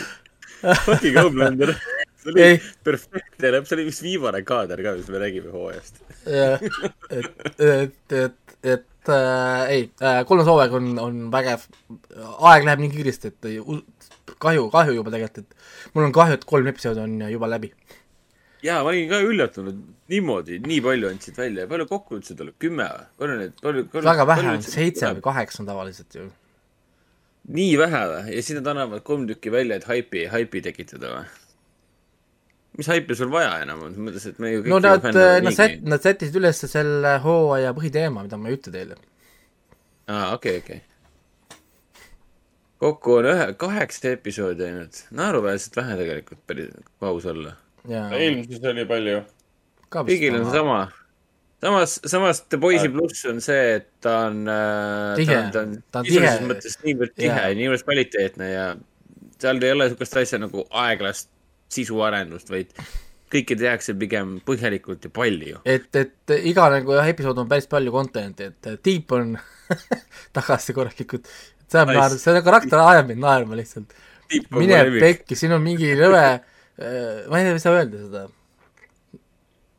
Fucking Homelander. see oli perfektne lõpp, see oli vist viimane kaader ka, mis me nägime hooajast. jah, et, et, et, et äh, ei äh,, kolmas hooaeg on, on vägev. aeg läheb nii kiiresti, et kahju, kahju juba tegelikult, et mul on kahju, et kolm episoodi on juba läbi jaa, ma olin ka üllatunud, niimoodi, nii palju andsid välja, palju kokku üldse tuleb, kümme või? palju neid, palju, palju väga vähe on, seitse või kaheksa on tavaliselt ju. nii vähe või? ja siis nad annavad kolm tükki välja, et haipi, haipi tekitada või? mis haipi sul vaja enam on, mõttes, et me ju kõik no nad, nad set-, nad sättisid üles selle hooaja põhiteema, mida ma ei ütle teile. aa, okei okay,, okei okay. kokku on ühe, kaheksa episoodi ainult, naeruväärselt vähe tegelikult, päris aus olla eelmises oli palju. kõigil on seesama. samas, samas The Boys'i pluss on see, et ta on äh,, ta on, ta on sisulises mõttes niivõrd tihe ja niivõrd kvaliteetne ja seal ei ole niisugust asja nagu aeglast sisuarendust, vaid kõike tehakse pigem põhjalikult ja palju. et, et iga nagu jah, episood on päris palju content'i, et Deep on *laughs* tagasi korralikult, see ajab naerma, see karakter ajab mind naerma lihtsalt. Mine pekki, siin on mingi rõve äh,, ma ei tea, mis saab öelda seda.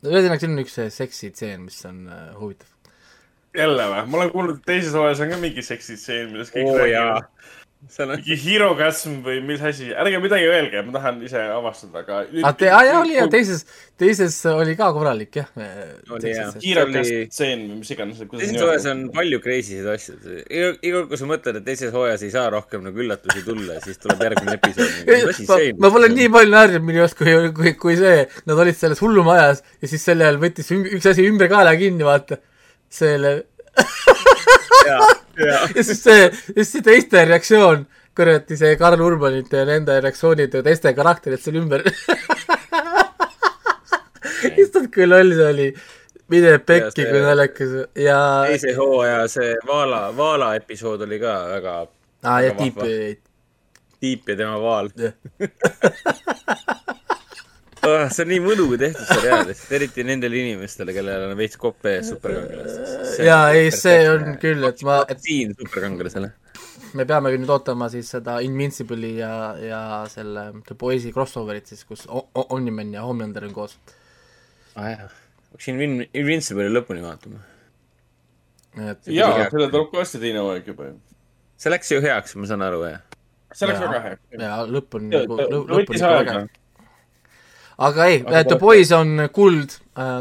ühesõnaga, siin on üks seksitseen, mis on äh, huvitav. jälle või? ma olen kuulnud, et teises hooajas on ka mingi seksitseen, millest kõik oo räägivad. Seal on, mingi Hirokasm või mis asi, ärge midagi öelge, ma tahan ise avastada, aga. aa, te, aa jaa, oli jah, teises, teises oli ka korralik jah. Oli, jah. Hirokasm tseen või mis iganes. teises hooajas on palju crazy sid asju. iga, iga kord, kui sa mõtled, et teises hooajas ei saa rohkem nagu üllatusi tulla, siis tuleb järgmine episood. *laughs* ma, pole nii palju naernud minu arust, kui, kui, kui see, nad olid selles hullumajas ja siis sel ajal võttis üks asi ümber kaela kinni, vaata. selle, *laughs* *laughs* ja, siis see, siis see teiste reaktsioon, kuradi see Karl Urbanite ja nende reaktsioonid ja teiste karakterid seal ümber. issand, kui loll see oli. mine pekki, kui naljakas ja, teise hooaja see Vaala, Vaala episood oli ka väga aa ja tiip tiip ja tema vaal. *laughs* oh,. see on nii mõnu tehtud seriaal, eriti nendele inimestele, kellel on veits kopp ees superkangelastest. jaa, ei, see on küll, et ma, et siin superkangelasele. me peamegi nüüd ootama siis seda Invincible'i ja, ja selle The Boys'i crossover'it siis, kus Omniman ja Homelander on koos. aa ah, jah, peaks Invin-, Invincible'i lõpuni vaatama. et jaa, sellel tuleb ka varsti teine hooaeg juba ju. see läks ju heaks, ma saan aru, jah. see läks Jaa. väga hea. ja lõpp on nagu, lõpp on ikka aega vägev.. Aga ei, The Boys on kuld,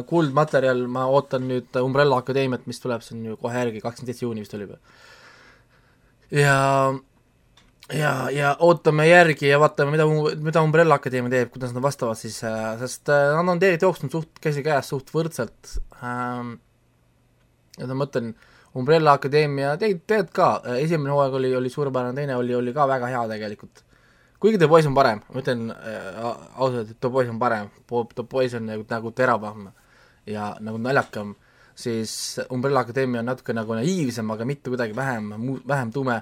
kuldmaterjal, ma ootan nüüd Umbrella Akadeemiat, mis tuleb, see on ju kohe järgi, kakskümmend seitse juuni vist oli juba. ja, ja, ja ootame järgi ja vaatame, mida, mida Umbrella Akadeemia teeb, kuidas nad vastavad siis, sest äh, nad on tegelikult jooksnud suht käsikäes suht võrdselt ähm,. ja ma mõtlen, Umbrella Akadeemia tegelikult ka, esimene hooaeg oli, oli suurepärane, teine oli, oli ka väga hea tegelikult kuigi The Boys on parem, ma ütlen äh, ausalt, et The Boys on parem, The Boys on nagu, nagu teravam ja nagu naljakam, siis Umbrella Academia on natuke nagu naiivsem, aga mitte kuidagi vähem, vähem tume.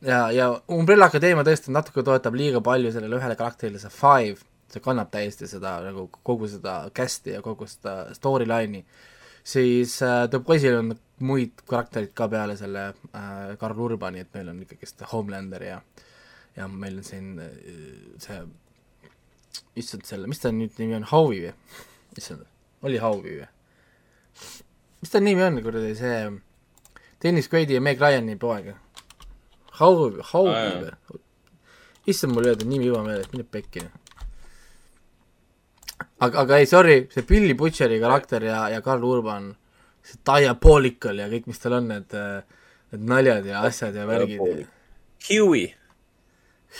ja, ja Umbrella Academia tõesti natuke toetab liiga palju sellele ühele karakterile, see Five, see kannab täiesti seda nagu kogu seda cast'i ja kogu seda storyline'i, siis äh, The Boysil on muid karakterid ka peale selle äh, Karl Urbani, et meil on ikkagist Homelander ja ja meil on siin äh, see, issand selle, mis ta nüüd nimi on, Howie või? issand, oli Howie või? mis ta nimi on, kuradi see Dennis Quaidi ja Meg Ryani poeg? Howie, Howie või? issand, mul ei öeldud nimi juba meeles, mine pekki. aga, aga ei, sorry, see Billy Butcheri karakter ja, ja Karl Urban, see Diabolical ja kõik, mis tal on, need, need naljad ja asjad ja värgid Huey.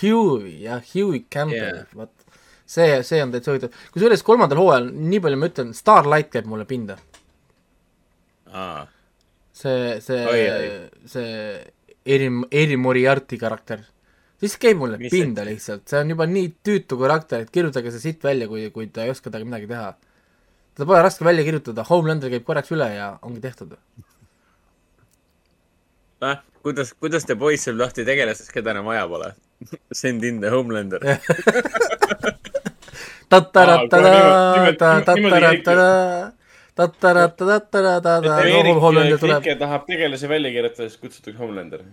Huey jah, Huey Campbell Yeah. vot see, see on täitsa huvitav. kusjuures kolmandal hooajal, nii palju ma ütlen, Starlight käib mulle pinda. aa, see, see see Eri, Eri Moriarty karakter. siis käib mulle Mis pinda lihtsalt, see on juba nii tüütu karakter, et kirjutage see siit välja, kui, kui te ei oska temaga midagi teha. seda pole raske välja kirjutada, Homelander käib korraks üle ja ongi tehtud. noh, kuidas, kuidas te poiss saab lahti tegelastest, keda enam vaja pole? *laughs* Send in the Homelander. *laughs* Tahab tegelasi välja kirjutada, siis kutsutakse Homelander.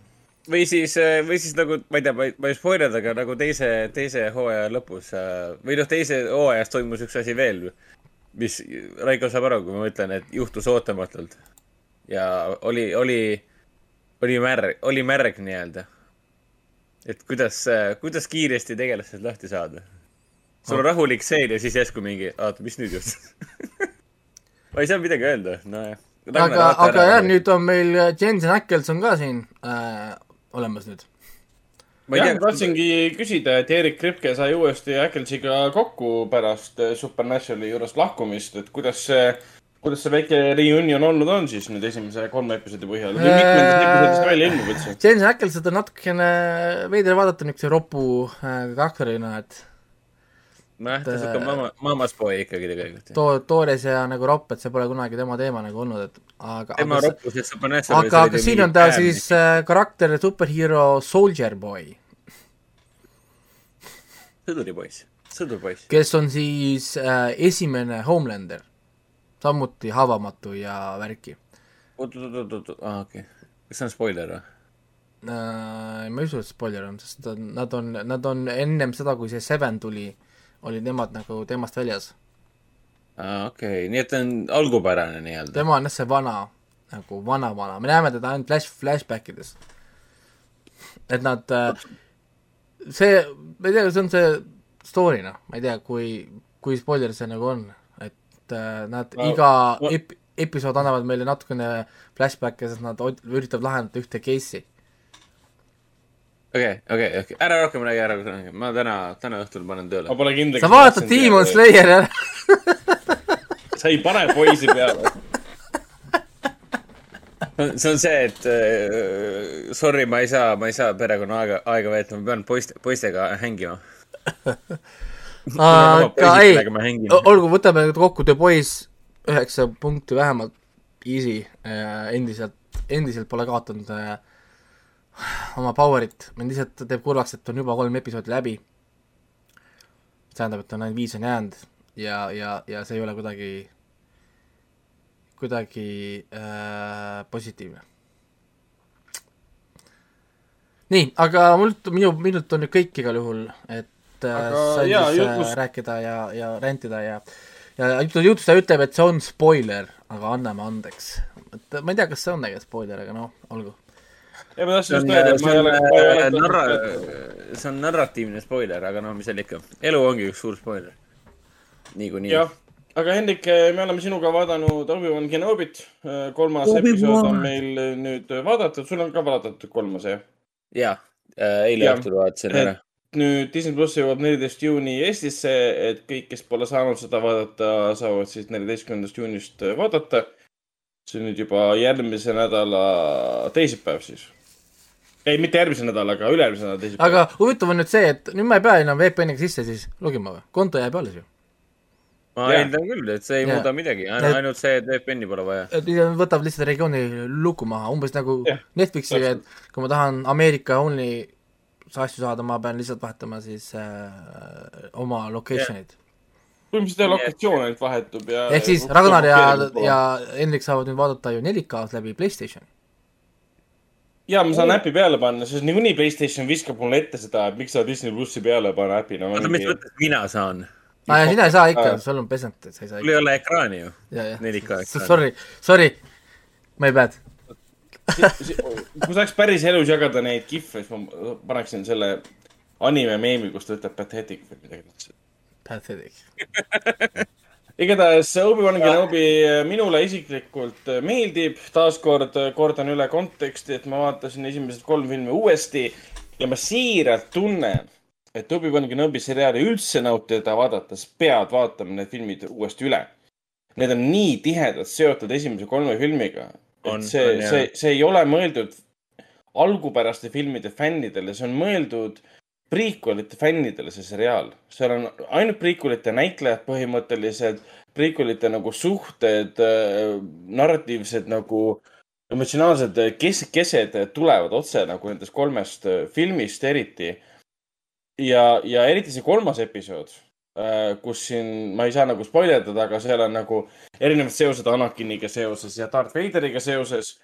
või siis, või siis nagu, ma ei tea, ma ei, ma ei spoilida, aga nagu teise, teise hooaja lõpus äh, või noh, teise hooajas toimus üks asi veel, mis Raiko saab aru, kui ma ütlen, et juhtus ootamatult. ja oli, oli, oli märg, oli märg nii-öelda. et kuidas, kuidas kiiresti tegelastest lahti saada. sul on rahulik seen ja siis järsku mingi, oota, mis nüüd juhtus *laughs* ma ei saa midagi öelda, nojah. aga, aga jah, nüüd on meil Jensen Ackles on ka siin äh, olemas nüüd. ma jah, tahtsingi küsida, et Erik Kripke sai uuesti Äkkelsiga kokku pärast eh, Supernaturali juurest lahkumist, et kuidas see, kuidas see väike reunion olnud on siis nüüd esimese kolme episoodi põhjal või mitmendast episoodist välja ilmub üldse? Jensen Ackles on natukene veider vaadata niisuguse ropu äh, karakterina, et noh, ta on siuke mama, mama's boy ikkagi tegelikult. too, toores ja nagu ropp, et see pole kunagi tema teema nagu olnud, et aga, tema aga, roppus, et Supernatural aga, aga siin on ta siis äh, karakter superhero Soldier Boy, sõduripoiss, sõdurpoiss. kes on siis äh, esimene Homelander, samuti haavamatu ja värki. oot, oot, oot, oot, aa okei. kas see on spoiler või? äh, ma ei usu, et spoiler on, sest nad on, nad on ennem seda, kui see Seven tuli, olid nemad nagu teemast väljas. aa, okei okay., nii et ta on algupärane nii-öelda? tema on jah see vana, nagu vana-vana, me näeme teda ainult flash, flashback ides. et nad, äh, see, ma ei tea, see on see story noh, ma ei tea, kui, kui spoiler see nagu on, et äh, nad no, iga no. ep-, episood annavad meile natukene flashback'e, sest nad üritavad lahendada ühte case'i. Okei, okei, okei, ära rohkem räägi, ära rohkem räägi, ma täna, täna õhtul panen tööle. ma pole kindel. sa vaatad Demon Slayeri ära. *laughs* Sa ei pane poisi peale. See on see, et uh, sorry, ma ei saa, ma ei saa perekonna aega, aega veeta, ma pean poiste, poistega hängima *laughs* aga ei, olgu, võtame kokku The Boys üheksa punkti vähemalt, easy, äh, endiselt, endiselt pole kaotanud äh, oma power'it, mind lihtsalt teeb kurvaks, et on juba kolm episoodi läbi. tähendab, et on ainult viis on jäänud. Ja, ja, ja see ei ole kuidagi, kuidagi äh, positiivne. nii, aga mult, minu, minult on nüüd kõik igal juhul, et äh, sain siis jutlus... äh, rääkida ja, ja rentida ja ja jutustaja ütleb, et see on spoiler, aga anname andeks. et ma ei tea, kas see on tegelikult spoiler, aga noh, olgu ja ma tahtsin just öelda, et ma ei ole, ma ei ole narra-, see on narratiivne spoiler, aga noh, mis seal ikka, elu ongi üks suur spoiler. niikuinii. jah, aga Hendrik, me oleme sinuga vaadanud Obi-Wan Kenobit. kolmas Obi episood on meil nüüd vaadatud, sul on ka vaadatud kolmas, jah? jaa, eile õhtul vaatasin ära nüüd Disney pluss jõuab neliteist juuni Eestisse, et kõik, kes pole saanud seda vaadata, saavad siis neljateistkümnendast juunist vaadata. see on nüüd juba järgmise nädala teisipäev siis ei, mitte järgmise nädala, aga üle-eelmise nädala teisipäeval. aga huvitav on nüüd see, et nüüd ma ei pea enam VPN-iga sisse siis logima või? konto jääb alles ju? ma eeldan küll, et see ei ja. muuda midagi, ainult see, et VPN-i pole vaja. et võtab lihtsalt regiooni luku maha, umbes nagu ja. Netflixiga, et kui ma tahan Ameerika only asju saada, ma pean lihtsalt vahetama siis äh, oma location'id. põhimõtteliselt lokatsioon ainult vahetub ja ehk siis Ragnar ja, ja Hendrik saavad nüüd vaadata ju 4K-s läbi Playstationi ja ma saan äpi peale panna, sest niikuinii Playstation viskab mulle ette seda, et miks sa Disney plussi peale ei pane äpi no,. oota, mis mõttes mina saan? aa, ja sina ei saa ikka, sul on pesend, et sa ei saa sul ei ole ekraani ju. 4K ekraani. Sorry, sorry, my bad kui saaks päris elus jagada neid kihve, siis ma paneksin selle anime meemi, kus ta ütleb pathetic või midagi. Pathetic igatahes Obi-Wan Kenobi äh, minule isiklikult äh, meeldib, taaskord äh, kordan üle konteksti, et ma vaatasin esimesed kolm filmi uuesti ja ma siiralt tunnen, et Obi-Wan Kenobi seriaali üldse nautida vaadates pead vaatama need filmid uuesti üle. Need on nii tihedalt seotud esimese kolme filmiga, et on, see, see, see ei ole mõeldud algupäraste filmide fännidele, see on mõeldud prequelite fännidele see seriaal, seal on ainult prequelite näitlejad põhimõtteliselt, prequelite nagu suhted, äh, narratiivsed nagu emotsionaalsed kes-, kesed tulevad otse nagu nendest kolmest äh, filmist eriti. ja, ja eriti see kolmas episood, äh, kus siin, ma ei saa nagu spoilerdada, aga seal on nagu erinevad seosed Anakiniga seoses ja Darth Vaderiga seoses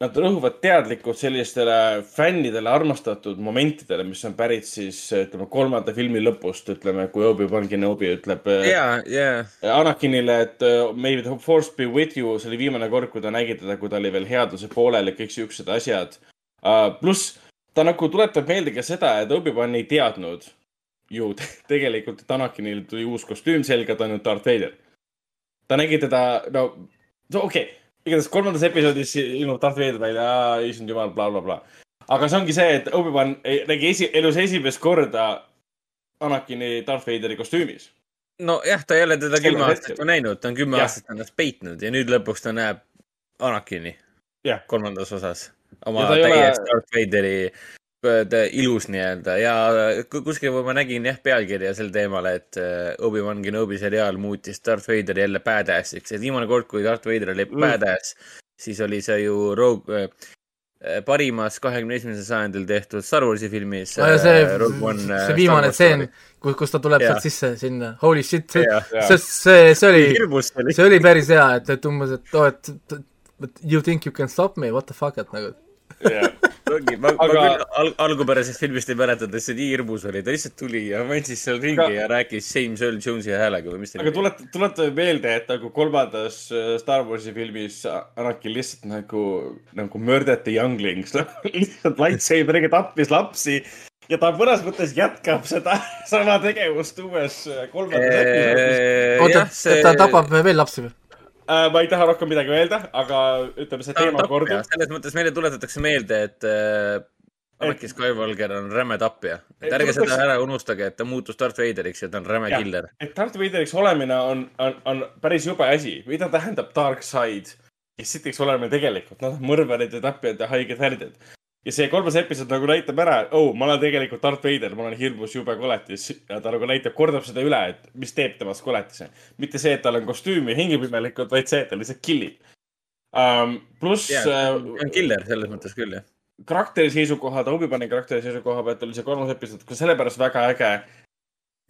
nad rõhuvad teadlikult sellistele fännidele armastatud momentidele, mis on pärit siis ütleme kolmanda filmi lõpust, ütleme, kui Obi-Wan Kenobi ütleb yeah, yeah. Anakinile, et may the force be with you, see oli viimane kord, kui ta nägi teda, kui ta oli veel headuse poolel ja kõik siuksed asjad pluss ta nagu tuletab meelde ka seda, et Obi-Wan ei teadnud ju tegelikult, et Anakinil tuli uus kostüüm selga, ta on nüüd Darth Vader. ta nägi teda, no, no okei okay igatahes kolmandas episoodis ilmub Darth Vader välja, issand jumal bla,, blablabla. aga see ongi see, et Obi-Wan nägi esi, elus esimest korda Anakini Darth Vaderi kostüümis. nojah, ta ei ole teda kümme aastat ju näinud, ta on kümme ja. aastat ennast peitnud ja nüüd lõpuks ta näeb Anakini kolmandas osas. oma täiesti ole... Darth Vaderi ilus nii-öelda. Ja kuskil ma nägin jah pealkirja sel teemal, et äh, Obi-Wan Kenobi seriaal muutis Darth Vaderi jälle badass'iks, et viimane kord, kui Darth Vader oli mm. badass, siis oli see ju Rogue äh, parimas kahekümne esimesel sajandil tehtud Star Warsi filmis no,. see, One, see viimane stseen, kus, kus ta tuleb sealt sisse sinna, holy shit, see, see, see, see oli, see oli. päris hea, et, et umbes, et oo oh,, et you think you can stop me, what the fuck, et nagu ongi, ma, aga... ma küll al algupärasest filmist ei mäleta, et see nii hirmus oli, ta lihtsalt tuli ja andis seal ringi aga... ja rääkis James Earl Jones'i häälega või mis ta aga tuleta, tuletame meelde, et nagu kolmandas äh, Star Warsi filmis Anakin lihtsalt nagu, nagu möödati younglings *laughs* lihtsalt lightsaberiga tappis lapsi ja ta mõnes mõttes jätkab seda *laughs* sama tegevust uues äh, kolmandas episoodis. oota, ta tapab veel lapsi või? Äh,. ma ei taha rohkem midagi öelda, aga ütleme, see teema kordub. selles mõttes meile tuletatakse meelde, et äh, Anakin Skywalker on räme tapja. et ärge seda ära unustage, et ta muutus Darth Vaderiks ja ta on räme ja, killer. et Darth Vaderiks olemine on, on, on päris jube asi. mida tähendab dark side? kes sitaks oleme tegelikult? Nad on mõrvarid ja tapjad ja haiged härded ja see kolmas episood nagu näitab ära, et oh, ma olen tegelikult Darth Vader, ma olen hirmus jube koletis ja ta nagu näitab, kordab seda üle, et mis teeb temast koletise. mitte see, et tal on kostüüm ja hingib imelikult, vaid see, et ta lihtsalt killib um,. pluss yeah,. Uh, on killer selles mõttes küll, jah. karakteri seisukohalt, Obi-Wani karakteri seisukoha pealt oli see kolmas episood ka sellepärast väga äge.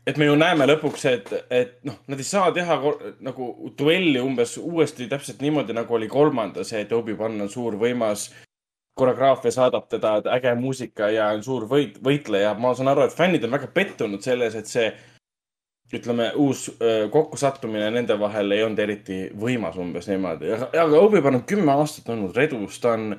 et me ju näeme lõpuks, et, et noh, nad ei saa teha nagu duelli umbes uuesti täpselt niimoodi, nagu oli kolmandas, et Obi-Wan on suur võimas koreograafia saadab teda, äge muusika ja on suur võit, võitleja. ma saan aru, et fännid on väga pettunud selles, et see ütleme, uus kokkusattumine nende vahel ei olnud eriti võimas umbes niimoodi. aga Obi-Wan on kümme aastat olnud redus, ta on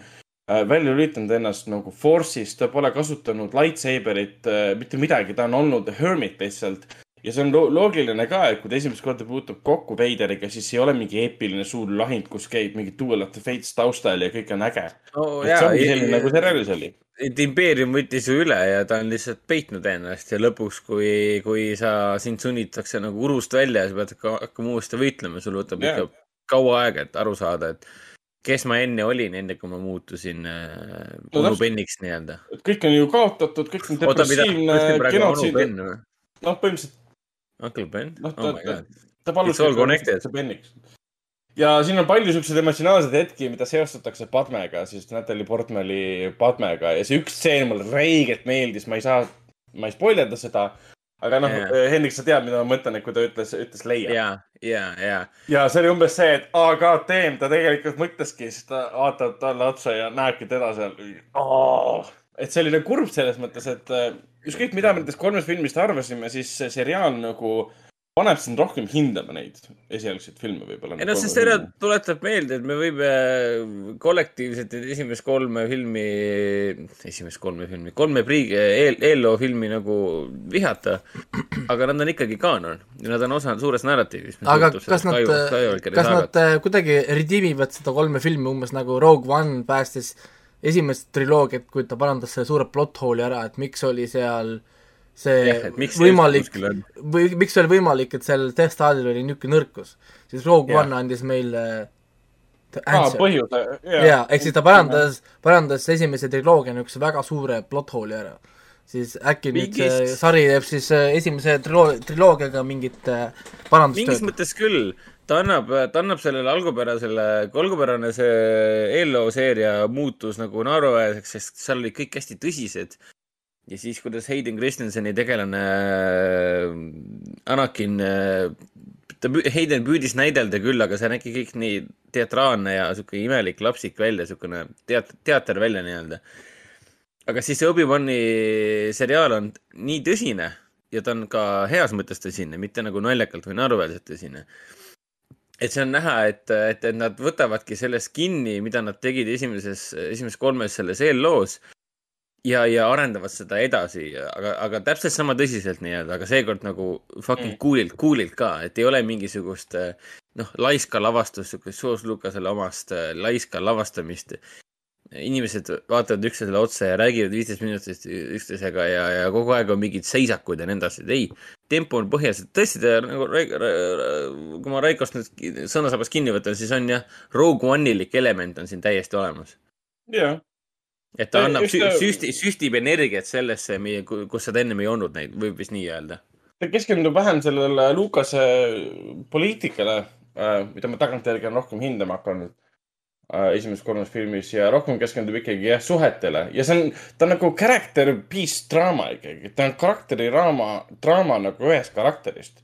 välja lülitanud ennast nagu Force'is, ta pole kasutanud lightsaberit mitte midagi, ta on olnud hermit lihtsalt ja see on lo loogiline ka, et kui ta esimest korda puutub kokku Veideriga, siis ei ole mingi eepiline suur lahing, kus käib mingi Duel of the Fates taustal ja kõik on äge oh,. see ongi selline, nagu seriaalis oli. et impeerium võttis ju üle ja ta on lihtsalt peitnud ennast ja lõpuks, kui, kui sa, sind sunnitakse nagu urust välja ja sa pead hakkama uuesti võitlema, sul võtab yeah. ikka kaua aega, et aru saada, et kes ma enne olin, enne kui ma muutusin äh, no, onu penniks nii-öelda. kõik on ju kaotatud, kõik on depressiivne, genotsiid. noh, põhimõtteliselt Uncle Ben? ta oh, ta, ta palus Beniks. ja siin on palju siukseid emotsionaalseid hetki, mida seostatakse Padmega, siis Natalja Portmani Padmega ja see üks stseen mulle räigelt meeldis, ma ei saa, ma ei spoilerda seda. aga noh yeah., Hendrik, sa tead, mida ma mõtlen, et kui ta ütles, ütles leia. ja, ja, ja. ja see oli umbes see, et aa, god damn, ta tegelikult mõtleski, siis ta vaatab talle otsa ja näebki teda seal. et see oli nagu kurb selles mõttes, et eh, ükskõik, mida me nendest kolmest filmist arvasime, siis see seriaal nagu paneb sind rohkem hindama neid esialgseid filme võib-olla. ei no see seriaal tuletab meelde, et me võime kollektiivselt neid esimest kolme filmi, esimest kolme filmi, kolme priigi, eel, eelloo filmi nagu vihata. aga nad on ikkagi kaanon ja nad on osa suurest narratiivist. aga kas nad, kas nad kuidagi redeem ivad seda kolme filmi umbes nagu Rogue One päästis esimest triloogiat, kui ta parandas selle suure plot hole'i ära, et miks oli seal see ja, võimalik, või miks oli võimalik, et seal Death Staril oli niisugune nõrkus, siis Rogue. One andis meile aa, põhjuse. jaa, ehk siis ta parandas, parandas esimese triloogia niisuguse väga suure plot hole'i ära. Siis äkki mingist... nüüd see sari teeb siis äh, esimese triloo-, triloogiaga mingit äh, parandustööd. mingis mõttes küll ta annab, ta annab sellele algupärasele, algupärane see Ello seeria muutus nagu naeruväärseks, sest seal olid kõik hästi tõsised. ja siis, kuidas Hayden Christenseni tegelane Anakin, ta, Hayden püüdis näidelda küll, aga see nägi kõik nii teatraalne ja sihuke imelik lapsik välja, siukene teat-, teater välja nii-öelda. Aga siis see Obi-Wani seriaal on nii tõsine ja ta on ka heas mõttes tõsine, mitte nagu naljakalt või naeruväärselt tõsine. Et see on näha, et, et, et nad võtavadki sellest kinni, mida nad tegid esimeses, esimeses kolmes selles eelloos ja, ja arendavad seda edasi, aga, aga täpselt sama tõsiselt nii-öelda, aga seekord nagu fucking mm. cool'ilt, cool'ilt ka, et ei ole mingisugust noh, laiska lavastust, siukest Soos Lukasele omast laiska lavastamist inimesed vaatavad üksteisele otsa ja räägivad viisteist minutit üksteisega ja, ja kogu aeg on mingid seisakud ja nõnda et ei, tempo on põhjas, et tõesti, ta nagu, kui ma Raikost nüüd sõnasabast kinni võtan, siis on jah, Rogue One'ilik element on siin täiesti olemas. jah. et ta annab sü, süsti, süstib energiat sellesse, kus seda ennem ei olnud neid, võib vist nii öelda. ta keskendub vähem sellele Lukase poliitikale, äh, mida ma tagantjärgi olen rohkem hindama hakanud esimeses kolmes filmis ja rohkem keskendub ikkagi jah suhetele ja see on, ta on nagu character piece draama ikkagi, ta on karakteri-draama, draama nagu ühest karakterist.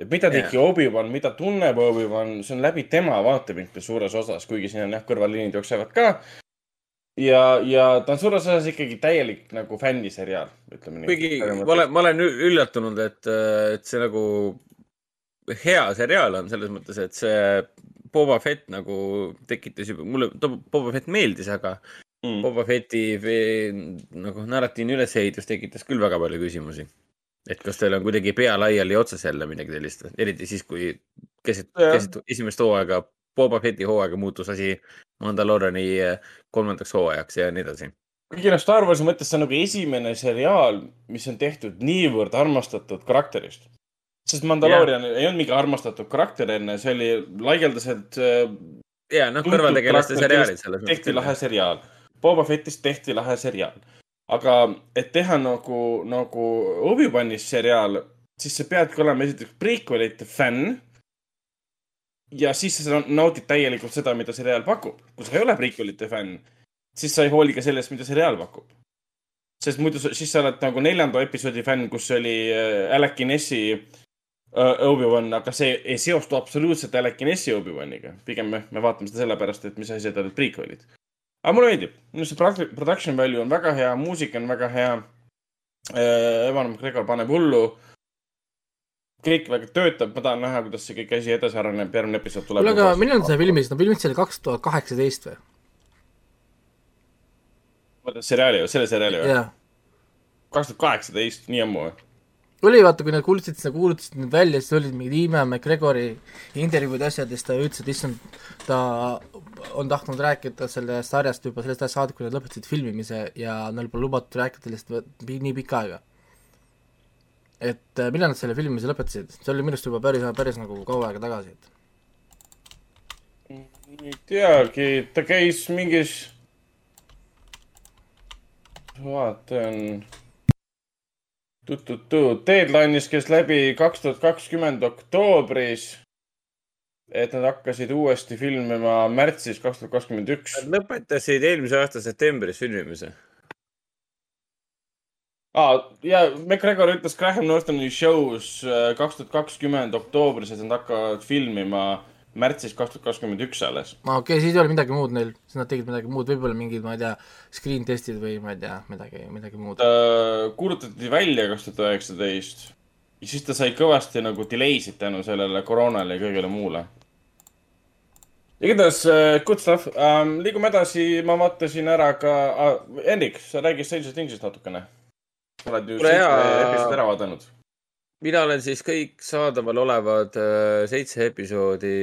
et mida tegi yeah. Obi-Wan, mida tunneb Obi-Wan, see on läbi tema vaatevinkli suures osas, kuigi siin on jah, kõrvalliinid jooksevad ka. ja, ja ta on suures osas ikkagi täielik nagu fänniseriaal, ütleme nii. kuigi ma olen, ma olen üllatunud, et, et see nagu hea seriaal on selles mõttes, et see Boba Fett nagu tekitas juba, mulle Boba Fett meeldis, aga mm. Boba Fetti nagu narratiivne ülesehitus tekitas küll väga palju küsimusi. et kas teil on kuidagi pea laiali otsas jälle midagi sellist, eriti siis, kui keset, keset esimest hooaega, Boba Fetti hooaega muutus asi Mandaloriani eh, kolmandaks hooajaks ja nii edasi. kuigi noh, Star Warsi mõttes see on nagu esimene seriaal, mis on tehtud niivõrd armastatud karakterist. Sest Mandalorian yeah. ei olnud mingi armastatud karakter enne, see oli laialdaselt äh, ja noh, karakter, seriaalid selles tehti lahe seriaal. Boba Fettist tehti lahe seriaal. aga et teha nagu, nagu Obi-Wanis seriaal, siis sa peadki olema esiteks prequelite fänn. ja siis sa naudid täielikult seda, mida seriaal pakub. kui sa ei ole prequelite fänn, siis sa ei hooli ka sellest, mida seriaal pakub. sest muidu siis sa oled nagu neljanda episoodi fänn, kus oli äh, Alec Guinness'i äh, Obi-Wan, aga see ei seostu absoluutselt Guinness'i Obi-Waniga. pigem me, me vaatame seda sellepärast, et mis asjad olid prequel'id. aga mulle meeldib, minu arust see produ- production value on väga hea, muusika on väga hea. Evan McGregor paneb hullu. kõik väga töötab, ma tahan näha, kuidas see kõik asi edasi areneb, järgmine episood tuleb. kuule, aga millal see filmis, nad filmisid selle kaks tuhat kaheksateist või? seriaali, selle seriaali või? kaks tuhat kaheksateist, nii ammu või? Oli vaata, kui nad kuulutasid seda, kuulutasid need välja, siis olid mingid Iime McGregori intervjuud ja asjad ja siis ta ütles, et issand, ta on tahtnud rääkida sellest sarjast juba sellest ajast saadik, kui nad lõpetasid filmimise ja neil pole lubatud rääkida sellest nii pikka aega. et äh, millal nad selle filmimise lõpetasid, see oli minu arust juba päris, päris nagu kaua aega tagasi, et ei teagi, ta käis mingis. vaatan. Deadline'is käis läbi kaks tuhat kakskümmend oktoobris. et nad hakkasid uuesti filmima märtsis kaks tuhat kakskümmend üks. Nad lõpetasid eelmise aasta septembris filmimise. aa, ja McGregor ütles Graham Nortoni show's äh, kaks tuhat kakskümmend oktoobris, et nad hakkavad filmima märtsis kaks tuhat kakskümmend üks alles. okei okay,, siis ei ole midagi muud neil, siis nad tegid midagi muud, võib-olla mingid, ma ei tea, screen testid või ma ei tea, midagi, midagi muud. ta kuulutati välja kaks tuhat üheksateist ja siis ta sai kõvasti nagu delay sid tänu sellele koroonale ja kõigele muule. igatahes uh, good stuff um,. liigume edasi, ma vaatasin ära ka uh,, Hendrik, sa räägi Stranger Thingsist natukene. sa oled ju jaa. episoodi ära vaadanud. Mina olen siis kõik saadaval olevad äh, seitse episoodi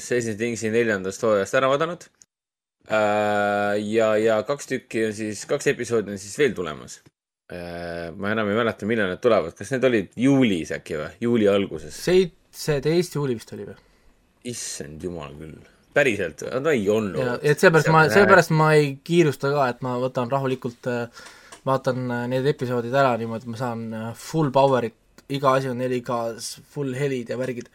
Stranger Thingsi neljandast hooajast ära vaadanud äh,. ja, ja kaks tükki on siis, kaks episoodi on siis veel tulemas äh,. ma enam ei mäleta, millal need tulevad, kas need olid juulis äkki või, juuli alguses? seitseteist juuli vist oli või? issand jumal küll, päriselt, no ei olnud et seepärast ma, seepärast ma ei kiirusta ka, et ma võtan rahulikult, vaatan äh, need episoodid ära niimoodi, et ma saan äh, full power'it, iga asi on 4K-s, full helid ja värgid.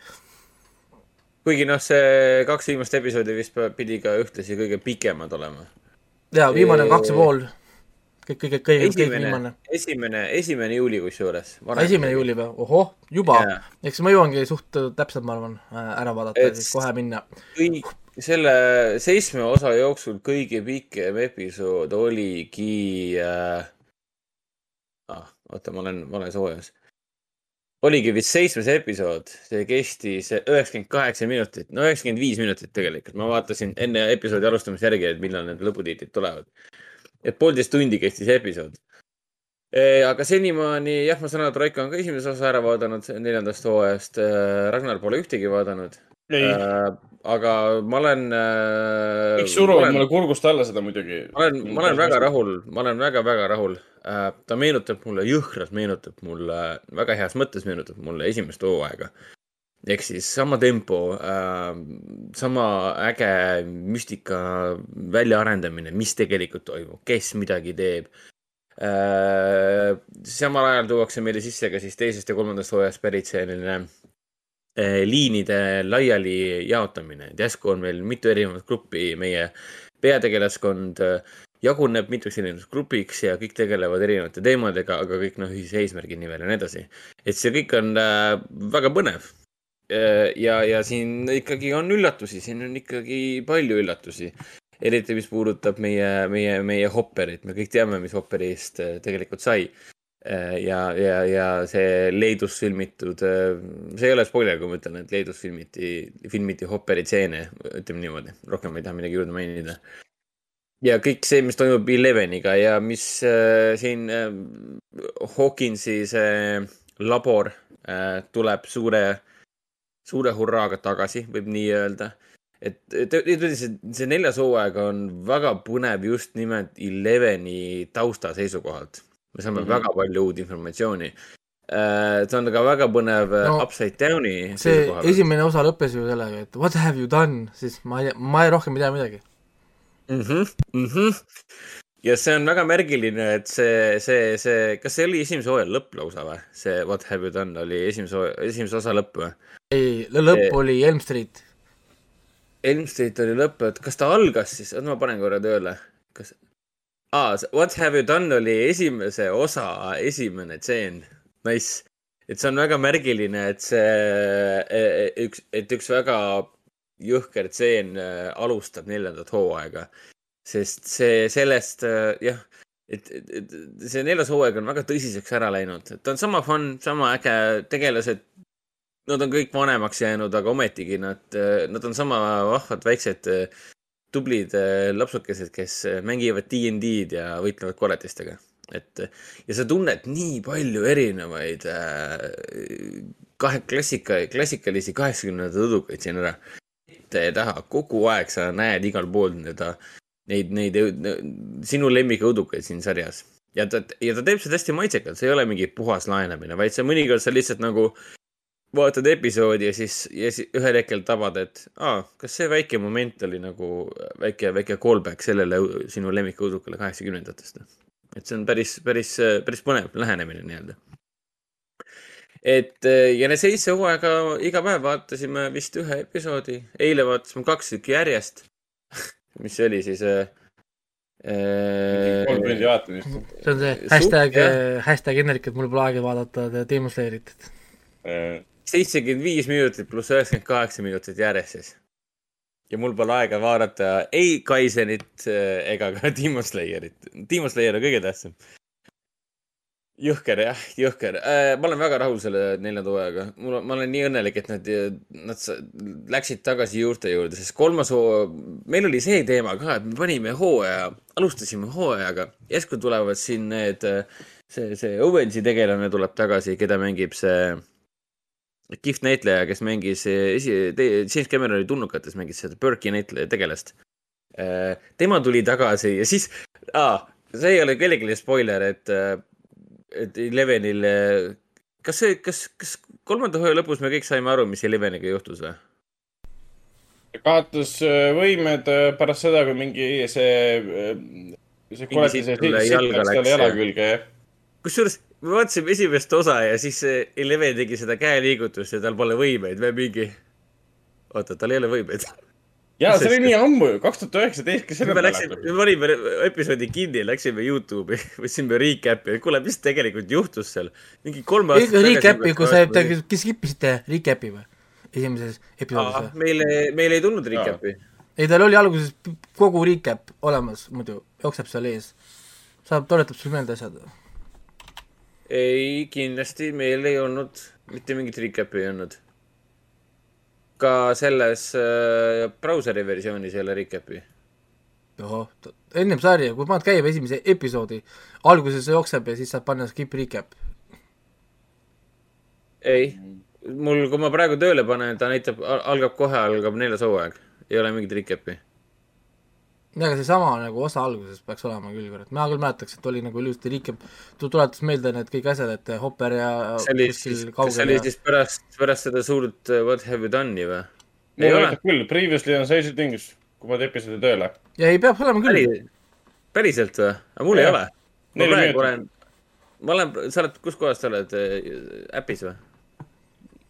kuigi noh, see kaks viimast episoodi vist pidi ka ühtlasi kõige pikemad olema. jaa, viimane on kaks ja pool. kõik, kõige, kõige esimene viimane., esimene, esimene juuli kusjuures. esimene juuli või? ohoh, juba yeah., eks ma jõuangi suht täpselt, ma arvan, ära vaadata ja siis kohe minna. kõik selle seitsme osa jooksul kõige pikem episood oligi äh.... ah, oota, ma olen vales hooajas. Oligi vist seitsmes episood, see kestis üheksakümmend kaheksa minutit, no üheksakümmend viis minutit tegelikult, ma vaatasin enne episoodi alustamist järgi, et millal need lõputiitrid tulevad. et poolteist tundi kestis episood. aga senimaani jah, ma saan aru, et Raiko on ka esimese osa ära vaadanud neljandast hooajast. Ragnar pole ühtegi vaadanud. Aga ma olen äh,. kõik suruvad mulle kurgust alla seda muidugi. ma olen, ma olen väga. rahul, ma olen väga-väga rahul äh,. ta meenutab mulle, jõhkralt meenutab mulle, väga heas mõttes meenutab mulle esimest hooaega. ehk siis sama tempo äh,, sama äge müstika väljaarendamine, mis tegelikult toimub, kes midagi teeb samal ajal tuuakse meile sisse ka siis teisest ja kolmandast hooajast pärit selline liinide laiali jaotamine, et järsku on meil mitu erinevat gruppi, meie peategelaskond eh, jaguneb mituks erinevaks grupiks ja kõik tegelevad erinevate teemadega, aga kõik noh, ühise eesmärgini veel ja nii edasi. et see kõik on äh, väga põnev. ja, ja siin ikkagi on üllatusi, siin on ikkagi palju üllatusi. eriti mis puudutab meie, meie, meie Hopperit, me kõik teame, mis Hopperi eest tegelikult sai. Äh, ja, ja, ja see Leedus filmitud, äh, see ei ole spoiler, kui ma ütlen, et Leedus filmiti, filmiti Hopperi stseene, ütleme niimoodi, rohkem ei taha midagi juurde mainida ja kõik see, mis toimub Eleveniga ja mis äh, siin äh, Hawkinsi see labor äh, tuleb suure, suure hurraaga tagasi, võib nii öelda. et, et, et see, see neljas hooaeg on väga põnev just nimelt Eleveni tausta seisukohalt. Me saame mm -hmm. väga palju uut informatsiooni äh,. see on ka väga põnev äh, no, Upside Downi. see esimene osa lõppes ju sellega, et what have you done, siis ma ei, ma ei rohkem ei tea midagi mm. -hmm, mm -hmm. ja see on väga märgiline, et see, see, see, kas see oli esimese hooaja lõpp lausa või? see What have you done oli esimese, esimese osa lõpp või? ei, lõpp see... oli Elm Street. Elm Street oli lõpp, et kas ta algas siis, oota ma panen korra tööle, kas ah,, What have you done oli esimese osa esimene tseen, nice. et see on väga märgiline, et see e, e, üks, et üks väga jõhker tseen äh, alustab neljandat hooaega. sest see sellest jah, et, et, see neljas hooaeg on väga tõsiseks ära läinud, ta on sama fun, sama äge, tegelased, nad on kõik vanemaks jäänud, aga ometigi nad, nad on sama vahvad väiksed tublid lapsukesed, kes mängivad DnD-d ja võitlevad koletistega. et ja sa tunned nii palju erinevaid kahe klassika, klassikalisi kaheksakümnendate õdukaid siin ära ette ja taha, kogu aeg sa näed igal pool seda, neid, neid, sinu lemmikõudukaid siin sarjas. ja ta, ja ta teeb seda hästi maitsekalt, see ei ole mingi puhas laenamine, vaid see mõnikord sa lihtsalt nagu vaatad episoodi ja siis, ja siis ühel hetkel tabad, et aa, kas see väike moment oli nagu väike, väike callback sellele sinu lemmikõudukale kaheksakümnendatest. et see on päris, päris, päris põnev lähenemine nii-öelda et ja need seitse hooaega iga päev vaatasime vist ühe episoodi, eile vaatasime kaks tükki järjest *laughs* mis see oli siis äh,? kolm tundi vaatamist. see on see hashtag, hashtag Henrik, et mul pole aega vaadata Demon Slayerit. Seitsekümmend viis minutit pluss üheksakümmend kaheksa minutit järjest siis. ja mul pole aega vaadata ei Kaisenit ega ka *laughs* Demon Slayerit. Demon Slayer on kõige tähtsam jõhker jah, jõhker äh,. ma olen väga rahul selle neljanda hooajaga. mul, ma olen nii õnnelik, et nad, nad läksid tagasi juurte juurde, sest kolmas hoo-, meil oli see teema ka, et me panime hooaja, alustasime hooajaga, järsku tulevad siin need, see, see Owensi tegelane tuleb tagasi, keda mängib see kihvt näitleja, kes mängis esi, James Cameroni tulnukates mängis seda Burke'i näitleja tegelast. Äh, tema tuli tagasi ja siis ah,, see ei ole kellelegi spoiler, et et Elevenil, kas see, kas, kas kolmanda hooaja lõpus me kõik saime aru, mis Eleveniga juhtus või? kaotas äh, võimed äh, pärast seda, kui mingi see, äh, see koletise siit läks talle jala külge, jah. kusjuures me vaatasime esimest osa ja siis Eleven tegi seda käeliigutust ja tal pole võimeid või mingi. oota, tal ei ole võimeid jaa, see oli nii ammu ju, kaks tuhat üheksateist, kas selle peale hakkab? me panime episoodi kinni, läksime Youtube'i, *laughs* võtsime recap'i, kuule, mis tegelikult juhtus seal? mingi kolm aastat tagasi. Recap'i, kui sa, kes skip isite recap'i või? esimeses episoodis või? meil, meil ei tulnud recap'i. ei, tal oli alguses kogu recap olemas, muidu jookseb seal ees. saab, tuletab sulle meelde asjad. Ei, kindlasti meil ei olnud, mitte mingit recap'i ei olnud ka selles äh, brauseri versioonis ei ole recap'i. ohoh, ennem sarja, kui paned käima esimese episoodi, alguses jookseb ja siis saad panna skip recap. ei, mul, kui ma praegu tööle panen, ta näitab, algab kohe, algab neljas hooaeg, ei ole mingit recap'i jaa, aga seesama nagu osa alguses peaks olema küll, kurat, mina küll mäletaks, et oli nagu ilusti recap, tuletas meelde need kõik asjad, et Hopper ja see oli siis, kas see oli siis pärast, pärast seda suurt uh, What have you done'i või? ei ole. küll, previously on sellised things, kui paned episoodi tööle. ja ei, peab olema küll. päriselt või? aga mul ja. ei ole. ma praegu olen, ma olen, sa oled, kus kohas sa oled, äh, äpis või?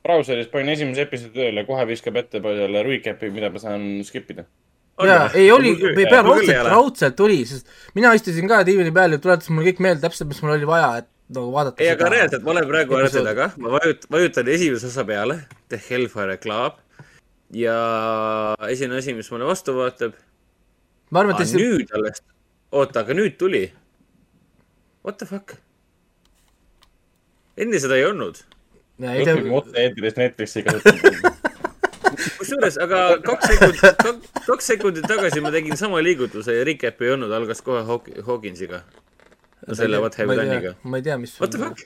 brauseris panin esimese episoodi tööle, kohe viskab ette selle recap'i, mida ma saan skip ida jaa, ei oli, pea raudselt, raudselt tuli, sest mina istusin ka diivani peal ja tuletas mulle kõik meelde täpselt, mis mul oli vaja, et nagu vaadata. ei, aga reaalselt, ma olen praegu arvuti taga, ma vajutan, vajutan esimese osa peale, The Hellfire Club ja esimene asi, mis mulle vastu vaatab, ma arvan, et ah, see, nüüd alles, oota, aga nüüd tuli. What the fuck? enne seda ei olnud. ei tea, õpime otse-eetris Netflixi kasutamist. *laughs* kusjuures, aga *laughs* kaks sekundit, kaks sekundit tagasi ma tegin sama liigutuse ja recap ei olnud, algas kohe Hawk- Hawkinsiga. selle What have you done'iga. ma ei tea, mis What the fuck?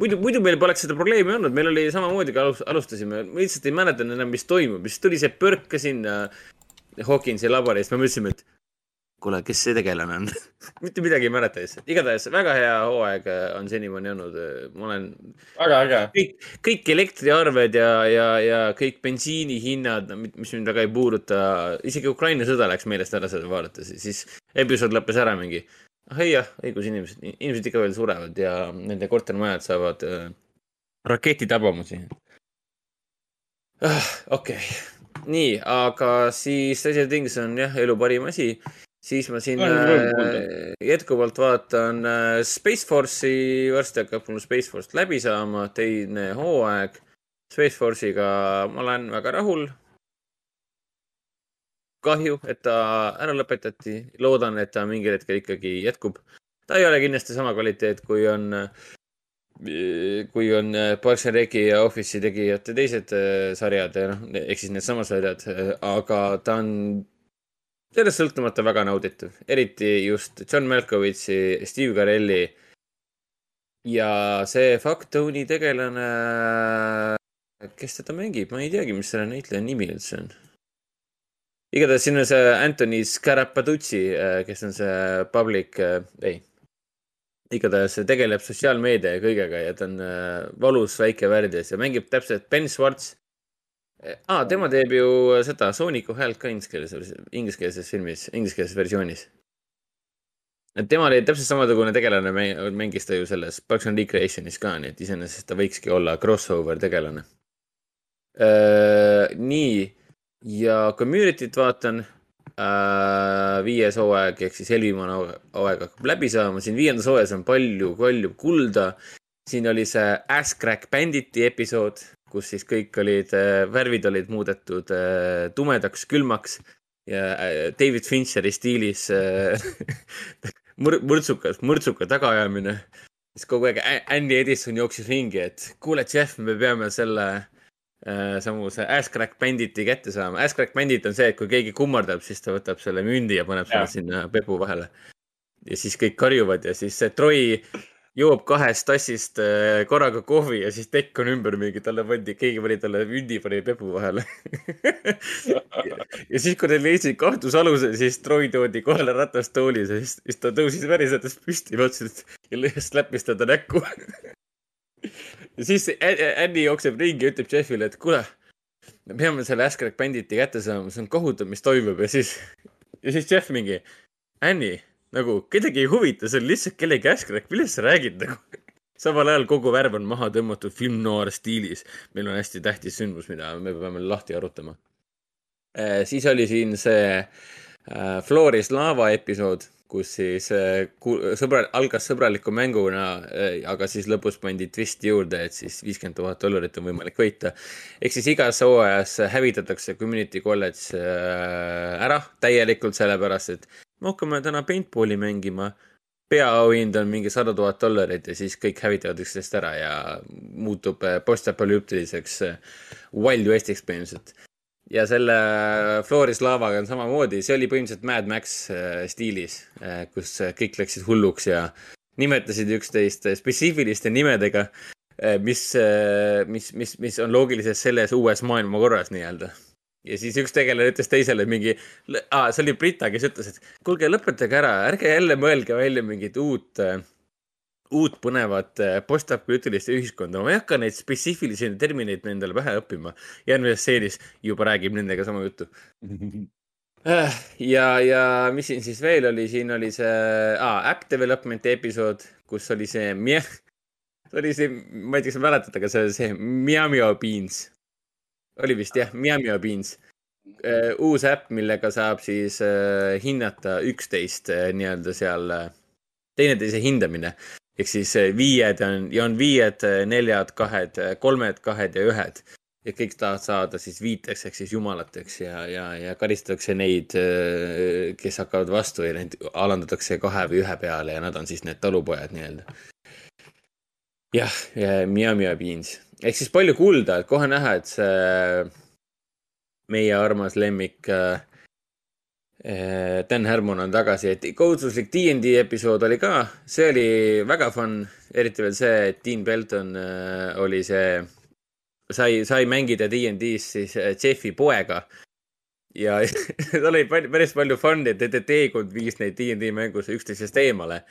muidu, muidu meil poleks seda probleemi olnud, meil oli samamoodi, kui alus-, alustasime, me lihtsalt ei mäletanud enam, mis toimub, siis tuli see põrk ka sinna Hawkinsi laboris, me mõtlesime, et kuule, kes see tegelane on *laughs* mitte midagi ei mäleta lihtsalt, igatahes väga hea hooaeg äh, on senimaani olnud, ma olen väga äge. kõik, kõik elektriarved ja, ja, ja kõik bensiinihinnad, mis mind väga ei puuduta, isegi Ukraina sõda läks meelest ära seda vaadates, siis episood lõppes ära mingi. ah ei jah, õigus, inimesed, inimesed ikka veel surevad ja nende kortermajad saavad äh, raketitabamusi ah,. okei okay., nii, aga siis Stranger Things on jah, elu parim asi siis ma siin äh, jätkuvalt vaatan äh, Space Force'i, varsti hakkab mul Space Force läbi saama, teine hooaeg. Space Force'iga ma olen väga rahul. kahju, et ta ära lõpetati, loodan, et ta mingil hetkel ikkagi jätkub. ta ei ole kindlasti sama kvaliteet, kui on, kui on äh, Parks and Rec'i ja Office'i tegijate teised äh, sarjad, noh, ehk siis needsamad sarjad, aga ta on sellest sõltumata väga nauditav, eriti just John Malkovitchi, Steve Carelli. Ja see Factoni tegelane, kes teda mängib, ma ei teagi, mis selle näitleja nimi üldse on. igatahes siin on see Anthony Scarapaduzzi, kes on see public, ei, igatahes tegeleb sotsiaalmeedia ja kõigega ja ta on äh, valus väike värdjas ja mängib täpselt Ben Schwartz aa, tema teeb ju seda Sooniku häält ka ingliskeelses, ingliskeelses filmis, ingliskeelses versioonis. et tema oli täpselt samasugune tegelane, mängis ta ju selles Parks and Recreationis ka, nii et iseenesest ta võikski olla crossover tegelane. nii, ja Community't vaatan. viies hooaeg ehk siis eelviimane hooaeg hakkab läbi saama, siin viiendas hooajas on palju, palju kulda. siin oli see Ass Crack Banditi episood kus siis kõik olid, värvid olid muudetud äh, tumedaks, külmaks ja äh, David Fincheri stiilis äh, *laughs* mür-, mürtsukas, mürtsuka tagaajamine. siis kogu aeg Andy Edison jooksis ringi, et kuule, Jeff, me peame selle äh, samuse Ass Crack Banditi kätte saama. Ass Crack Bandit on see, et kui keegi kummardab, siis ta võtab selle mündi ja paneb selle Jah. sinna pepu vahele. ja siis kõik karjuvad ja siis see Troy joob kahest tassist äh, korraga kohvi ja siis tekk on ümber mingi, talle pandi, keegi pani talle mündi, pani pepu vahele *laughs* ja siis, kui neil leidsid kahtlusaluse, siis Troy toodi kohale ratastoolis ja siis, siis ta tõusis värisedes püsti, vaatasin, et ja lõhes läppis teda näkku. *laughs* ja siis Andy jookseb ringi ja ütleb Jeffile, et kuule, me peame selle Askrak Banditi kätte saama, see on kohutav, mis toimub ja siis, ja siis Jeff mingi, Annie, nagu kedagi ei huvita, see on lihtsalt kellegi Askrak, millest sa räägid nagu? samal ajal kogu värv on maha tõmmatud film noir stiilis. meil on hästi tähtis sündmus, mida me peame lahti arutama. siis oli siin see äh, Floris laava episood, kus siis äh, sõbra, algas sõbraliku mänguna, aga siis lõpus pandi twist juurde, et siis viiskümmend tuhat dollarit on võimalik võita. ehk siis igas hooajas hävitatakse community college äh, ära täielikult, sellepärast et me hakkame täna paintball'i mängima. peaauhind on mingi sada tuhat dollarit ja siis kõik hävitavad üksteist ära ja muutub äh, postapokalüptiliseks äh, Wild Westiks põhimõtteliselt ja selle Floris laavaga on samamoodi, see oli põhimõtteliselt Mad Max äh, stiilis, kus äh, kõik läksid hulluks ja nimetasid üksteist äh, spetsiifiliste nimedega, mis, mis, mis, mis on loogilises selles uues maailmakorras nii-öelda. Ja siis üks tegelane ütles teisele mingi, see oli Brita, kes ütles, et kuulge, lõpetage ära, ärge jälle mõelge välja mingit uut äh, uut põnevat äh, postapokalüptilist ühiskonda, ma ei hakka neid spetsiifilisi termineid endale pähe õppima. järgmises stseenis juba räägib nendega sama juttu. Äh, ja, ja mis siin siis veel oli, siin oli see ah, äpp development'i episood, kus oli see, *laughs* oli see, ma ei tea, kas mäletad, aga see, see Miamio Beans. Oli vist jah, Miamio Beans. uus äpp, millega saab siis äh, hinnata üksteist äh, nii-öelda seal äh, teineteise hindamine ehk siis äh, viied on ja on viied, neljad, kahed, kolmed, kahed ja ühed. ja kõik tahavad saada siis viiteks ehk siis jumalateks ja, ja, ja karistatakse neid, äh, kes hakkavad vastu ja neid alandatakse kahe või ühe peale ja nad on siis need talupojad nii-öelda. jah, Mia Mia Beans ehk siis palju kulda, et kohe näha, et see meie armas lemmik äh, äh Dan Harmon on tagasi, et kohustuslik DnD episood oli ka, see oli väga fun, eriti veel see, et Dean Belton äh, oli see sai, sai mängida DnD-s siis äh, Jeffi poega. ja *laughs* tal oli päris palju fun'i, et nende teekond viis neid DnD mängus üksteisest eemale.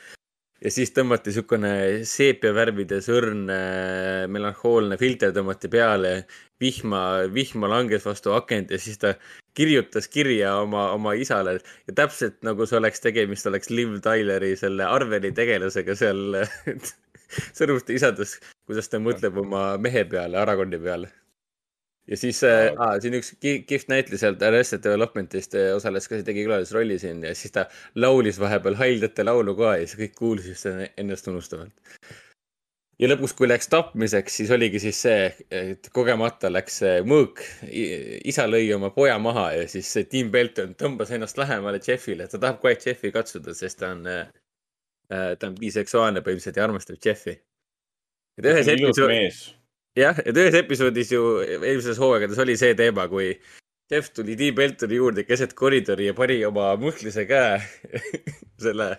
Ja siis tõmmati niisugune seepiavärvides õrn äh, melanhoolne filter tõmmati peale. vihma, vihma langes vastu akent ja siis ta kirjutas kirja oma, oma isale ja täpselt nagu see oleks tegemist, oleks Liv Tyleri selle Arveli tegelasega seal *laughs* sõnumite isadus, kuidas ta mõtleb oma mehe peale, Aragorni peale. Ja siis äh, ah, siin üks kihvt näitleja sealt Arrested Developmentist äh, osales ka, tegi külalisrolli siin ja siis ta laulis vahepeal Haildete laulu ka ja siis kõik kuulsid seda ennestunustavalt. ja lõpuks, kui läks tapmiseks, siis oligi siis see, et kogemata läks mõõk, isa lõi oma poja maha ja siis Tim Belton tõmbas ennast lähemale Jeffile, ta tahab kohe Jeffi katsuda, sest ta on äh, Äh, ta on biseksuaalne põhimõtteliselt ja armastab Jeffi. et ühes episoodis, jah, et ühes episoodis ju eelmises hooaegades oli see teema, kui Jeff tuli Tiim Beltoni juurde keset koridori ja pani oma muhklise käe *laughs* selle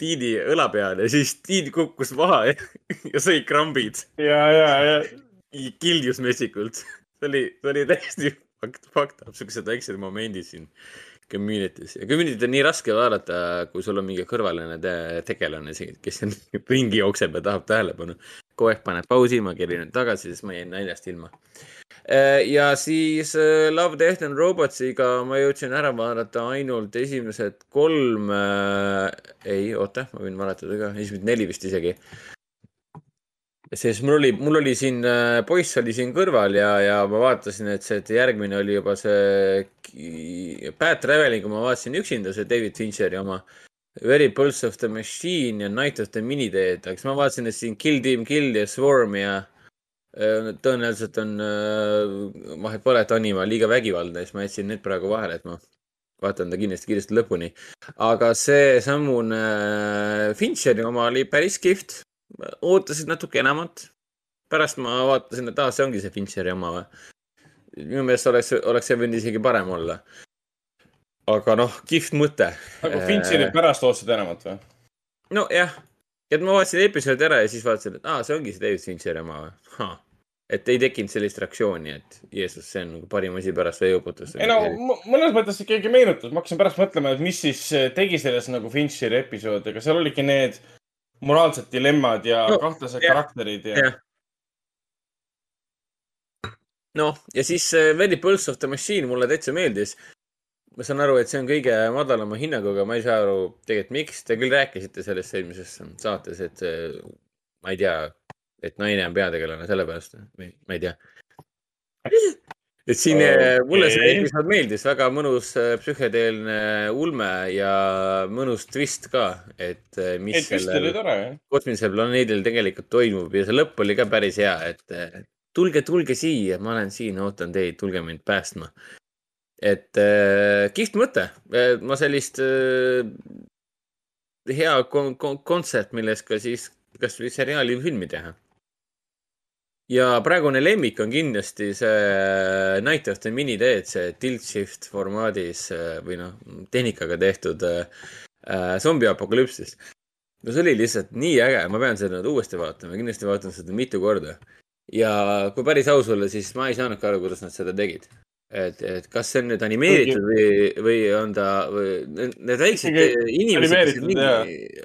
Tiini õla peale ja siis Tiin kukkus maha ja, *laughs* ja sõi krambid. ja, ja, ja. kiljus metsikult. see oli, see oli täiesti fakt, fakt, siuksed väiksed momendid siin Community's ja Community't on nii raske vaadata, kui sul on mingi kõrvaline te tegelane, kes *laughs* ringi jookseb ja tahab tähelepanu. Kogu aeg paned pausi, ma nüüd tagasi, siis ma jäin naljast ilma. Äh, ja siis äh, Love, Death and Robotsiga ma jõudsin ära vaadata ainult esimesed kolm äh,, ei, oota, ma võin valetada ka, esimesed neli vist isegi sest mul oli, mul oli siin, äh, poiss oli siin kõrval ja, ja ma vaatasin, et see, et järgmine oli juba see Pat Travelingu ma vaatasin üksinda, see David Fincheri oma. Very Pulse of the Machine ja Night of the Minideed, aga siis ma vaatasin, et siin Kill Team Kill ja Swarm ja äh, tõenäoliselt on äh, vahet pole, et anima liiga vägivaldne, siis ma jätsin need praegu vahele, et ma vaatan ta kindlasti kiiresti lõpuni. aga see sammune Fincheri oma oli päris kihvt ootasid natuke enamat. pärast ma vaatasin, et aa, see ongi see Fincheri oma või. minu meelest oleks, oleks see võinud isegi parem olla. Aga noh, kihvt mõte. aga Fincheri äh... pärast ootasid enamat või? nojah, et ma vaatasin episoodi ära ja siis vaatasin, et aa, see ongi see David Fincheri oma või et ei tekkinud sellist reaktsiooni, et Jeesus, see on nagu parim asi pärast veeuputust. ei no mõnes mõttes ikkagi meenutas, ma hakkasin pärast mõtlema, et mis siis tegi selles nagu Fincheri episoodi, aga seal olidki need moraalsed dilemmad ja no, kahtlased yeah, karakterid ja yeah.. noh, ja siis Very Pulse of the Machine mulle täitsa meeldis. Ma saan aru, et see on kõige madalama hinnaguga, ma ei saa aru tegelikult, miks. Te küll rääkisite sellest eelmises saates, et ma ei tea, et naine on peategelane sellepärast või ma ei tea et siin okay. mulle see episood meeldis, väga mõnus äh, psühhedeelne ulme ja mõnus twist ka, et äh, mis et sellel kosmilisel planeedil tegelikult toimub ja see lõpp oli ka päris hea, et tulge, tulge siia, ma olen siin, ootan teid, tulge mind päästma. Et äh, kihvt mõte, ma sellist äh, hea kon kon kontsept, millest ka siis kasvõi seriaali või filmi teha ja praegune lemmik on kindlasti see Night of the Mini-teed, see tilt shift formaadis äh, või noh, tehnikaga tehtud äh, äh, zombiapokalüpsis. no see oli lihtsalt nii äge, ma pean seda nüüd uuesti vaatama, kindlasti vaatan seda mitu korda. ja kui päris aus olla, siis ma ei saanudki aru, kuidas nad seda tegid et, et kas see on nüüd animeeritud või, või on ta, need väiksed inimesed, mingi,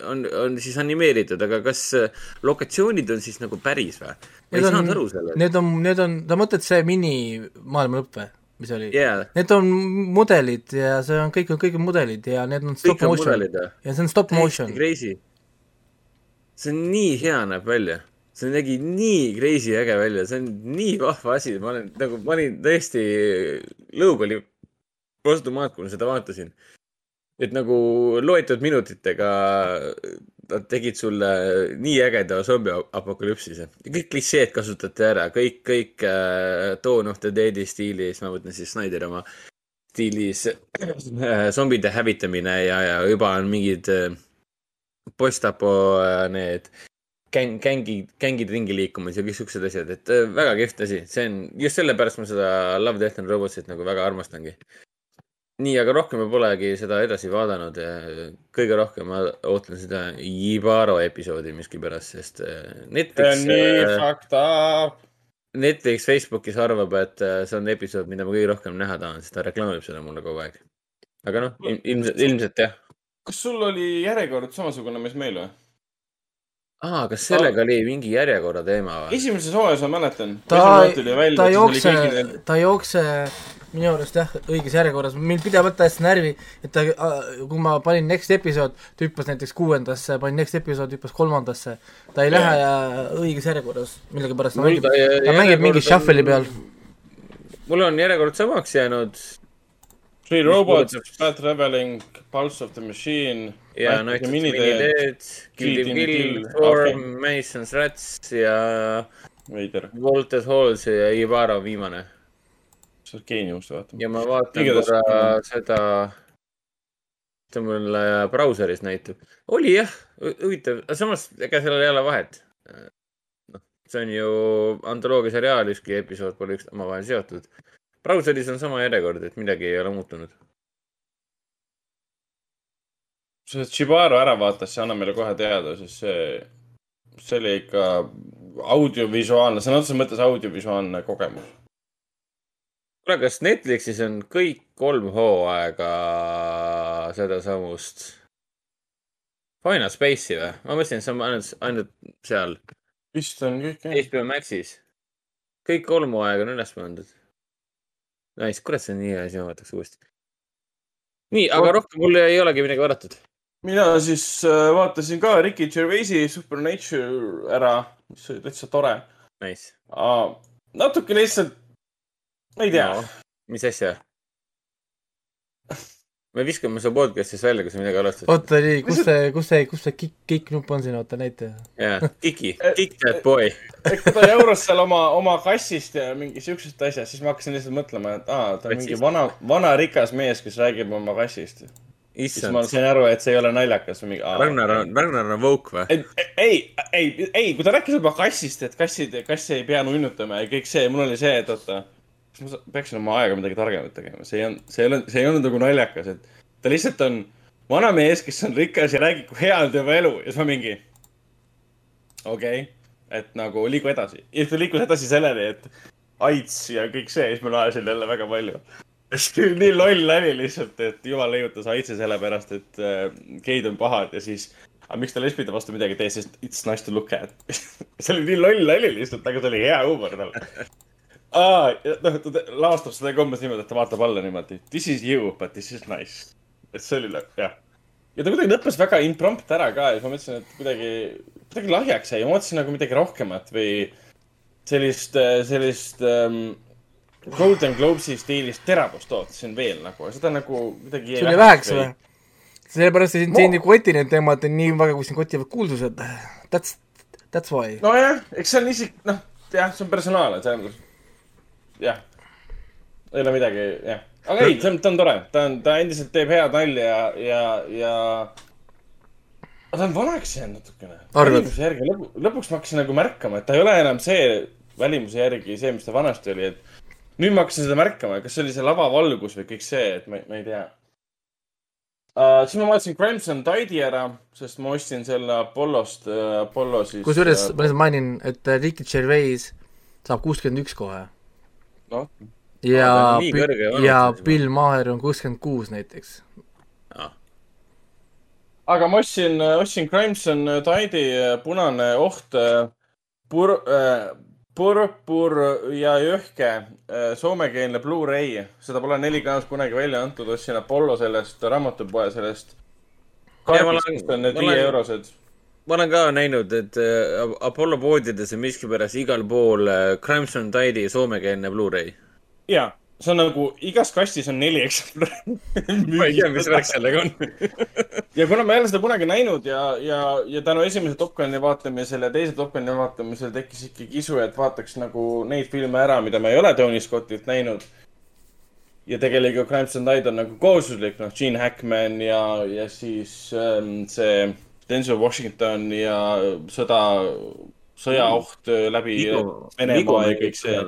on, on siis animeeritud, aga kas lokatsioonid on siis nagu päris või? ma ei saanud aru sellest. Need on, need on, sa mõtled see minimaailma lõpp või? mis oli yeah.? Need on mudelid ja see on, kõik on, kõik on mudelid ja need on stop kõik motion. ja see on stop motion. Crazy. see on nii hea näeb välja see nägi nii crazy äge välja, see on nii vahva asi, ma olen nagu, ma olin täiesti, lõug oli vastu maad, kui ma seda vaatasin. et nagu loetud minutitega nad tegid sulle nii ägeda zombi apokalüpsise. kõik klišeed kasutati ära, kõik, kõik äh, Dawn of the Dead'i stiilis, ma mõtlen siis Snyder oma stiilis äh, zombide hävitamine ja, ja juba on mingid äh, postapo äh, need gäng, gängid, gängid ringi liikumas ja kõik siuksed asjad, et äh, väga kihvt asi, see on, just sellepärast ma seda Love, Death and Robotsit nagu väga armastangi nii, aga rohkem ma polegi seda edasi vaadanud ja kõige rohkem ma ootan seda Jibaro episoodi miskipärast, sest äh, Netflix. nii äh, fucked up. Netflix Facebookis arvab, et äh, see on episood, mida ma kõige rohkem näha tahan, sest ta reklaamib seda mulle kogu aeg. aga noh, ilmselt, ilmselt jah. kas sul oli järjekord samasugune, mis meil või? Aa, kas sellega oli mingi järjekorra teema või? esimeses hooajas ma mäletan. ta, ta ei jookse, ta ei jookse minu arust jah, õiges järjekorras, mind pidevalt ajas närvi, et ta, kui ma panin next episood, ta hüppas näiteks kuuendasse, panin next episood, hüppas kolmandasse. ta ei lähe õiges järjekorras, millegipärast ta mängib, ta mängib mingi shuffle'i peal. mul on järjekord samaks jäänud. Three robots, Bad Traveling, Pulse of the Machine. ja Night of the Mini Dead, Kill Kill Kill, Storm, Mason's Rats ja. veider. Volted Halls ja Ivara viimane sa oled geenius, vaata. ja ma vaatan korra seda, mida mul äh, brauseris näitab. oli jah, huvitav, samas ega sellel ei ole vahet. noh, see on ju antoloogia seriaal, ükski episood pole üks omavahel seotud. Brauseris on sama järjekord, et midagi ei ole muutunud. kui sa Shibaro ära vaatad, siis anna meile kohe teada, sest see, see oli ikka audiovisuaalne, sõna otseses mõttes audiovisuaalne kogemus kuule, kas Netflixis on kõik kolm hooaega sedasamust Final Space'i või? ma mõtlesin, et see on ainult, ainult seal. vist on kõik jah. HBO Maxis. kõik kolm hooaega on üles pandud. Nice, kurat, see on nii hea asi, ma vaataks uuesti. nii, aga rohkem mul ei olegi midagi vaadatud. mina siis äh, vaatasin ka Ricky Gervaisi Supernature ära, mis oli täitsa tore. Nice. natuke lihtsalt ma ei tea no,. mis asja? Me viskame su podcast'is välja, kui sa midagi alustad. oota, nii, kus see, kus see, kus see kikk, kikk nupp on siin, oota näita. jaa, kiki, *laughs* kick that boy. et kui ta jauras seal oma, oma kassist ja mingi siuksest asjast, siis ma hakkasin lihtsalt mõtlema, et aa, ta on mingi vana, vana rikas mees, kes räägib oma kassist. siis ma sain aru, et see ei ole naljakas või mingi. Ragnar on, Ragnar on woke või? ei, ei, ei, kui ta rääkis oma kassist, et kassid, kassi ei pea nunnutama ja kõik see, mul oli see, et oota kas ma peaksin oma aega midagi targemat tegema, see ei olnud, see ei olnud, see ei olnud nagu naljakas, et ta lihtsalt on vanamees, kes on rikas ja räägib, kui hea on tema elu ja siis ma mingi. okei okay., et nagu liigu edasi ja siis ta liikus edasi selleni, et AIDS ja kõik see, siis ma naersin jälle väga palju. nii loll nali lihtsalt, et jumal leiutas AIDSi sellepärast, et äh, geid on pahad ja siis aga miks ta lesbide vastu midagi ei tee, sest it's nice to look at *laughs* see oli nii loll nali lihtsalt, aga see oli hea huumor tal aa, noh, ta lavastab seda kombes niimoodi, et ta vaatab alla niimoodi. This is you, but this is nice. et see oli nagu, jah. ja ta kuidagi lõppes väga imprompt ära ka ja siis ma mõtlesin, et kuidagi, kuidagi lahjaks jäi. ma mõtlesin nagu midagi rohkemat või sellist, sellist um, Golden Globesi stiilis teravust ootasin veel nagu, seda nagu kuidagi. sul jäi väheks või? sellepärast siin, siin nagu koti need teemad nii väga, kui siin kotivad kuulsused. That's, that's why. nojah, eks see on isik-, noh, jah, see on personaalne, selles mõttes jah, ei ole midagi, jah. aga ei, see on, ta on tore, ta on, ta endiselt teeb head nalja ja, ja, ja. ta on vanaks jäänud natukene. välimuse järgi lõpu, lõpuks ma hakkasin nagu märkama, et ta ei ole enam see välimuse järgi see, mis ta vanasti oli, et nüüd ma hakkasin seda märkama, kas see oli see lavavalgus või kõik see, et ma, ma ei tea uh,. siis ma vaatasin Crimson Tide'i ära, sest ma ostsin selle Apollost uh,, Apollo siis. kusjuures uh, ma lihtsalt mainin, et Ricky Gervais saab kuuskümmend üks kohe noh. ja, ja Bill Maher on kuuskümmend kuus näiteks. Ah.. aga ma ostsin, ostsin Crimson Tide'i punane oht pur- äh,, purpur ja jõhke äh, soomekeelne Blu-ray, seda pole 4K-s kunagi välja antud, ostsin Apollo sellest raamatupoe sellest. kaardist on need viie eurosed ma olen ka näinud, et äh, Apollo poodides on miskipärast igal pool äh, Crimson Tide'i soomekeelne Blu-ray. ja, see on nagu, igas kastis on neli eksemplari *laughs* ma ei tea, mis värk sellega on *laughs* ja kuna ma ei ole seda kunagi näinud ja, ja, ja tänu esimese Top Guni vaatamisele ja teise Top Guni vaatamisel tekkis ikkagi isu, et vaataks nagu neid filme ära, mida ma ei ole Tony Scottilt näinud. ja tegelikult Crimson Tide on nagu kohustuslik, noh, Gene Hackman ja, ja siis ähm, see Denzel Washington ja sõda, sõjaoht läbi Venemaa ja kõik see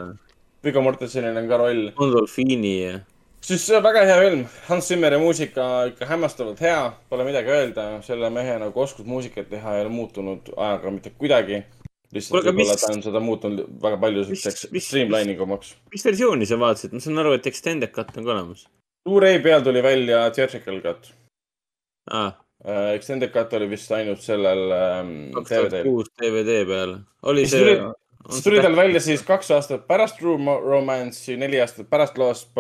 Viggo Mortensenil on ka roll. Gondolfini ja. siis väga hea film, Hans Zimmeri muusika ikka hämmastavalt hea, pole midagi öelda, selle mehe nagu oskus muusikat teha ei ole muutunud ajaga mitte kuidagi. lihtsalt võib-olla ta on seda muutunud väga palju siukseks streamlining umaks. mis versiooni sa vaatasid, ma saan aru, et extended cut on ka olemas. Blu-ray peal tuli välja theatrical cut ah.. Uh, extended cut oli vist ainult sellel kaks tuhat kuus DVD peal. oli see? siis tuli tal välja siis kaks aastat pärast True Romance'i, neli aastat pärast Lost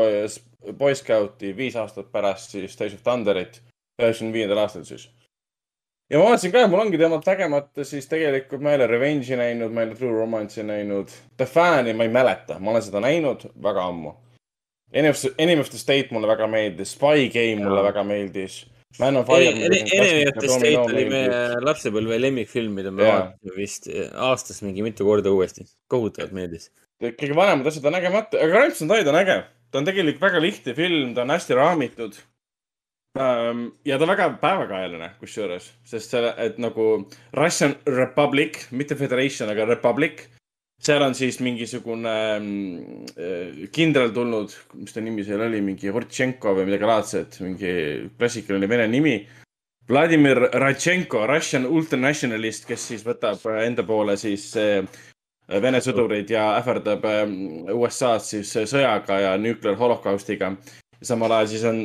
Boy Scouti, viis aastat pärast siis Days of Thunderit, üheksakümne viiendal aastal siis. ja ma vaatasin ka, et mul ongi temalt nägemata, siis tegelikult ma ei ole Revenge'i näinud, ma ei ole True Romance'i näinud. The Fan'i ma ei mäleta, ma olen seda näinud väga ammu. Enemy of the State mulle väga meeldis, Spy Game mulle ja. väga meeldis Man of Fire. Enemy of the State oli meie lapsepõlve lemmikfilm, mida me vaatasime vist aastas mingi mitu korda uuesti. kohutavalt meeldis. kõige vanemad asjad on nägemata, aga Crimson Tide on äge. ta on tegelikult väga lihtne film, ta on hästi raamitud. ja ta on väga päevakajaline kusjuures, sest selle, et nagu Russian Republic, mitte Federation, aga Republic seal on siis mingisugune äh, kindral tulnud, mis ta nimi seal oli, mingi Vortšenko või midagi laadset, mingi klassikaline vene nimi. Vladimir Radtšenko, Russian ultranationalist, kes siis võtab enda poole siis äh, Vene sõdureid ja ähvardab äh, USA-d siis sõjaga ja nuclear holokaustiga. samal ajal siis on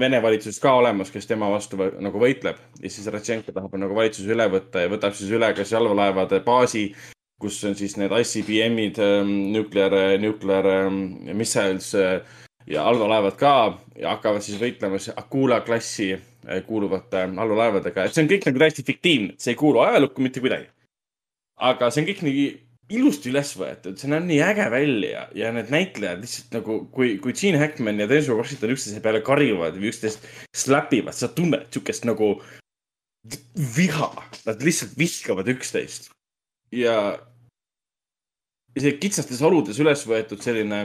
Vene valitsus ka olemas, kes tema vastu nagu võitleb ja siis Radtšenko tahab nagu valitsuse üle võtta ja võtab siis üle ka jalvalaevade baasi kus on siis need ICBM-id, ähm, nuclear, nuclear ähm, missiles ja allveelaevad ka ja hakkavad siis võitlema siis Akula klassi äh, kuuluvate allveelaevadega, et see on kõik nagu täiesti fiktiivne, see ei kuulu ajalukku mitte kuidagi. aga see on kõik nii ilusti üles võetud, see näeb nii äge välja ja need näitlejad lihtsalt nagu, kui, kui Gene Hackman ja Denzel Washington üksteise peale karjuvad või üksteist slap ivad, sa tunned siukest nagu viha, nad lihtsalt vihkavad üksteist. Ja isegi kitsastes oludes üles võetud selline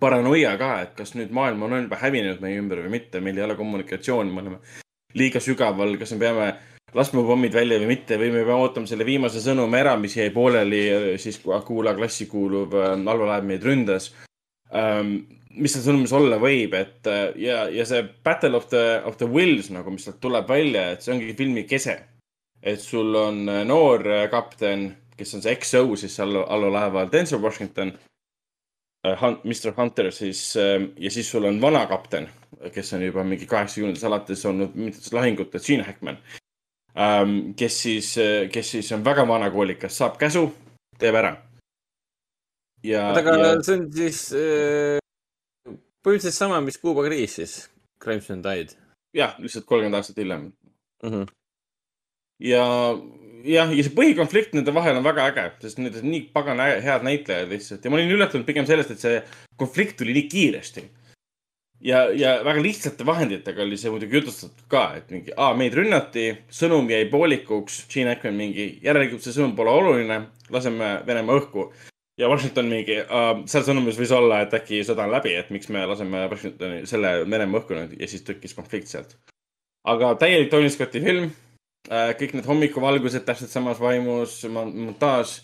paranoia ka, et kas nüüd maailm on juba hävinenud meie ümber või mitte, meil ei ole kommunikatsiooni, me oleme liiga sügaval, kas me peame laskma pommid välja või mitte või me peame ootama selle viimase sõnumi ära, mis jäi pooleli siis, kui Akula klassi kuuluv äh, allveelaev meid ründas ähm,. mis seal sõnumis olla võib, et äh, ja, ja see Battle of the, of the Wills nagu, mis sealt tuleb välja, et see ongi filmi kese et sul on äh, noor äh, kapten, kes on see XO siis all, allalaeval, Denzel Washington uh,, Mr Hunter siis uh, ja siis sul on vana kapten, kes on juba mingi kaheksakümnendates alates olnud mitmetes lahingutes, Gene Hackman um,. kes siis, kes siis on väga vanakoolikas, saab käsu, teeb ära. oota, aga ja... see on siis äh, põhimõtteliselt sama, mis Kuuba kriis siis, Crimson Tide? jah, lihtsalt kolmkümmend aastat hiljem mm. -hmm ja jah, ja see põhikonflikt nende vahel on väga äge, sest need on nii pagana head näitlejad lihtsalt ja ma olin üllatunud pigem sellest, et see konflikt tuli nii kiiresti. ja, ja väga lihtsate vahenditega oli see muidugi jutustatud ka, et mingi, aa, meid rünnati, sõnum jäi poolikuks, Gene Hackman mingi, järelikult see sõnum pole oluline, laseme Venemaa õhku. ja Washington mingi, seal sõnumis võis olla, et äkki sõda on läbi, et miks me laseme Washingtoni, selle Venemaa õhku nüüd ja siis tekkis konflikt sealt. aga täielik Tony Scotti film kõik need hommikuvalgused täpselt samas vaimus, montaaž.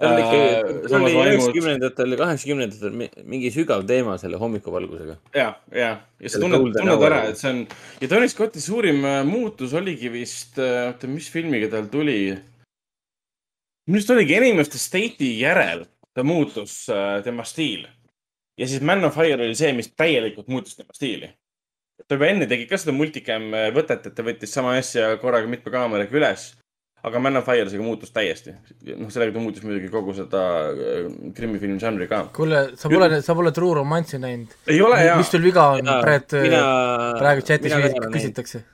oli üheksakümnendatel ja kaheksakümnendatel mingi sügav teema selle hommikuvalgusega. ja, ja, ja sa tunned, tunned ära, et see on ja Tony Scotti suurim äh, muutus oligi vist, äh, oota, mis filmiga tal tuli? minu arust oligi Enemy of the State'i järel ta muutus tema stiil. ja siis Man of Fire oli see, mis täielikult muutis tema stiili ta juba enne tegi ka seda multicam äh, võtet, et ta võttis sama asja korraga mitme kaameraga üles. aga Man of Fire seega muutus täiesti. noh, sellega ta muutis muidugi kogu seda äh, krimifilmi žanri ka. kuule, sa pole, sa pole True Romance'i näinud? ei ole jaa. mis sul viga on? praegu, praegu chatis küsitakse.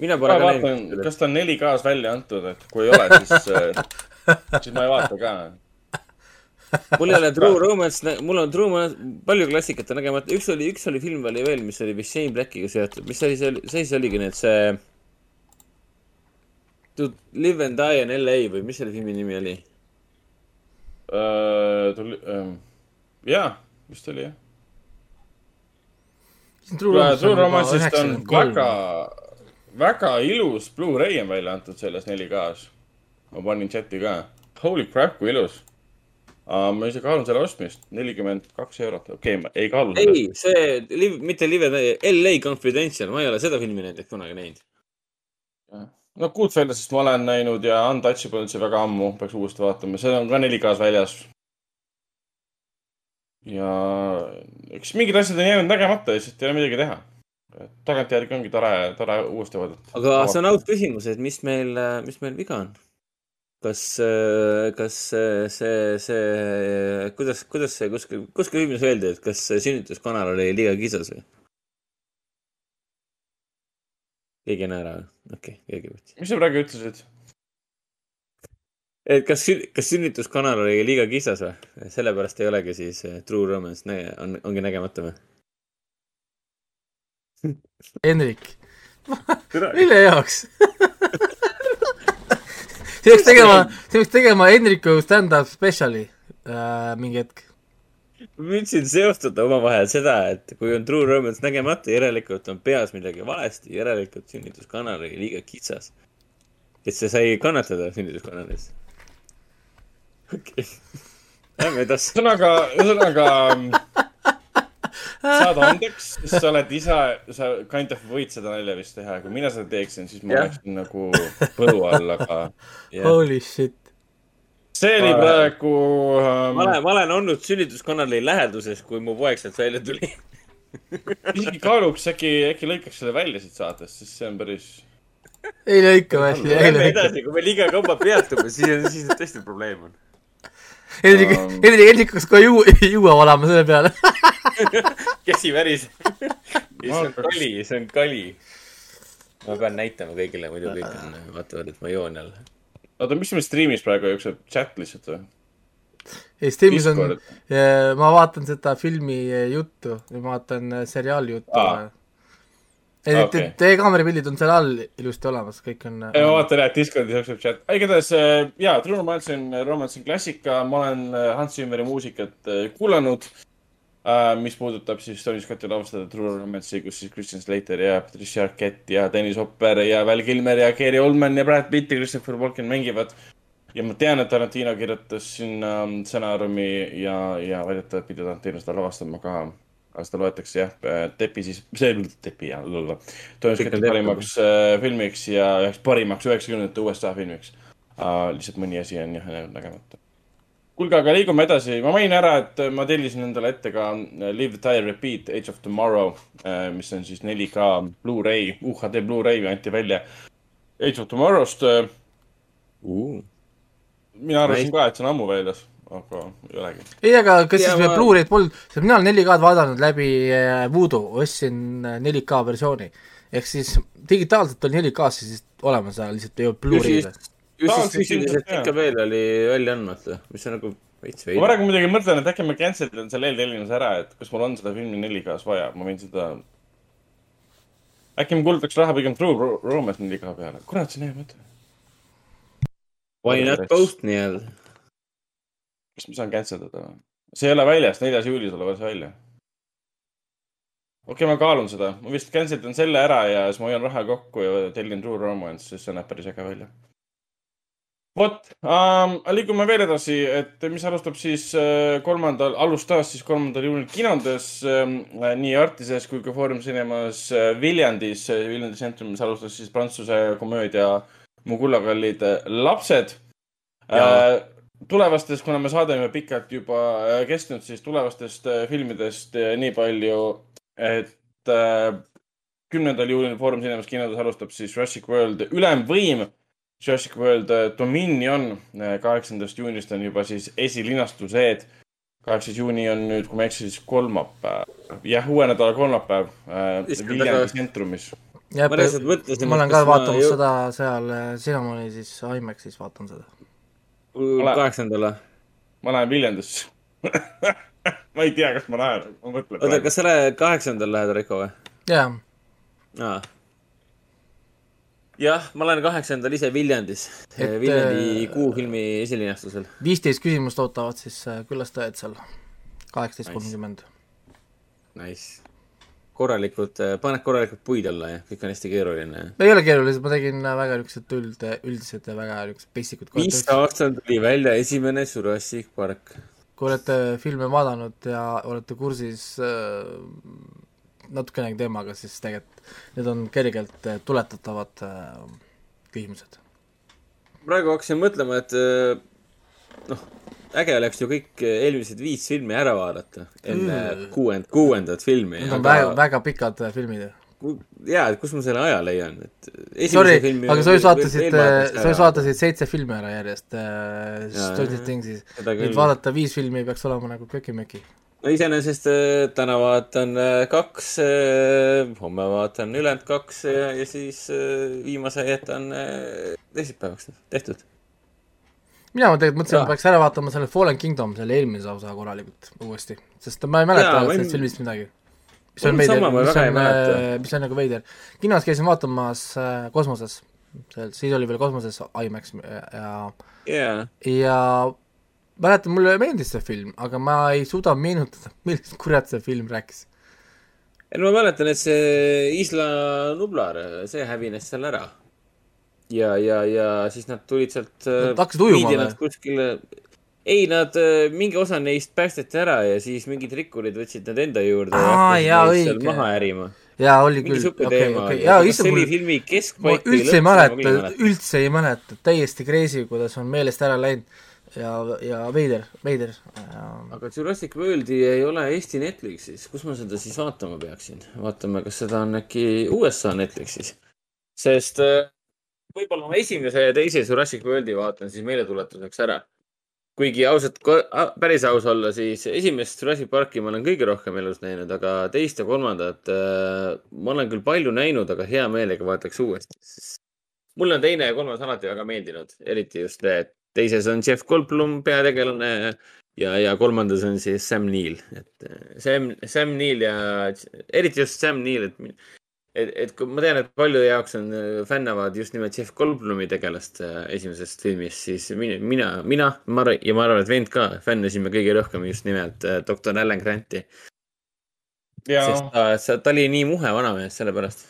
mina pole ka näinud. kas ta on 4K-s välja antud, et kui ei ole, siis äh, *laughs* siis ma ei vaata ka mul ei ole True *laughs* Romance, mul on True Romance, palju klassikat on nägemata, üks oli, üks oli film oli veel, mis oli vist Shane Blackiga seotud, mis asi see oli, see siis oligi nüüd see. To live and die in LA või mis selle filmi nimi oli? tuli, jaa, vist oli jah. True True Romance'ist on väga, väga ilus Blu-ray on välja antud selles 4K-s. ma panin chati ka. Holy crap, kui ilus uh,. ma ise kaalun selle ostmist, nelikümmend kaks eurot, okei okay,, ei kaalu seda. ei, see live, mitte Live LA Confidential, ma ei ole seda filmi näiteks kunagi näinud. no Goodfellas'ist ma olen näinud ja Untouchable üldse väga ammu, peaks uuesti vaatama, see on ka 4K-s väljas. ja eks mingid asjad on jäänud nägemata, lihtsalt ei ole midagi teha. tagantjärgi ongi tore, tore uuesti vaadata. aga see on aus küsimus, et mis meil, mis meil viga on? kas, kas see, see, see, kuidas, kuidas see kuskil, kuskil filmis öeldi, et kas see sünnituskanal oli liiga kisas või? keegi ei naera või? okei okay,, keegi ei võtsi. mis sa praegu ütlesid? et kas, kas sünnituskanal oli liiga kisas või? sellepärast ei olegi siis eh, True Romance nä- on, ongi nägemata või? Hendrik, mille jaoks? *laughs* see peaks tegema, see peaks tegema Hendriku stand-up spetsiali äh, mingi hetk. ma püüdsin seostada omavahel seda, et kui on True Romance nägemata, järelikult on peas midagi valesti, järelikult sünnituskanal oli liiga kitsas. et see sai kannatada sünnituskanalis. okei okay., lähme edasi. ühesõnaga, ühesõnaga saad andeks, sest sa oled ise, sa kind of võid seda nalja vist teha, kui mina seda teeksin, siis ma Jah. oleksin nagu põlu all, aga Holy shit. see oli praegu ähm, ma olen, ma olen olnud sünnituskanali läheduses, kui mu poeg sealt välja tuli. isegi kaaluks, äkki, äkki lõikaks selle välja siit saatest, sest see on päris. ei lõika välja, ei Lähme lõika. edasi, kui me liiga kaua peatume, siis on, siis on tõesti probleem on. Hendrik, Hendrik, Hendrik hakkas kohe juua, *laughs* juua valama selle peale. käsi väriseb. see on kali, see on kali. ma pean näitama kõigile, muidu kõik on, vaatavad, et ma joon jälle. oota, mis meil striimis praegu jookseb, chat lihtsalt või? ei, Steamis on ma vaatan seda filmi juttu, ma vaatan äh, seriaali juttu ah.. Okei., teie kaamerapildid on seal all ilusti olemas, kõik on. vaatan jah, Discordis jookseb chat. igatahes äh, jaa, True Romance on, Romance on klassika, ma olen äh, Hans Zimmeri muusikat äh, kuulanud äh,. mis puudutab siis Tony Scotti lavastatud True Romance'i, kus siis Christian Slater ja Patricia Arquette ja Dennis Hopper ja Val Kilmer ja Gary Oldman ja Brad Pitt ja Christopher Walken mängivad. ja ma tean, et Tarantino kirjutas sinna stsenaariumi ja, ja väidetavalt pidi Tarantino seda lavastama ka. Aga seda loetakse jah, Depi siis, see, Depi jah, Depp. parimaks äh, filmiks ja üheks parimaks üheksakümnendate USA filmiks uh,. lihtsalt mõni asi on jah jäänud nägemata. kuulge, aga liigume edasi, ma mainin ära, et ma tellisin endale ette ka äh, Live, Die, Repeat, Age of Tomorrow uh,, mis on siis 4K Blu-ray, UHD Blu-ray anti välja Age of Tomorrow'st. Uh. mina arvasin ka, et see on ammu väljas, aga ei olegi. ei, aga kas Ja siis ma- ma... Blu-ray'd polnud, sest mina olen 4K-d vaadanud läbi äh, Voodoo, ostsin äh, 4K versiooni. ehk siis digitaalselt oli 4K-s siis olemas, aga lihtsalt ei olnud Blu-ray'd siis. ju Tahan siis füüsiliselt ikka veel oli välja andmata, mis on nagu veits ma veider. praegu muidugi mõtlen, et äkki ma cancel idan selle eeltellimuse ära, et kas mul on seda filmi 4K-s vaja, ma võin seda. äkki ma kulutaks raha pigem True Ro- Romance 4K peale, kurat, see on hea mõte. Why not both nii-öelda? Kas ma saan cancel dada või? see ei ole väljas, neljas juuli tuleb alles välja. okei okay,, ma kaalun seda, ma vist cancel dan selle ära ja siis ma hoian raha kokku ja tellin True Romance, sest see näeb päris äge välja. vot um,, liigume veel edasi, et mis alustab siis äh, kolmandal, alustas siis kolmandal juunil kinodes äh, nii Artises kui ka Foorum Cinemas äh, Viljandis, Viljandi tsentrumis alustas siis prantsuse komöödia Mu kullakallid äh, lapsed. Jaa. tulevastest, kuna me saade on juba pikalt juba äh, kestnud, siis tulevastest äh, filmidest äh, nii palju, et kümnendal juulil Foorum Cinemas kinodes alustab siis Jurassic World Ülemvõim. Jurassic World Dominion, kaheksandast juunist on juba siis esilinastused. kaheksas juuni on nüüd, kui ma ei eksi, siis kolmapäev. jah, uue nädala kolmapäev Viljandi tsentrumis. jah ma, lihtsalt mõtlesin. ma olen ka vaatamas seda seal äh, Cinemoni siis IMAX-is vaatan seda. Kaheksandale. ma lähen Viljandisse *laughs* ma ei tea, kas ma lähen, ma mõtlen. oota, kas sa lähed kaheksandal lähed, Raiko või? jaa. aa. jah, ma olen kaheksandal ise Viljandis. Viljandi äh, kuufilmi esilinastusel. viisteist küsimust ootavad siis äh, külastajad seal, kaheksateist kolmkümmend. Nice korralikud, äh, paned korralikult puid alla ja kõik on hästi keeruline. ei ole keeruline, ma tegin väga niisugused üld, üldised ja väga niisugused basic ud. mis aastal tuli välja esimene Jurassic Park? kui olete filme vaadanud ja olete kursis äh, natukenegi teemaga, siis tegelikult need on kergelt äh, tuletatavad äh, küsimused. praegu hakkasin mõtlema, et äh, noh, äge oleks ju kõik eelmised viis filmi ära vaadata enne mm. kuuend-, kuuendat filmi. Need on aga... väga, väga pikad filmid ju. jaa, et kus ma selle aja leian, et Sorry, aga sa just vaatasid, sa just vaatasid seitse filmi ära järjest äh,, Stranger Thingsis. nüüd vaadata viis filmi peaks olema nagu köki-möki. no iseenesest äh, täna vaatan äh, kaks, äh, homme vaatan ülejäänud kaks ja, ja siis viimase jätan teisipäevaks, tehtud mina tegelikult mõtlesin, et peaks ära vaatama selle Fallen Kingdom, selle eelmise osa korralikult uuesti, sest ma ei mäleta sellest filmist midagi. mis on veider, mis on, äh, mis on nagu veider. kinos käisin vaatamas äh, Kosmoses, siis oli veel Kosmoses IMAX ja yeah. ja mäletan, mulle meeldis see film, aga ma ei suuda meenutada, *laughs* millest kurat see film rääkis. ei no ma mäletan, et see Isla Nublar, see hävines seal ära ja, ja, ja siis nad tulid sealt. Nad äh, hakkasid ujuma või? kuskile, ei, nad, äh, mingi osa neist päästeti ära ja siis mingid rikkurid võtsid nad enda juurde. aa, jaa, õige. maha ärima. jaa, oli küll. okei, okei, jaa, issand, mul. filmi keskpaik. ma üldse ei mäleta, üldse ei mäleta, täiesti crazy, kuidas on meelest ära läinud ja, ja veider, veider ja.... aga Jurassic Worldi ei ole Eesti Netflixis, kus ma seda siis vaatama peaksin? vaatame, kas seda on äkki USA Netflixis. sest äh, võib-olla ma esimese ja teise Jurassic Worldi vaatan siis meeletuletuseks ära. kuigi ausalt, päris aus olla, siis esimest Jurassic Parki ma olen kõige rohkem elus näinud, aga teist ja kolmandat äh, ma olen küll palju näinud, aga hea meelega vaataks uuesti. mulle on teine ja kolmas alati väga meeldinud, eriti just et teises on Jeff Goldblum peategelane ja, ja kolmandas on siis Sam Neill, et äh, Sam, Sam Neill ja eriti just Sam Neill, et et, et kui ma tean, et paljude jaoks on, äh, fännavad just nimelt Jeff Goldblumi tegelast äh, esimesest filmist, siis mina, mina, mina, ma arvan, ja ma arvan, et vend ka, fännasime kõige rohkem just nimelt äh, doktor Alan Granti. sest ta, ta oli nii muhe vanamees, sellepärast.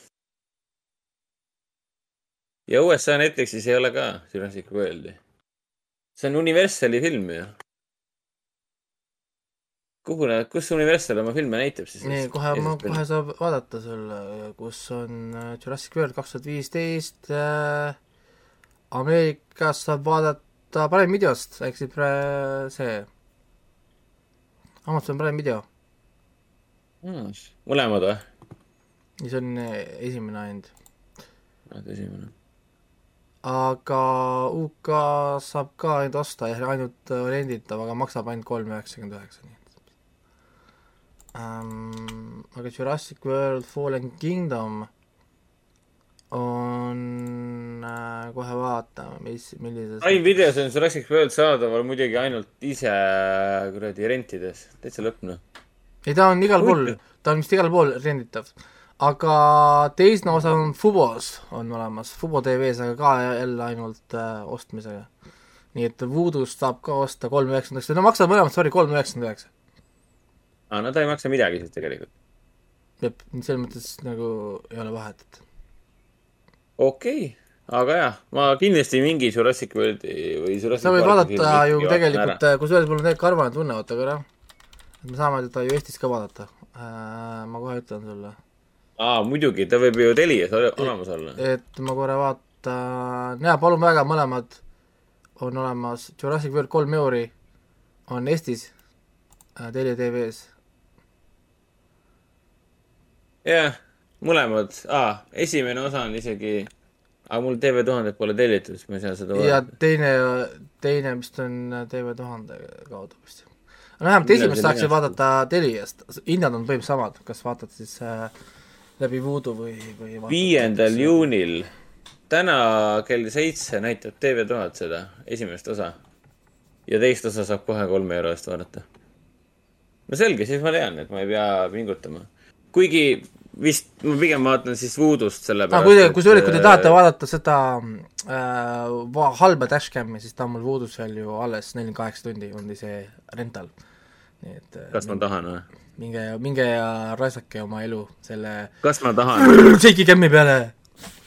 ja USA Netflixis ei ole ka Jurassic Worldi. see on Universali film ju kuhu nad, kus Universal oma filme näitab siis? nii, kohe, ma kohe saab vaadata sulle, kus on äh, Jurassic World kaks tuhat viisteist äh,, Ameerikas saab vaadata Prime videost, ehk siis see, Amazon Prime video mm,. mõlemad või? see on äh, esimene ainult. esimene. aga UK saab ka ainult osta ja ainult renditav, aga maksab ainult kolm üheksakümmend üheksa, nii ähm,. aga Jurassic World Fallen Kingdom on äh,, kohe vaatame, mis, millises. Prime videos on Jurassic World saadaval muidugi ainult ise kuradi rentides, täitsa lõpp noh. ei, ta on igal pool, ta on vist igal pool renditav. aga teine osa on Fubos on olemas, Fubo tv-s, aga ka jälle ainult äh, ostmisega. nii et Voodoo'st saab ka osta kolm üheksakümmend üheksa, no maksavad mõlemad, sorry, kolm üheksakümmend üheksa aa, no ta ei maksa midagi siis tegelikult. jah, selles mõttes nagu ei ole vahet, et. okei okay., aga jah, ma kindlasti mingi Jurassic Worldi või Jurassic sa võid vaadata ju tegelikult, kusjuures mul on tegelikult arvane tunne, oota korra. et me saame teda ju Eestis ka vaadata äh,. ma kohe ütlen sulle. aa, muidugi, ta võib ju Telias olemas olla. et ma korra vaatan, jaa, palun väga, mõlemad on olemas, Jurassic World kolm euri on Eestis äh, Telia tv-s jah, mõlemad ah,, esimene osa on isegi, aga mul TV1000 pole tellitud, siis ma ei saa seda vaadata. ja teine, teine vist on TV1000 kaudu vist. no vähemalt esimest saaks ju vaadata Teliast, hinnad on põhimõtteliselt samad, kas vaatad siis äh, läbi Voodoo või, või viiendal juunil, täna kell seitse näitab TV1000 seda esimest osa. ja teist osa saab kohe kolme euro eest vaadata. no selge, siis ma tean, et ma ei pea pingutama. kuigi vist ma pigem vaatan siis Voodoo'st sellepärast ah,. kui, kusjuures, kui te tahate vaadata seda äh, halba dashcam'i, siis ta on mul Voodoo's veel ju alles nelikümmend kaheksa tundi oli see rental. nii et. Äh, kas ma tahan või? minge, minge ja raisake oma elu selle. kas ma tahan? *laughs* Shake'i cam'i peale.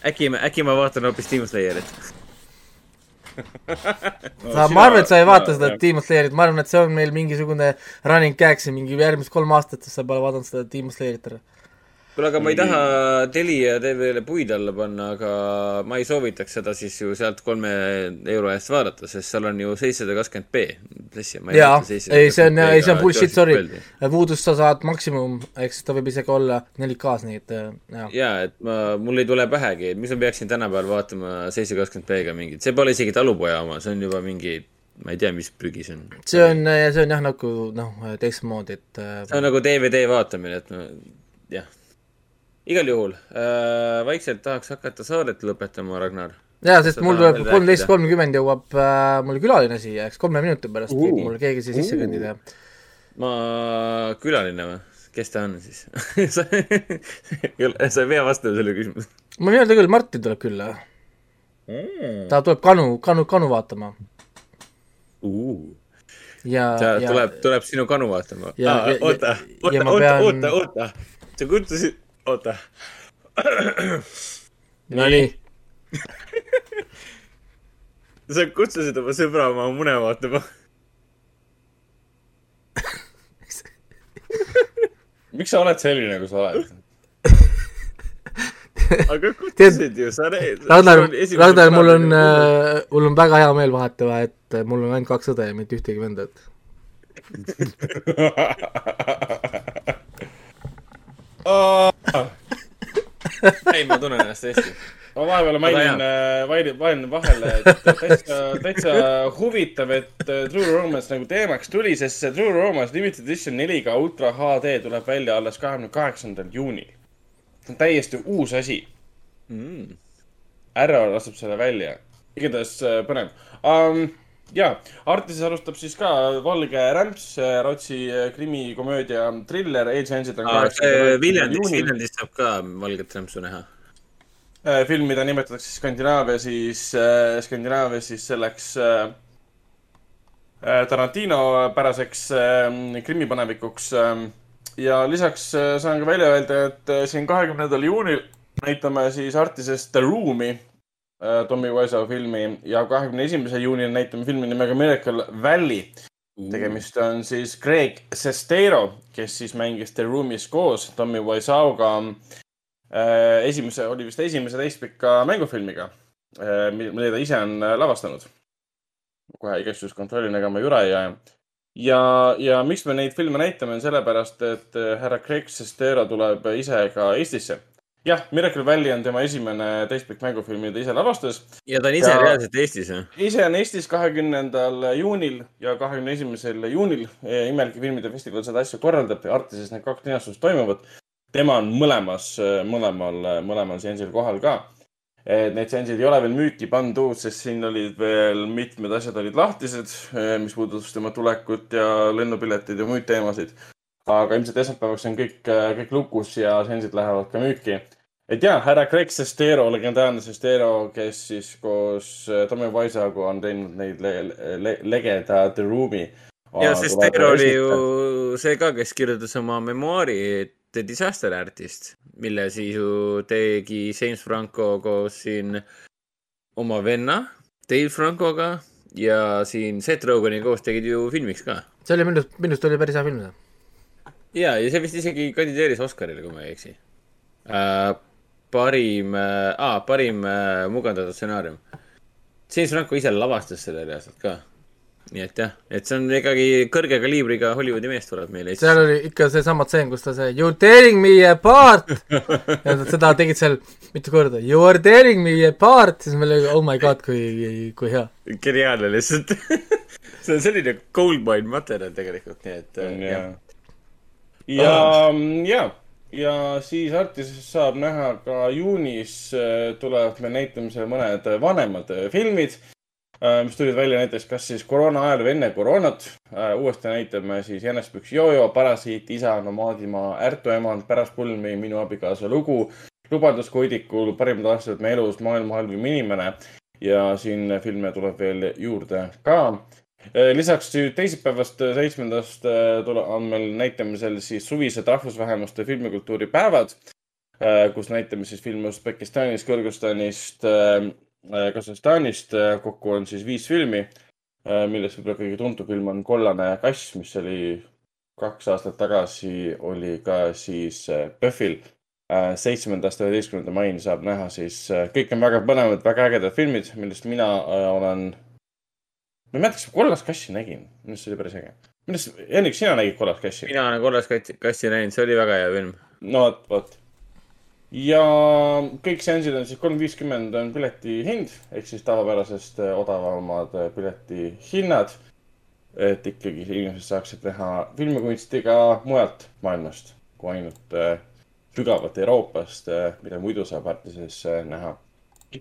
äkki, äkki ma vaatan hoopis Demon Slayerit no, *laughs* sa, ma arvan, et sa ei vaata seda Demon Slayerit, ma arvan, et see on meil mingisugune running gag siin mingi järgmised kolm aastat, sest sa pole vaadanud seda Demon Slayerit ära kuule, aga ma ei taha Telia TV-le puid alla panna, aga ma ei soovitaks seda siis ju sealt kolme euro eest vaadata, sest seal on ju seitsesada kakskümmend B. jaa, ei, see on, ei, see on bullshit, sorry. Voodoo'st sa saad maksimum, eks ta võib isegi olla 4K-s, nii et jaa. jaa, et ma, mul ei tule pähegi, et miks ma peaksin tänapäeval vaatama seitsesada kakskümmend B-ga mingit, see pole isegi talupoja oma, see on juba mingi ma ei tea, mis prügi see on. see on, see on jah, nagu noh, teistmoodi, et see on nagu DVD vaatamine, et no jah igal juhul äh, vaikselt tahaks hakata saadet lõpetama, Ragnar. jaa, sest mul tuleb kolmteist kolmkümmend jõuab äh, mul külaline siia, eks kolme minuti pärast uh, võib mul keegi siia sisse kõndida. ma, külaline või? kes ta on siis *laughs* sa sa ei pea vastama sellele küsimusele. ma ei mäleta küll, Martin tuleb külla mm.. ta tuleb kanu, kanu, kanu vaatama uh ja, ta ja, tuleb, tuleb sinu kanu vaatama. oota, oota, oota, oota, oota, sa kutsusid, oota. *clears throat* Nonii *laughs* sa kutsusid oma sõbra oma mune vaatama *laughs* miks sa oled selline, nagu sa oled? *laughs* aga kutsusid ju, sa näed. Ragnar, Ragnar, mul on äh,, mul on väga hea meel vahetama, et äh, mul on ainult kaks õde ja mitte ühtegi venda, et ei, ma tunnen ennast hästi. ma vahepeal mainin, mainin, mainin vahele, et täitsa, täitsa huvitav, et äh, True Romance nagu teemaks tuli, sest see True Romance Limited Edition 4K Ultra HD tuleb välja alles kahekümne kaheksandal juunil. see on täiesti uus asi mm.. Arrow laseb selle välja. igatahes äh, põnev um, ja, Artises alustab siis ka Valge rämps, Rootsi krimikomöödia triller, eelsensid on ah, Viljandis, Viljandis saab ka Valget rämpsu näha. Äh, film, mida nimetatakse Skandinaavia siis äh,, Skandinaavia siis selleks äh, äh Tarantino päraseks äh, krimipanevikuks äh,. ja lisaks äh, saan ka välja öelda, et äh, siin kahekümnendal juunil näitame siis Artises The Room'i Äh, Tommy Wiseau filmi ja kahekümne esimesel juunil näitame filmi nimega Miracle Valley. tegemist on siis Craig Sestero, kes siis mängis The Room'is koos Tommy Wiseauga äh, esimese, oli vist esimese teistpika mängufilmiga, äh, mille ta ise on lavastanud. kohe igaks juhuks kontrollin, ega ma jura ei jää. ja, ja miks me neid filme näitame, on sellepärast, et härra Craig Sestero tuleb ise ka Eestisse jah, Miracle Valley on tema esimene teistpikk mängufilm, mida ta ise lavastas. ja ta on ise ja reaalselt Eestis või? ise on Eestis kahekümnendal juunil ja kahekümne esimesel juunil Imelike filmide festival seda asja korraldab ja Artises need kaks linastust toimuvad. tema on mõlemas, mõlemal, mõlemal seansil kohal ka. Need seansid ei ole veel müüki pandud, sest siin olid veel mitmed asjad olid lahtised, mis puudutas tema tulekut ja lennupiletid ja muid teemasid aga ilmselt esmaspäevaks on kõik, äh, kõik lukus ja seansid lähevad ka müüki. et ja, härra Greg Sestero, legendaarne Sestero, kes siis koos äh, Tommy Wiseauga on teinud neid le le legeda The Room'i. ja Sestero oli ju see ka, kes kirjutas oma memuaari The Disaster Artist, mille siis ju tegi James Franco koos siin oma venna Dave Francoga ja siin Seth Rogani koos tegid ju filmiks ka. see oli minu, minu arust oli päris hea film see ja, ja see vist isegi kandideeris Oscarile, kui ma ei eksi äh,. parim äh,, aa, parim äh, mugandatud stsenaarium. James Franco ise lavastas selle reaalselt ka. nii et jah, et see on ikkagi kõrge kaliibriga Hollywoodi mees tuleb meile seal oli ikka seesama tseen, kus ta see You are tearing me apart *laughs* ja seda tegid seal mitu korda. You are tearing me apart, siis meil oli oh my god, kui, kui hea. geniaalne lihtsalt *laughs* see on selline goldmine materjal tegelikult, nii et. on jah ja oh., ja, ja siis Artises saab näha ka juunis äh, tulevad meil näitamisele mõned vanemad äh, filmid. mis tulid välja näiteks kas siis koroona ajal või enne koroonat. uuesti näitame siis Jänespüks Jojo, Parasiit, Isa, Nomaadimaa, Ärtu emand, Pärast pulmi, Minu abikaasa lugu, Lubadus koidikul, Parimad aastad me elus, Maailma halvim inimene ja siin filme tuleb veel juurde ka lisaks teisipäevast, seitsmendast on meil näitamisel siis suvised rahvusvähemuste filmikultuuri päevad, kus näitame siis filme Usbekistanist, Kõrgõzstanist, Kasahstanist. kokku on siis viis filmi, millest võib-olla kõige tuntum film on Kollane kass, mis oli kaks aastat tagasi, oli ka siis PÖFFil. seitsmendast üheteistkümnenda maini saab näha siis, kõik on väga põnevad, väga ägedad filmid, millest mina olen ma ei mäleta, kas ma kollast kassi nägin, minu arust see oli päris äge. minu arust, Hendrik, sina nägid kollast kassi? mina olen kollast kassi, näinud, see oli väga hea film. no vot, vot. ja kõik seansid on siis kolm viiskümmend on pileti hind ehk siis tavapärasest äh, odavamad äh, piletihinnad. et ikkagi inimesed saaksid näha filmikunsti ka mujalt maailmast kui ainult äh, sügavalt Euroopast, mida muidu saab Artises näha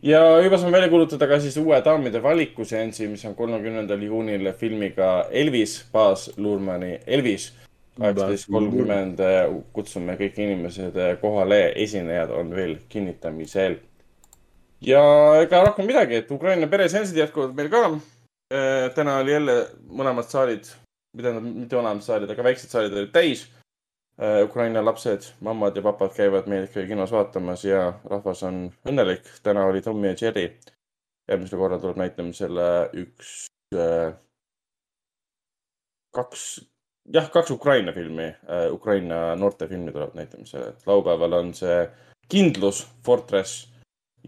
ja juba saame välja kuulutada ka siis uue daamide valikuseansi, mis on kolmekümnendal juunil filmiga Elvis, Baz Luhrmanni Elvis. kaheksateist kolmkümmend kutsume kõik inimesed kohale, esinejad on veel kinnitamisel. ja ega rohkem midagi, et Ukraina pereseansid jätkuvad meil ka. täna oli jälle mõlemad saalid, tähendab mitte mõlemad saalid, aga väiksed saalid olid täis Äh, Ukraina lapsed, mammad ja papad käivad meil ikkagi kinos vaatamas ja rahvas on õnnelik. täna oli Tom ja Jerry. järgmisel korral tuleb näitamisele üks, äh, kaks, jah, kaks Ukraina filmi, äh, Ukraina noortefilmi tuleb näitamisele, laupäeval on see Kindlus, Fortress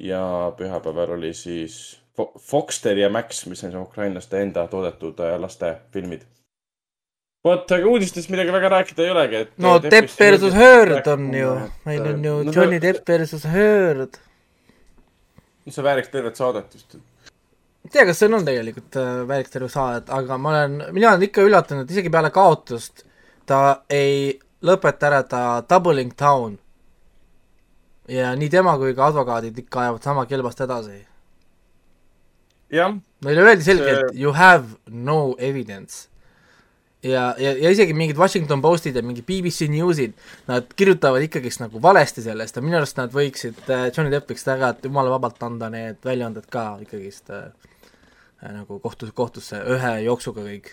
ja pühapäeval oli siis Foxter ja Max, mis on ukrainlaste enda toodetud lastefilmid vot, aga uudistest midagi väga rääkida ei olegi, et. no Depp versus Heard on ju, meil on ju no, Johnny Depp versus Heard. see vääriks tervet saadet just. ei tea, kas see on tegelikult äh, vääriks tervet saadet, aga ma olen, mina olen ikka üllatunud, isegi peale kaotust ta ei lõpeta ära ta Doubling Town. ja nii tema kui ka advokaadid ikka ajavad sama kelbast edasi. jah. meile öeldi selgelt see... you have no evidence ja, ja, ja isegi mingid Washington Postid ja mingi BBC Newsid, nad kirjutavad ikkagist nagu valesti sellest ja minu arust nad võiksid äh, Johnny Deppiks väga jumala vabalt anda need väljaanded ka ikkagist äh, äh, nagu kohtus, kohtusse ühe jooksuga kõik.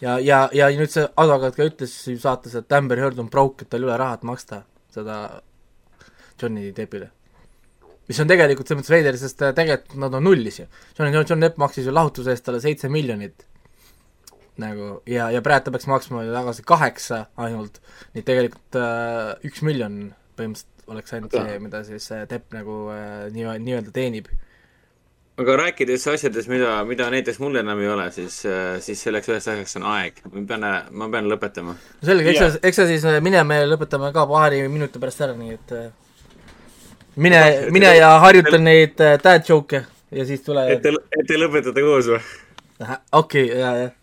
ja, ja, ja nüüd see advokaat ka ütles saates, et Amber Heard on broke, et tal ei ole raha, et maksta seda Johnny Deppile mis on tegelikult selles mõttes veider, sest äh, tegelikult nad on nullis ju. Johnny, John Depp maksis ju lahutuse eest talle seitse miljonit nagu ja, ja praegu ta peaks maksma ju tagasi kaheksa ainult, nii et tegelikult äh, üks miljon põhimõtteliselt oleks ainult see, mida siis Depp nagu äh, nii, nii-öelda teenib. aga rääkides asjadest, mida, mida näiteks mul enam ei ole, siis äh,, siis selleks üheks asjaks on aeg. ma pean, ma pean lõpetama. no selge, eks sa, eks sa siis äh, mine, me lõpetame ka paari minuti pärast ära, nii et äh, mine, mine ja harjuta neid äh, dad joke'e ja siis tule. et te, et te lõpetate koos või? okei okay,, jaa, jah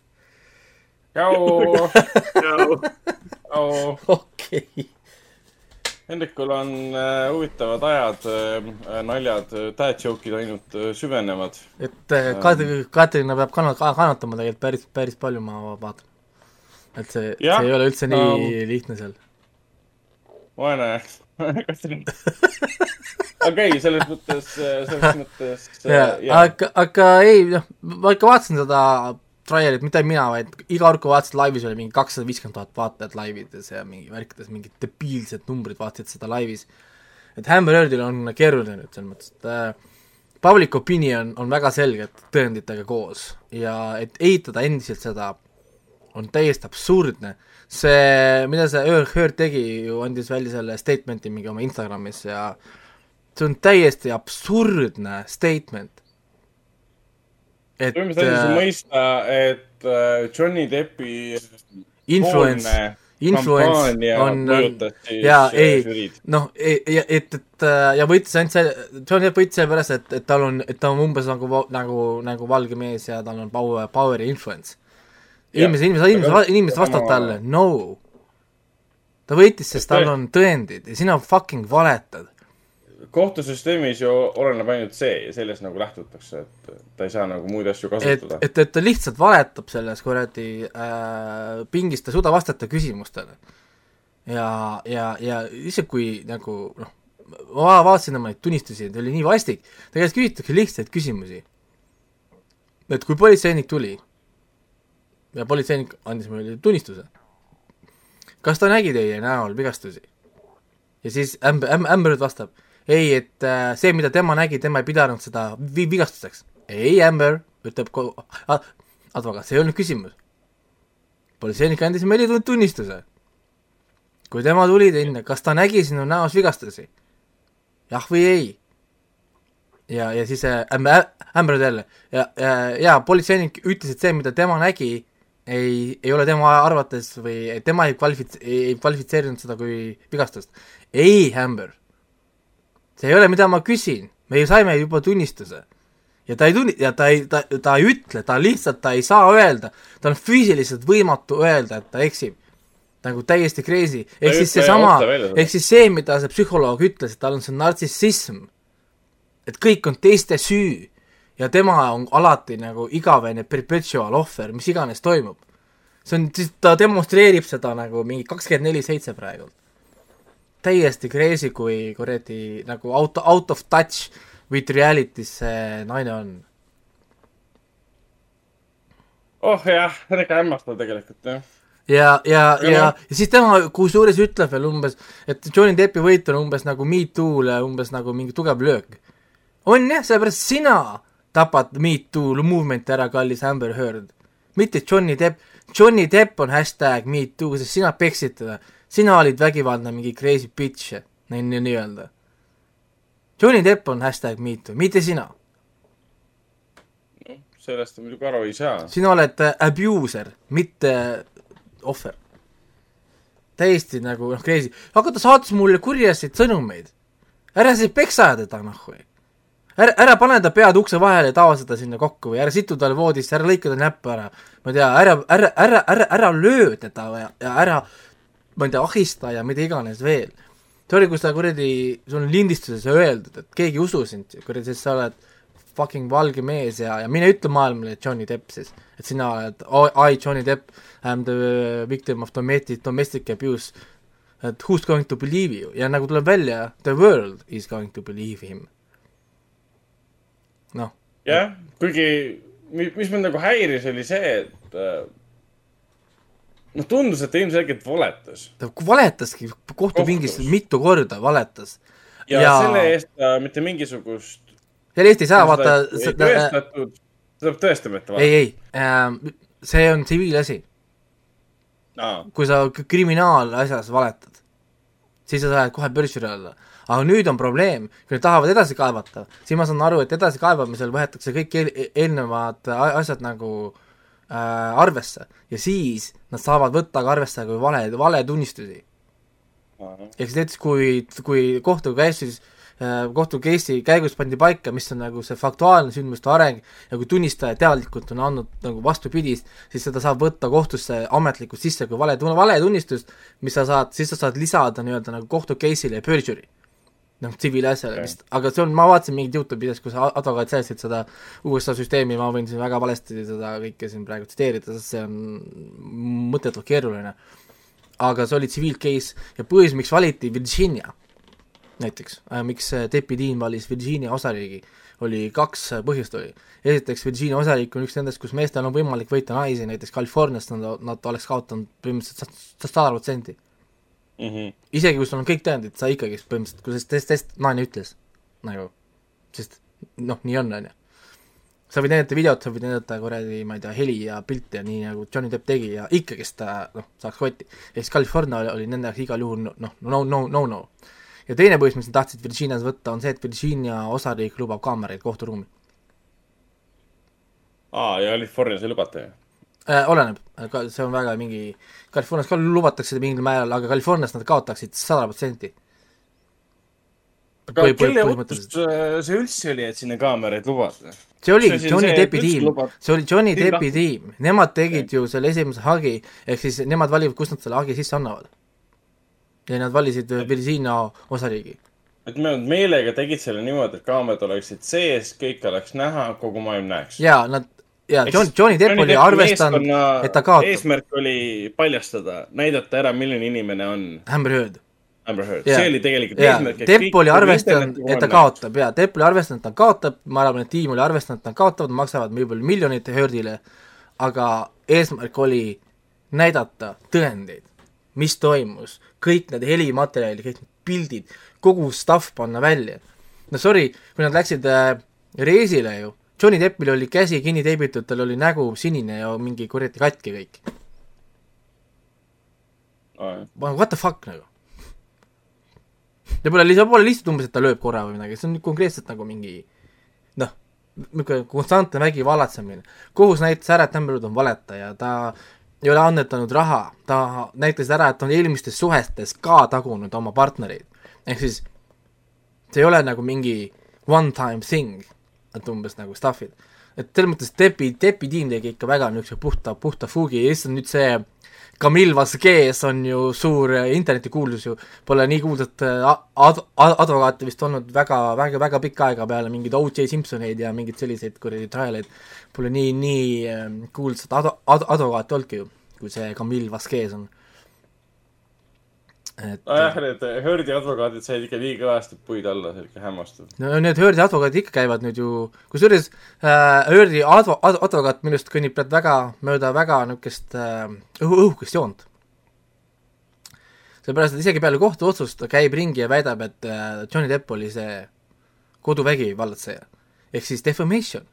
tšau. *laughs* tšau. okei. Hendrikul on äh, huvitavad ajad äh,, naljad, dad joke'id ainult äh, süvenevad. et äh, Katri, Katrina peab kanna-, kannatama tegelikult päris, päris palju, ma vaatan. et see, see ei ole üldse nii no. lihtne seal. vaene *laughs* Katrin okei okay,, selles mõttes, äh, selles *laughs* mõttes äh,. aga, aga ei, noh, ma ikka vaatasin seda trailerit, mitte mina, vaid iga kord, kui vaatasid laivis, oli mingi kakssada viiskümmend tuhat vaatajat laivides ja mingi värkides mingid debiilsed numbrid vaatasid seda laivis. et Amber Heardil on keeruline nüüd selles mõttes, et äh, public opinion on väga selgelt tõenditega koos ja et eitada endiselt seda on täiesti absurdne. see, mida see Heard tegi ju, andis välja selle statement'i mingi oma Instagramis ja see on täiesti absurdne statement et põhimõtteliselt andis äh, mõista, et äh, Johnny Deppi influence, influence on, jaa, ei, noh, ja et, et ja võitis ainult see, Johnny Depp võitis sellepärast, et, et tal on, et ta on umbes nagu, nagu, nagu valge mees ja tal on power, power ja influence. inimesed, inimesed, inimesed, inimesed vastavad talle, no. ta võitis, sest tal on tõendid ja sina fucking valetad kohtusüsteemis ju oleneb ainult see ja sellest nagu lähtutakse, et ta ei saa nagu muid asju kasutada. et, et ta lihtsalt valetab selles kuradi äh, pingis, ta ei suuda vastata küsimustele. ja, ja, ja isegi kui nagu noh, ma vaatasin oma neid tunnistusi, ta oli nii vastik, ta käest küsitakse lihtsaid küsimusi. et kui politseinik tuli ja politseinik andis meile tunnistuse, kas ta nägi teie näol vigastusi? ja siis ämb-, ämb-, Amber vastab ei, et äh, see, mida tema nägi, tema ei pidanud seda vi-, vigastuseks. ei, Amber, ütleb ko-, advokaat, see ei olnud küsimus. politseinik andis meile tunnistuse. kui tema tuli enne, kas ta nägi sinu näos vigastusi? jah või ei? ja, ja siis äh, Amber, Amber jälle ja, ja, ja politseinik ütles, et see, mida tema nägi, ei, ei ole tema arvates või tema ei kvalifits-, ei kvalifitseerinud seda kui vigastust. ei, Amber see ei ole, mida ma küsin, me ju saime juba tunnistuse. ja ta ei tunni-, ja ta ei, ta, ta ei ütle, ta lihtsalt, ta ei saa öelda, tal on füüsiliselt võimatu öelda, et ta eksib. nagu täiesti crazy, ehk siis seesama, ehk siis see, mida see psühholoog ütles, et tal on see nartsissism, et kõik on teiste süü. Ja tema on alati nagu igavene perpetual ohver, mis iganes toimub. see on, ta demonstreerib seda nagu mingi kakskümmend neli seitse praegult täiesti crazy, kui kuradi nagu out, out of touch with reality's see naine on. oh jah, see on ikka hämmastav tegelikult jah ja, ja, ja, ja, ja siis tema kusjuures ütleb veel umbes, et Johnny Deppi võit on umbes nagu Me Too'le umbes nagu mingi tugev löök. on jah, sellepärast sina tapad Me Too movement'i ära, kallis Amber Heard. mitte Johnny Depp, Johnny Depp on hashtag Me Too, sest sina peksid teda sina olid vägivaldne mingi crazy bitch, nii, nii-öelda. Johnny Depp on hashtag MeToo, mitte sina. sellest muidugi aru ei saa. sina oled äh, abuser, mitte ohver. täiesti nagu noh, crazy, aga ta saatis mulle kurjasid sõnumeid. ära siis peksa teda noh või. ära, ära pane ta pead ukse vahele ja tava seda sinna kokku või ära situ talle voodisse, ära lõika ta näppu ära. ma ei tea, ära, ära, ära, ära, ära löö teda ja, ja ära ma ei tea, ahista ja mida iganes veel. see oli, kus ta kuradi, sul on lindistuses öeldud, et keegi ei usu sind, kuradi, sest sa oled fucking valge mees ja, ja mine ütle maailmale, et Johnny Depp siis, et sina oled I, Johnny Depp, I am the victim of domestic, domestic abuse, et who's going to believe you ja nagu tuleb välja, the world is going to believe him. noh. jah, kuigi mis mind nagu häiris, oli see, et noh, tundus, et ta ilmselgelt valetas. ta valetaski kohtupingis mitu korda, valetas. ja, ja selle eest ta mitte mingisugust. selle eest ei saa, vaata. seda peab tõestama, et ta valetas. ei, ei äh,, see on tsiviilasi. kui sa kriminaalasjas valetad, siis sa saad kohe börsile alla aga nüüd on probleem, kui nad tahavad edasi kaevata, siis ma saan aru, et edasikaevamisel võetakse kõik eel, eelnevad asjad nagu äh, arvesse. Ja siis nad saavad võtta ka arvesse kui vale, valetunnistusi. ehk siis näiteks, kui, kui kohtu case'is äh, kohtu case'i käigus pandi paika, mis on nagu see faktuaalne sündmuste areng ja kui tunnistaja teadlikult on andnud nagu vastupidist, siis seda saab võtta kohtusse ametlikult sisse kui vale, valetunnistust, mis sa saad, siis sa saad lisada nii-öelda nagu kohtu case'ile perjury noh, tsiviilasjale vist, aga see on, ma vaatasin mingit Youtube'i videost, kus advokaat seletas seda USA süsteemi, ma võin siin väga valesti seda kõike siin praegu tsiteerida, sest see on mõttetult keeruline. aga see oli tsiviilcase ja põhjus, miks valiti Virginia näiteks äh,, miks Depi Dean valis Virginia osariigi, oli kaks põhjust oli. esiteks, Virginia osariik on üks nendest, kus meestel on võimalik võita naisi, näiteks Californiast nad, nad oleks kaotanud põhimõtteliselt sada protsenti mm. -hmm. isegi kui sul on kõik tõendid, sa ikkagi põhimõtteliselt, kui see test, naine ütles nagu, sest noh, nii on, on ju. sa võid näidata videot, sa võid näidata kuradi, ma ei tea, heli ja pilti ja nii nagu Johnny Depp tegi ja ikkagist ta noh, saaks kotti. ehk siis California oli, oli nende jaoks igal juhul noh, no, no, no, no. ja teine põhjus, miks nad tahtsid Virginias võtta, on see, et Virginia osariik lubab kaameraid kohturuumi. aa, ja Californias ei lubata ju? Äh,? oleneb, see on väga mingi, Californias ka lubatakse seda mingil määral, aga Californias nad kaotaksid sada protsenti. aga Põhi, kelle otsus äh, see üldse oli, et sinna kaameraid lubada? see oli see Johnny Deppi tiim, see oli Johnny Deppi tiim, nemad tegid ju selle esimese hagi, ehk siis nemad valivad, kust nad selle hagi sisse annavad. ja nad valisid Virginia osariigi. et nad meelega tegid selle niimoodi, et kaamerad oleksid sees, kõik oleks näha, kogu maailm näeks. ja nad, ja John, Johnny Depp oli arvestanud, et ta kaotab. eesmärk oli paljastada, näidata ära, milline inimene on. Amber Heard. Amber Heard, see oli tegelikult ja. eesmärk. Depp oli arvestanud, et ta kaotab ja Depp oli arvestanud, et ta kaotab, ma arvan, et tiim oli arvestanud, et nad kaotavad, maksavad võib-olla miljonit Heardile, aga eesmärk oli näidata tõendeid, mis toimus, kõik need helimaterjalid, kõik need pildid, kogu stuff panna välja. no sorry, kui nad läksid äh, reisile ju, Johnny Deppil oli käsi kinni teibitud, tal oli nägu sinine ja mingi kuradi katki kõik. What the fuck nagu ja pole lihtsalt, pole lihtsalt umbes, et ta lööb korra või midagi, see on konkreetselt nagu mingi noh, niisugune konstantne vägivallatsemine. kohus näitas ära, et Amber Heard on valetaja, ta ei ole annetanud raha, ta näitas ära, et on eelmistes suhetes ka tagunud oma partnereid. ehk siis see ei ole nagu mingi one time thing, et umbes nagu stuff'id. et selles mõttes Depi, Depi tiim tegi ikka väga niisuguse puhta, puhta fuugi ja lihtsalt nüüd see Camille Vasquez on ju suur internetikuulsus ju, pole nii kuulsat äh, ad-, ad-, advokaati vist olnud väga, väga, väga pikka aega peale mingeid O.J. Simpsoneid ja mingeid selliseid kuradi trialeid, pole nii, nii ähm, kuulsat ad-, ad-, advokaati olnudki ju, kui see Camille Vasquez on et nojah, need Hördi advokaadid said ikka nii kõvasti puid alla, see oli ikka hämmastav. no need Hördi advokaadid ikka käivad nüüd ju, kusjuures äh, Hördi advo-, ad-, advokaat minu arust kõnnib praegu väga mööda väga niisugust äh, õhu, õhukest joont. sellepärast, et isegi peale kohtuotsust ta käib ringi ja väidab, et äh, Johnny Depp oli see koduvägivallatseja. ehk siis defamation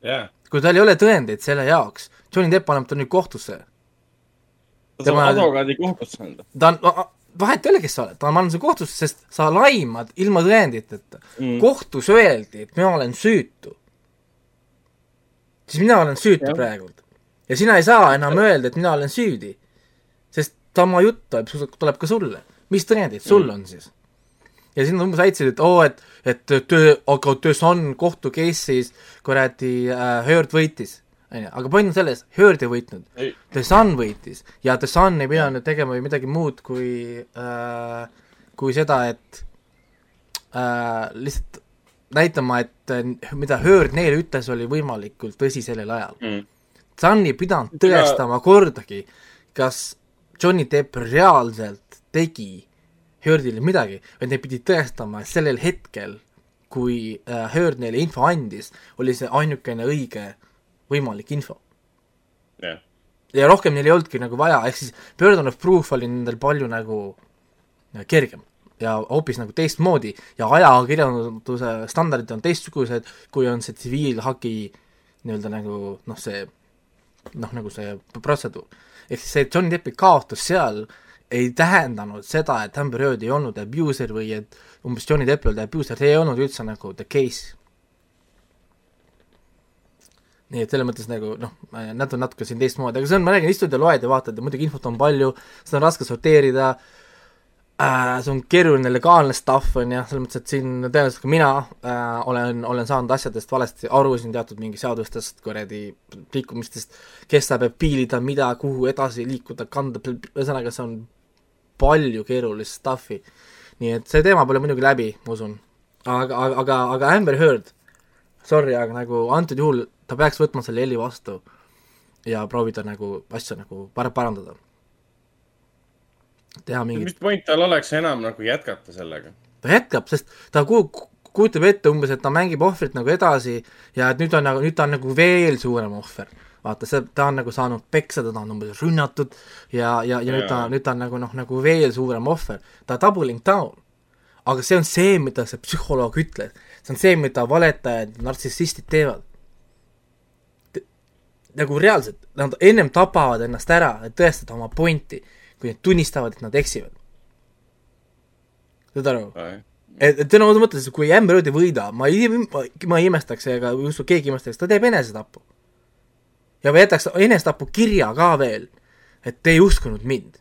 yeah.. kui tal ei ole tõendeid selle jaoks, Johnny Depp paneb ta nüüd kohtusse ta saab advokaadi kohtusse anda. ta on, vahet ei ole, kes sa oled, ta on pannud su kohtusse, sest sa laimad ilma tõenditeta mm.. kohtus öeldi, et mina olen süütu. siis mina olen süütu ja. praegult. ja sina ei saa enam öelda, et mina olen süüdi. sest sama jutt tuleb, tuleb ka sulle. mis tõendid sul mm. on siis? ja siis nad umbes väitsid, et oo oh,, et, et töö, aga The Sun kohtu case'is kuradi äh, Heard võitis on ju, aga point on selles, Heard ei võitnud. The Sun võitis. Ja The Sun ei pidanud tegema ju midagi muud kui äh,, kui seda, et äh, lihtsalt näitama, et äh, mida Heard neile ütles, oli võimalikult tõsi sellel ajal. Mm.. Sun ei pidanud tõestama ja... kordagi, kas Johnny Depp reaalselt tegi Heardile midagi, vaid need pidid tõestama, sellel hetkel, kui äh, Heard neile info andis, oli see ainukene õige äh, võimalik info. Yeah.. ja rohkem neil ei olnudki nagu vaja, ehk siis burden of proof oli nendel palju nagu kergem ja hoopis nagu teistmoodi ja ajakirjanduse standardid on teistsugused, kui on see tsiviilhagi nii-öelda nagu noh, see noh, nagu see protseduur. ehk siis see Johnny Deppi kaotus seal ei tähendanud seda, et Amber Heard ei olnud abuser või et umbes Johnny Depp ei olnud abuser, see ei olnud üldse nagu the case nii et selles mõttes nagu noh, nad on natuke siin teistmoodi, aga see on, ma räägin, istud ja loed ja vaatad ja muidugi infot on palju, seda on raske sorteerida äh,, see on keeruline legaalne stuff, on ju, selles mõttes, et siin tõenäoliselt ka mina äh, olen, olen saanud asjadest valesti aru siin teatud mingi seadustest, kuradi liikumistest, kes saab piilida, mida, kuhu edasi liikuda, kanda, ühesõnaga see on palju keerulist stuff'i. nii et see teema pole muidugi läbi, ma usun. aga, aga, aga, Amber Heard, sorry, aga nagu antud juhul ta peaks võtma selle heli vastu ja proovida nagu asja nagu par-, parandada. teha mingit mis point tal oleks enam nagu jätkata sellega? ta jätkab, sest ta ku-, kujutab ette umbes, et ta mängib ohvrit nagu edasi ja et nüüd on nagu, nüüd ta on nagu veel suurem ohver. vaata, see, ta on nagu saanud peksa, teda on umbes rünnatud ja, ja, ja nüüd ta, nüüd ta on nagu noh, nagu veel suurem ohver. ta doubling down. aga see on see, mida see psühholoog ütles. see on see, mida valetajad, nartsissistid teevad nagu reaalselt, nad ennem tapavad ennast ära, et tõestada oma pointi, kui nad tunnistavad, et nad eksivad. saad aru? et, et sõna otseses mõttes, kui Amber Heard ei võida, ma ei, ma, ma ei imestaks ega ei usu, keegi ei imestaks, ta teeb enesetapu. ja jätaks enesetapu kirja ka veel, et te ei uskunud mind.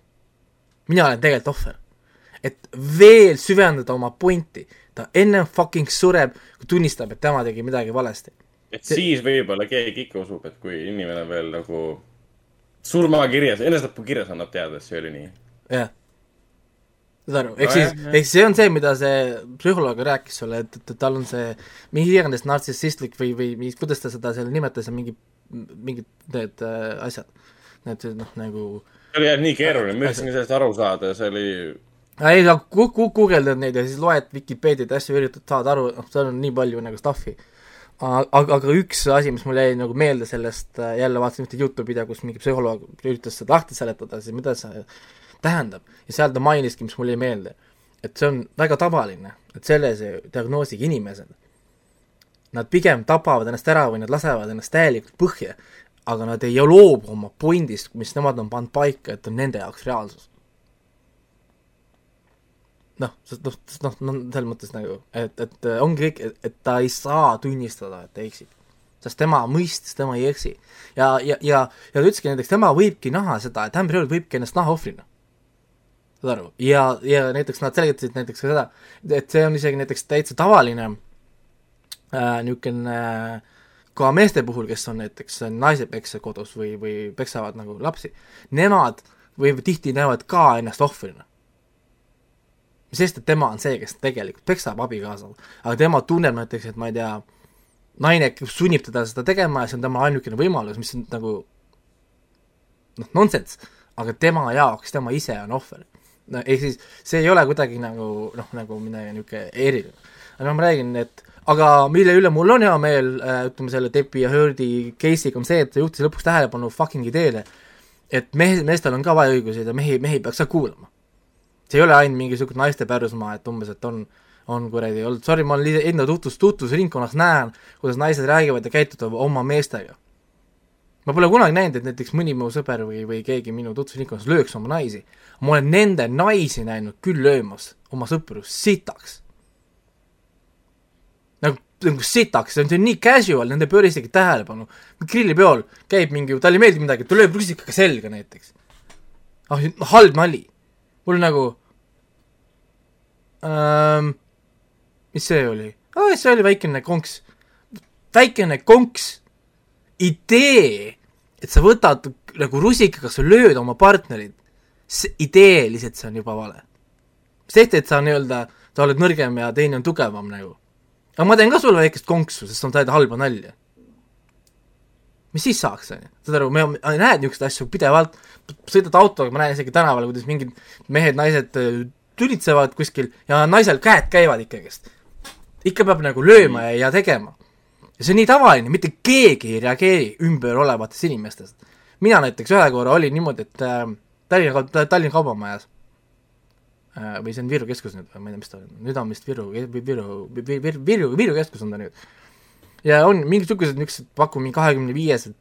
mina olen tegelikult ohver. et veel süvendada oma pointi, ta ennem fucking sureb, kui tunnistab, et tema tegi midagi valesti et see... siis võib-olla keegi ikka usub, et kui inimene veel nagu surmakirjas, enesetapukirjas annab teada, et see oli nii. jah. saad aru, ehk siis, ehk see on see, mida see psühholoog rääkis sulle, et, et tal on see mingi iganes nartsissistlik või, või mis, kuidas ta seda seal nimetas, mingi, mingid need äh, asjad, need noh, nagu see oli jah nii keeruline, ma üritasin sellest aru saada ja see oli ei, sa gu-, gu-, guugeldad neid ja siis loed Vikipeediat ja asju, üritad saada aru, noh, seal on nii palju nagu stuff'i. Aga, aga üks asi, mis mul jäi nagu meelde sellest, äh, jälle vaatasin ühte Youtube'i video, kus mingi psühholoog üritas seda lahti seletada, siis mida see tähendab. ja seal ta mainiski, mis mulle jäi meelde, et see on väga tavaline, et sellise diagnoosiga inimesed, nad pigem tapavad ennast ära või nad lasevad ennast täielikult põhja, aga nad ei loobu oma puindist, mis nemad on pannud paika, et on nende jaoks reaalsus. Noh, noh, noh, no selles mõttes nagu, et, et ongi kõik, et, ta ei saa tunnistada, et ta eksib sest tema mõistis, tema ei eksi. ja, ja, ja, ja ta ütleski näiteks, tema võibki näha seda, et Amber Heard võibki ennast näha ohvrina saad aru, ja, ja näiteks nad selgitasid näiteks ka seda, et see on isegi näiteks täitsa tavaline äh, niisugune äh, ka meeste puhul, kes on näiteks naise peksa kodus või, või peksavad nagu lapsi, nemad või tihti näevad ka ennast ohvrina. Sest et tema on see, kes tegelikult peksab abikaasal, aga tema tunneb näiteks, et ma ei tea, naine sunnib teda seda tegema ja see on tema ainukene võimalus, mis on nagu noh, nonsense, aga tema jaoks, tema ise on ohver no ehk siis see ei ole kuidagi nagu noh, nagu midagi niisugune eriline. aga no ma räägin, et aga mille üle mul on hea meel äh,, ütleme selle Deppi ja Hurdi case'iga on see, et ta juhtis lõpuks tähelepanu fucking ideele, et mehe, meestel on ka vaiaõiguseid ja mehi, mehi peaks ka kuulama. See ei ole ainult mingisugune naiste pärusmaa, et umbes, et on on kuradi olnud, sorry, ma olen enda tutvus, tutvusringkonnas näen, kuidas naised räägivad ja käituvad oma meestega ma pole kunagi näinud, et näiteks mõni mu sõber või, või keegi minu tutvusringkonnas lööks oma naisi. ma olen nende naisi näinud küll löömas oma sõpru sitaks. nagu, nagu sitaks, see on, nii casual, nende ei pööra isegi tähelepanu. grillipeol käib mingi, talle ei meeldi midagi, ta lööb rusikaga selga näiteks. ah, halb nali. mul nagu ähm,, mis see oli oh,? see oli väikene konks. väikene konks idee, et sa võtad nagu rusikaga, sa lööd oma partnerit, ideeliselt see on juba vale. sest et sa nii-öelda, sa oled nõrgem ja teine on tugevam nagu. aga ma teen ka sulle väikest konksu, sest sa teed halba nalja. mis siis saaks, on ju, saad aru, me näed niisuguseid asju pidevalt, sõidad autoga, ma näen isegi tänaval, kuidas mingid mehed-naised tülitsevad kuskil ja naisel käed käivad ikkagist. ikka peab nagu lööma ja, ja tegema ja see on nii tavaline, mitte keegi ei reageeri ümber olevatest inimestest. mina näiteks ühe korra olin niimoodi, et äh, Tallinna, Tallinna Kaubamajas äh, või see on Viru keskus nüüd või ma ei tea, mis ta on, nüüd on vist Viru, Viru, Viru, Viru, Viru keskus on ta nüüd. ja on mingisugused niisugused, paku mingi kahekümne viiesed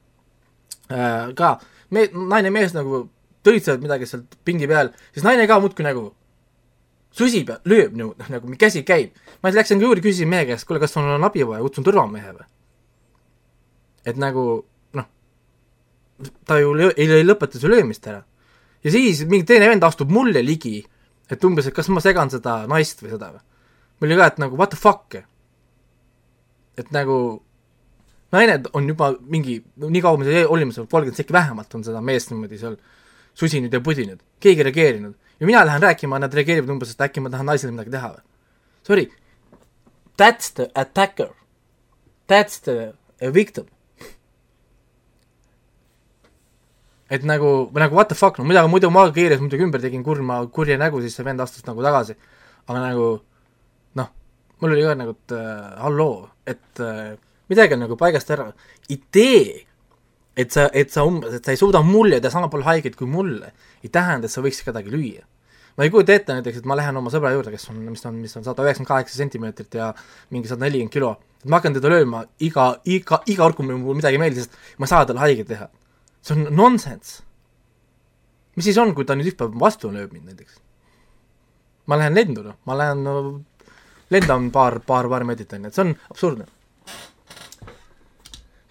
äh, ka, me-, naine, mees nagu tõlitsevad midagi sealt pingi peal, siis naine ka muudkui nagu susib ja lööb nagu, noh nagu käsi käib. ma läksin juurde, küsisin mehe käest, kuule, kas sul on abi vaja, kutsun turvamehe või? et nagu noh, ta ju löö, ei, ei lõpeta su löömist ära. ja siis mingi teine vend astub mulle ligi, et umbes, et kas ma segan seda naist või seda või. mul oli ka, et nagu what the fuck. et nagu naine on juba mingi, nii kaua me seal olime, seal kolmkümmend sekki vähemalt on seda meest niimoodi seal susinud ja pudinud, keegi ei reageerinud ja mina lähen rääkima, nad reageerivad umbes, et äkki ma tahan naisele midagi teha või. Sorry, that's the attacker. That's the victim. et nagu, nagu what the fuck, no muidu, muidu ma keeras muidugi ümber, tegin kurma, kurja nägu, siis see vend astus nagu tagasi. aga nagu noh, mul oli ka nagu, et äh, halloo, et äh, midagi on nagu paigast ära. idee et sa, et sa umbes, et sa ei suuda mulle teha sama palju haiget kui mulle, ei tähenda, et sa võiksid kedagi lüüa. Ma ei kujuta ette näiteks, et ma lähen oma sõbra juurde, kes on, mis on, mis on sada üheksakümmend kaheksa sentimeetrit ja mingi sada nelikümmend kilo, et ma hakkan teda lööma iga, iga, iga kord, kui mul midagi ei meeldi, sest ma ei saa talle haiget teha. see on nonsense. mis siis on, kui ta nüüd päev vastu lööb mind näiteks? ma lähen lendu, noh, ma lähen no, lendan paar, paar, paar meetrit, on ju, et see on absurdne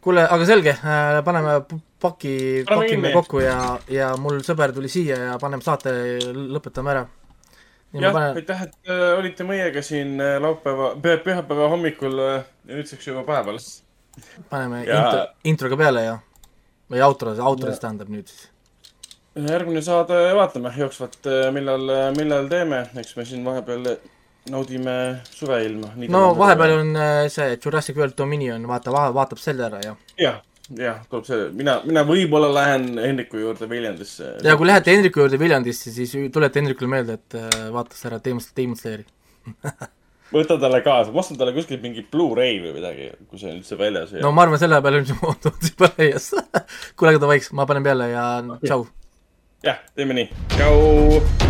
kuule, aga selge äh,, paneme paki, pakime kokku ja, ja mul sõber tuli siia ja paneme saate, lõpetame ära. jah panen..., aitäh, et äh, olite meiega siin äh, laupäeva, pühapäeva hommikul äh, nüüdseks juba päeval. paneme ja... intro, introga peale ja, või outro, outro siis tähendab nüüd siis. järgmine saade vaatame jooksvalt, millal, millal teeme, eks me siin vahepeal naudime suveilma. no vahepeal on äh, see Jurassic World Dominion, vaata, vaatab selle ära ja. jah, jah, tuleb see, mina, mina võib-olla lähen Hendriku juurde Viljandisse. ja kui lähete Hendriku juurde Viljandisse, siis tuleta Hendrikule meelde, et äh, vaatas ära Demon, Demon Slayeri *laughs* võta talle kaasa, ma ostan talle kuskilt mingi Blu-ray või midagi, kui see on üldse väljas. no ma arvan, selle peale on juba *laughs* täies. *laughs* kuule, aga davai, ma panen peale ja tšau. jah, teeme nii, tšau.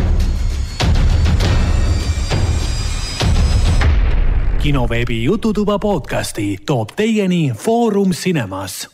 kinoveebi Jututuba podcasti toob teieni Foorum Cinemas